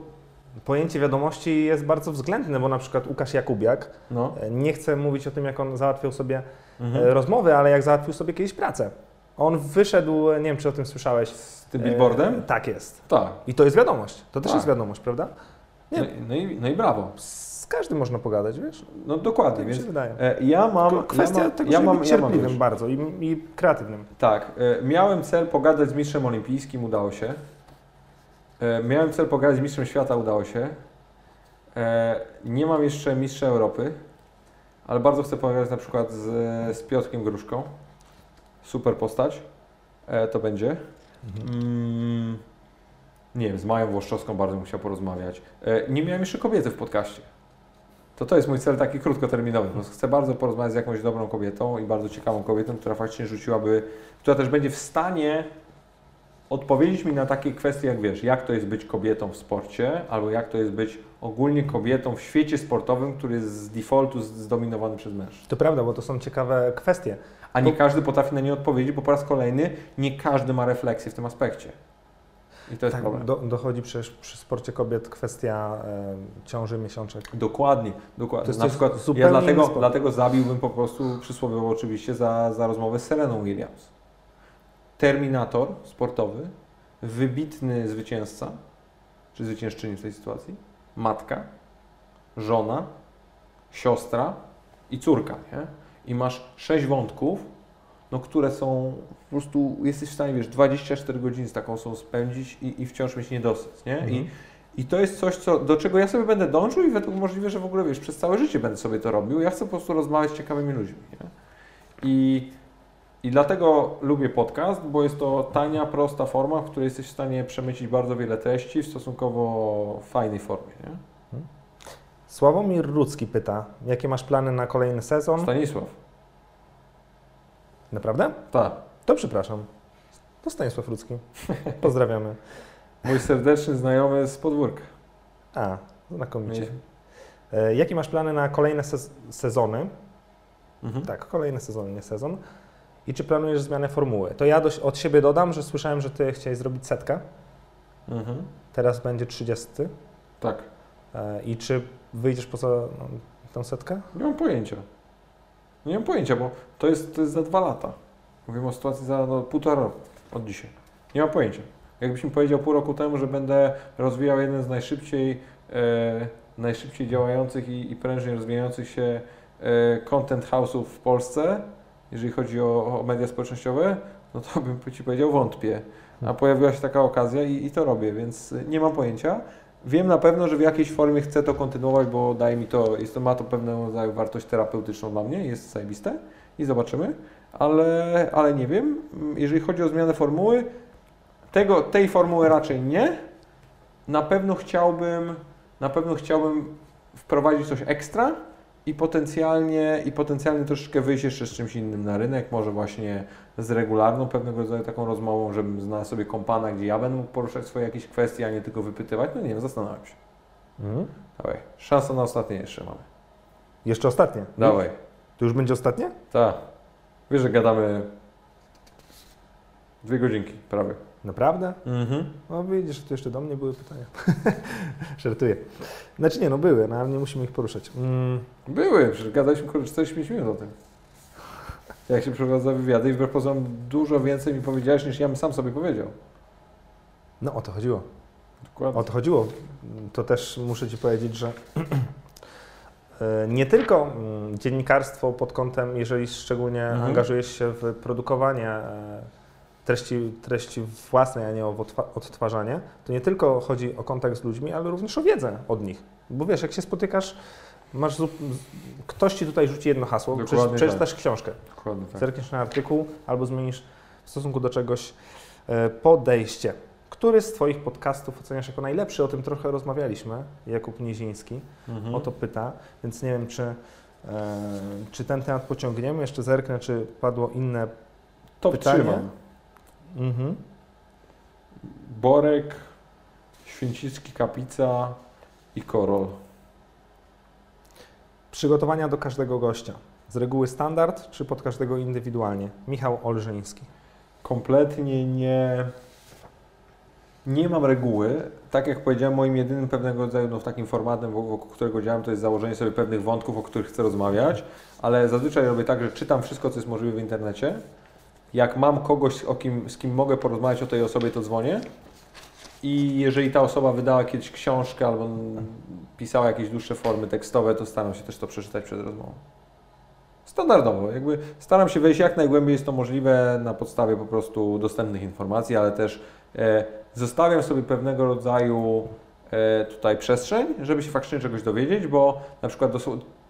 Speaker 2: pojęcie wiadomości jest bardzo względne, bo na przykład Łukasz Jakubiak, no. E, nie chcę mówić o tym, jak on załatwiał sobie mhm. E, rozmowy, ale jak załatwił sobie kiedyś pracę. On wyszedł, nie wiem czy o tym słyszałeś.
Speaker 1: Z tym billboardem?
Speaker 2: E, tak jest.
Speaker 1: Tak.
Speaker 2: I to jest wiadomość. To też tak. jest wiadomość, prawda?
Speaker 1: Nie. No, no, i, no i brawo.
Speaker 2: Z każdym można pogadać, wiesz?
Speaker 1: No dokładnie. Tak
Speaker 2: więc, się wydaje.
Speaker 1: E, ja mam...
Speaker 2: Kwestia
Speaker 1: ja mam,
Speaker 2: tego, ja mam, być cierpliwym ja mam, bardzo i, i kreatywnym.
Speaker 1: Tak. E, miałem cel pogadać z mistrzem olimpijskim, udało się. E, miałem cel pogadać z mistrzem świata, udało się. E, nie mam jeszcze mistrza Europy, ale bardzo chcę pogadać na przykład z, z Piotrkiem Gruszką. Super postać. E, to będzie. Mhm. Mm, nie wiem, z Mają Włoszczowską bardzo bym chciał porozmawiać. E, nie miałem jeszcze kobiety w podcaście. To to jest mój cel taki krótkoterminowy. Chcę bardzo porozmawiać z jakąś dobrą kobietą i bardzo ciekawą kobietą, która faktycznie rzuciłaby, która też będzie w stanie odpowiedzieć mi na takie kwestie, jak wiesz, jak to jest być kobietą w sporcie, albo jak to jest być ogólnie kobietą w świecie sportowym, który jest z defaultu zdominowany przez mężczyzn.
Speaker 2: To prawda, bo to są ciekawe kwestie.
Speaker 1: A nie każdy potrafi na nie odpowiedzieć, bo po raz kolejny nie każdy ma refleksję w tym aspekcie. I to jest tak, problem.
Speaker 2: Do, dochodzi przecież przy sporcie kobiet kwestia e, ciąży miesiączek.
Speaker 1: Dokładnie, dokładnie. To jest Na przykład ja dlatego, dlatego zabiłbym po prostu przysłowiowo oczywiście za, za rozmowę z Sereną Williams. Terminator sportowy, wybitny zwycięzca, czy zwyciężczyni w tej sytuacji, matka, żona, siostra i córka. Nie? I masz sześć wątków, no, które są po prostu, jesteś w stanie, wiesz, 24 godziny z taką osobą spędzić i, i wciąż mieć niedosyt, nie? Mhm. I, I to jest coś, co, do czego ja sobie będę dążył i według możliwe, że w ogóle, wiesz, przez całe życie będę sobie to robił. Ja chcę po prostu rozmawiać z ciekawymi ludźmi, nie? I, I dlatego lubię podcast, bo jest to tania, prosta forma, w której jesteś w stanie przemycić bardzo wiele treści w stosunkowo fajnej formie, nie? Mhm.
Speaker 2: Sławomir Rudzki pyta, jakie masz plany na kolejny sezon?
Speaker 1: Stanisław.
Speaker 2: Naprawdę?
Speaker 1: Tak.
Speaker 2: To przepraszam. To Stanisław Rudzki. Pozdrawiamy.
Speaker 1: Mój serdeczny znajomy z podwórka.
Speaker 2: A, znakomicie. E, jakie masz plany na kolejne sezony?
Speaker 1: Mhm.
Speaker 2: Tak, kolejny sezon, nie sezon. I czy planujesz zmianę formuły? To ja dość od siebie dodam, że słyszałem, że ty chciałeś zrobić setkę.
Speaker 1: Mhm.
Speaker 2: Teraz będzie 30.
Speaker 1: Tak.
Speaker 2: E, I czy wyjdziesz poza no, tą setkę?
Speaker 1: Nie mam pojęcia. Nie mam pojęcia, bo to jest, to jest za dwa lata. Mówimy o sytuacji za no, półtora roku od dzisiaj. Nie mam pojęcia. Jakbyś mi powiedział pół roku temu, że będę rozwijał jeden z najszybciej, e, najszybciej działających i, i prężnie rozwijających się e, content house'ów w Polsce, jeżeli chodzi o, o media społecznościowe, no to bym Ci powiedział wątpię. A pojawiła się taka okazja i, i to robię, więc nie mam pojęcia. Wiem na pewno, że w jakiejś formie chcę to kontynuować, bo daje mi to, jest to ma to pewną rodzaju wartość terapeutyczną dla mnie, jest zajebiste i zobaczymy, ale, ale nie wiem. Jeżeli chodzi o zmianę formuły, tego, tej formuły raczej nie. Na pewno chciałbym, na pewno chciałbym wprowadzić coś ekstra i potencjalnie, i potencjalnie troszeczkę wyjść jeszcze z czymś innym na rynek, może właśnie z regularną pewnego rodzaju taką rozmową, żebym znalazł sobie kompana, gdzie ja będę mógł poruszać swoje jakieś kwestie, a nie tylko wypytywać. No nie wiem, zastanawiam się.
Speaker 2: Mhm.
Speaker 1: Dawaj, szansa na ostatnie jeszcze mamy.
Speaker 2: Jeszcze ostatnie.
Speaker 1: Dawaj,
Speaker 2: To już będzie ostatnie?
Speaker 1: tak. Wiesz, że gadamy dwie godzinki prawie.
Speaker 2: Naprawdę?
Speaker 1: Mhm.
Speaker 2: No widzisz, to jeszcze do mnie były pytania. Żartuję. Znaczy nie, no były, no ale nie musimy ich poruszać. Mm,
Speaker 1: Były, przecież gadaliśmy kurde 45 minut o tym. Jak się przeprowadza wywiady i wbrew pozorom dużo więcej mi powiedziałeś niż ja bym sam sobie powiedział.
Speaker 2: no o to chodziło.
Speaker 1: Dokładnie.
Speaker 2: O to chodziło. To też muszę Ci powiedzieć, że e, nie tylko mm, dziennikarstwo pod kątem, jeżeli szczególnie
Speaker 1: Mhm.
Speaker 2: angażujesz się w produkowanie e, treści, treści własnej, a nie o odtwa- odtwarzanie, to nie tylko chodzi o kontakt z ludźmi, ale również o wiedzę od nich. Bo wiesz, jak się spotykasz, masz ktoś Ci tutaj rzuci jedno hasło,
Speaker 1: Dokładnie
Speaker 2: przeczy- przeczytasz książkę,
Speaker 1: Dokładnie tak.
Speaker 2: zerkniesz na artykuł albo zmienisz w stosunku do czegoś e, podejście. Który z Twoich podcastów oceniasz jako najlepszy? O tym trochę rozmawialiśmy. Jakub Niziński
Speaker 1: Mhm.
Speaker 2: o to pyta, więc nie wiem, czy, e, czy ten temat pociągniemy. Jeszcze zerknę, czy padło inne. Pytanie?
Speaker 1: 3 mam.
Speaker 2: Mhm.
Speaker 1: Borek, Święcicki, Kapica i Korol.
Speaker 2: Przygotowania do każdego gościa. Z reguły standard, czy pod każdego indywidualnie? Michał Olżyński.
Speaker 1: Kompletnie nie, nie mam reguły. Tak jak powiedziałem, moim jedynym pewnego rodzaju no, takim formatem, wokół którego działam, to jest założenie sobie pewnych wątków, o których chcę rozmawiać, ale zazwyczaj robię tak, że czytam wszystko, co jest możliwe w internecie. Jak mam kogoś, o kim, z kim mogę porozmawiać o tej osobie, to dzwonię. I jeżeli ta osoba wydała kiedyś książkę albo pisała jakieś dłuższe formy tekstowe, to staram się też to przeczytać przed rozmową. Standardowo, jakby staram się wejść jak najgłębiej jest to możliwe na podstawie po prostu dostępnych informacji, ale też e, zostawiam sobie pewnego rodzaju e, tutaj przestrzeń, żeby się faktycznie czegoś dowiedzieć, bo na przykład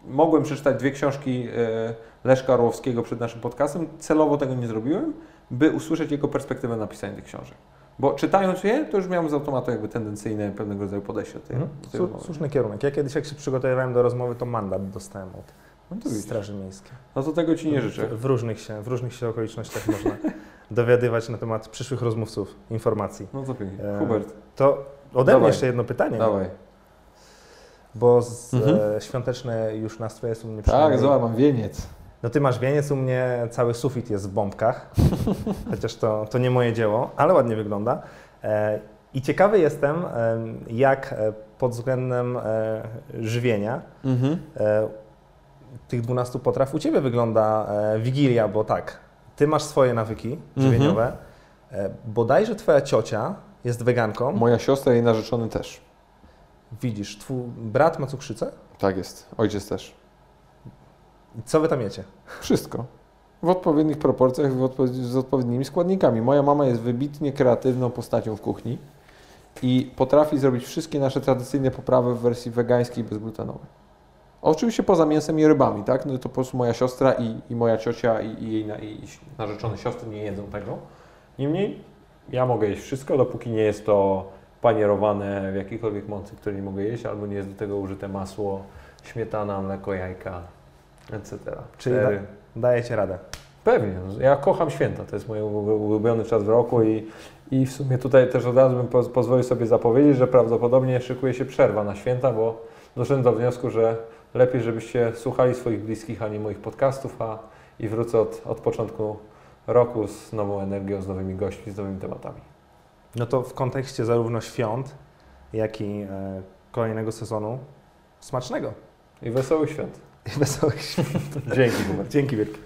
Speaker 1: mogłem przeczytać dwie książki e, Leszka Orłowskiego przed naszym podcastem, celowo tego nie zrobiłem, by usłyszeć jego perspektywę na pisanie tych książek. Bo czytając je, to już miałem z automatu jakby tendencyjne pewnego rodzaju podejście do tej, do tej
Speaker 2: Słu-. Słuszny kierunek. Ja kiedyś, jak się przygotowywałem do rozmowy, to mandat dostałem od
Speaker 1: No.
Speaker 2: Straży Miejskiej.
Speaker 1: No to tego Ci nie życzę.
Speaker 2: W, w, różnych się, w różnych się okolicznościach można dowiadywać na temat przyszłych rozmówców informacji.
Speaker 1: No to pięknie.
Speaker 2: E,
Speaker 1: Hubert,
Speaker 2: To ode mnie
Speaker 1: Dawaj.
Speaker 2: jeszcze jedno pytanie.
Speaker 1: dawaj.
Speaker 2: Bo z,
Speaker 1: Mhm.
Speaker 2: e, świąteczne już nastroje są mnie
Speaker 1: Tak, zobacz, mam wieniec.
Speaker 2: No ty masz wieniec, u mnie cały sufit jest w bombkach, chociaż to, to nie moje dzieło, ale ładnie wygląda. E, I ciekawy jestem, em, jak e, pod względem e, żywienia
Speaker 1: Mhm.
Speaker 2: e, tych 12 potraw u Ciebie wygląda e, Wigilia, bo tak, Ty masz swoje nawyki żywieniowe, e, bodajże Twoja ciocia jest weganką,
Speaker 1: Moja siostra i jej narzeczony też.
Speaker 2: widzisz, Twój brat ma cukrzycę,
Speaker 1: Tak jest. Ojciec też.
Speaker 2: Co Wy tam jecie?
Speaker 1: Wszystko. W odpowiednich proporcjach, w z odpowiednimi składnikami. Moja mama jest wybitnie kreatywną postacią w kuchni i potrafi zrobić wszystkie nasze tradycyjne poprawy w wersji wegańskiej i bezglutenowej. Oczywiście poza mięsem i rybami, tak? No to po prostu moja siostra i, i moja ciocia i, i jej na, i narzeczone siostry nie jedzą tego. Niemniej ja mogę jeść wszystko, dopóki nie jest to panierowane w jakiejkolwiek mocy, której nie mogę jeść, albo nie jest do tego użyte masło, śmietana, mleko, jajka, etc.
Speaker 2: Czyli
Speaker 1: Sery.
Speaker 2: Dajecie radę.
Speaker 1: Pewnie. Ja kocham święta. To jest mój ulu- ulubiony czas w roku i, i w sumie tutaj też od razu bym poz- pozwolił sobie zapowiedzieć, że prawdopodobnie szykuje się przerwa na święta, bo doszedłem do wniosku, że lepiej, żebyście słuchali swoich bliskich, a nie moich podcastów, a i wrócę od, od początku roku z nową energią, z nowymi gośćmi, z nowymi tematami.
Speaker 2: No to w kontekście zarówno świąt, jak i e, kolejnego sezonu smacznego
Speaker 1: I wesołych świąt.
Speaker 2: Wesołych świąt.
Speaker 1: Dzięki.
Speaker 2: Dzięki wielkie.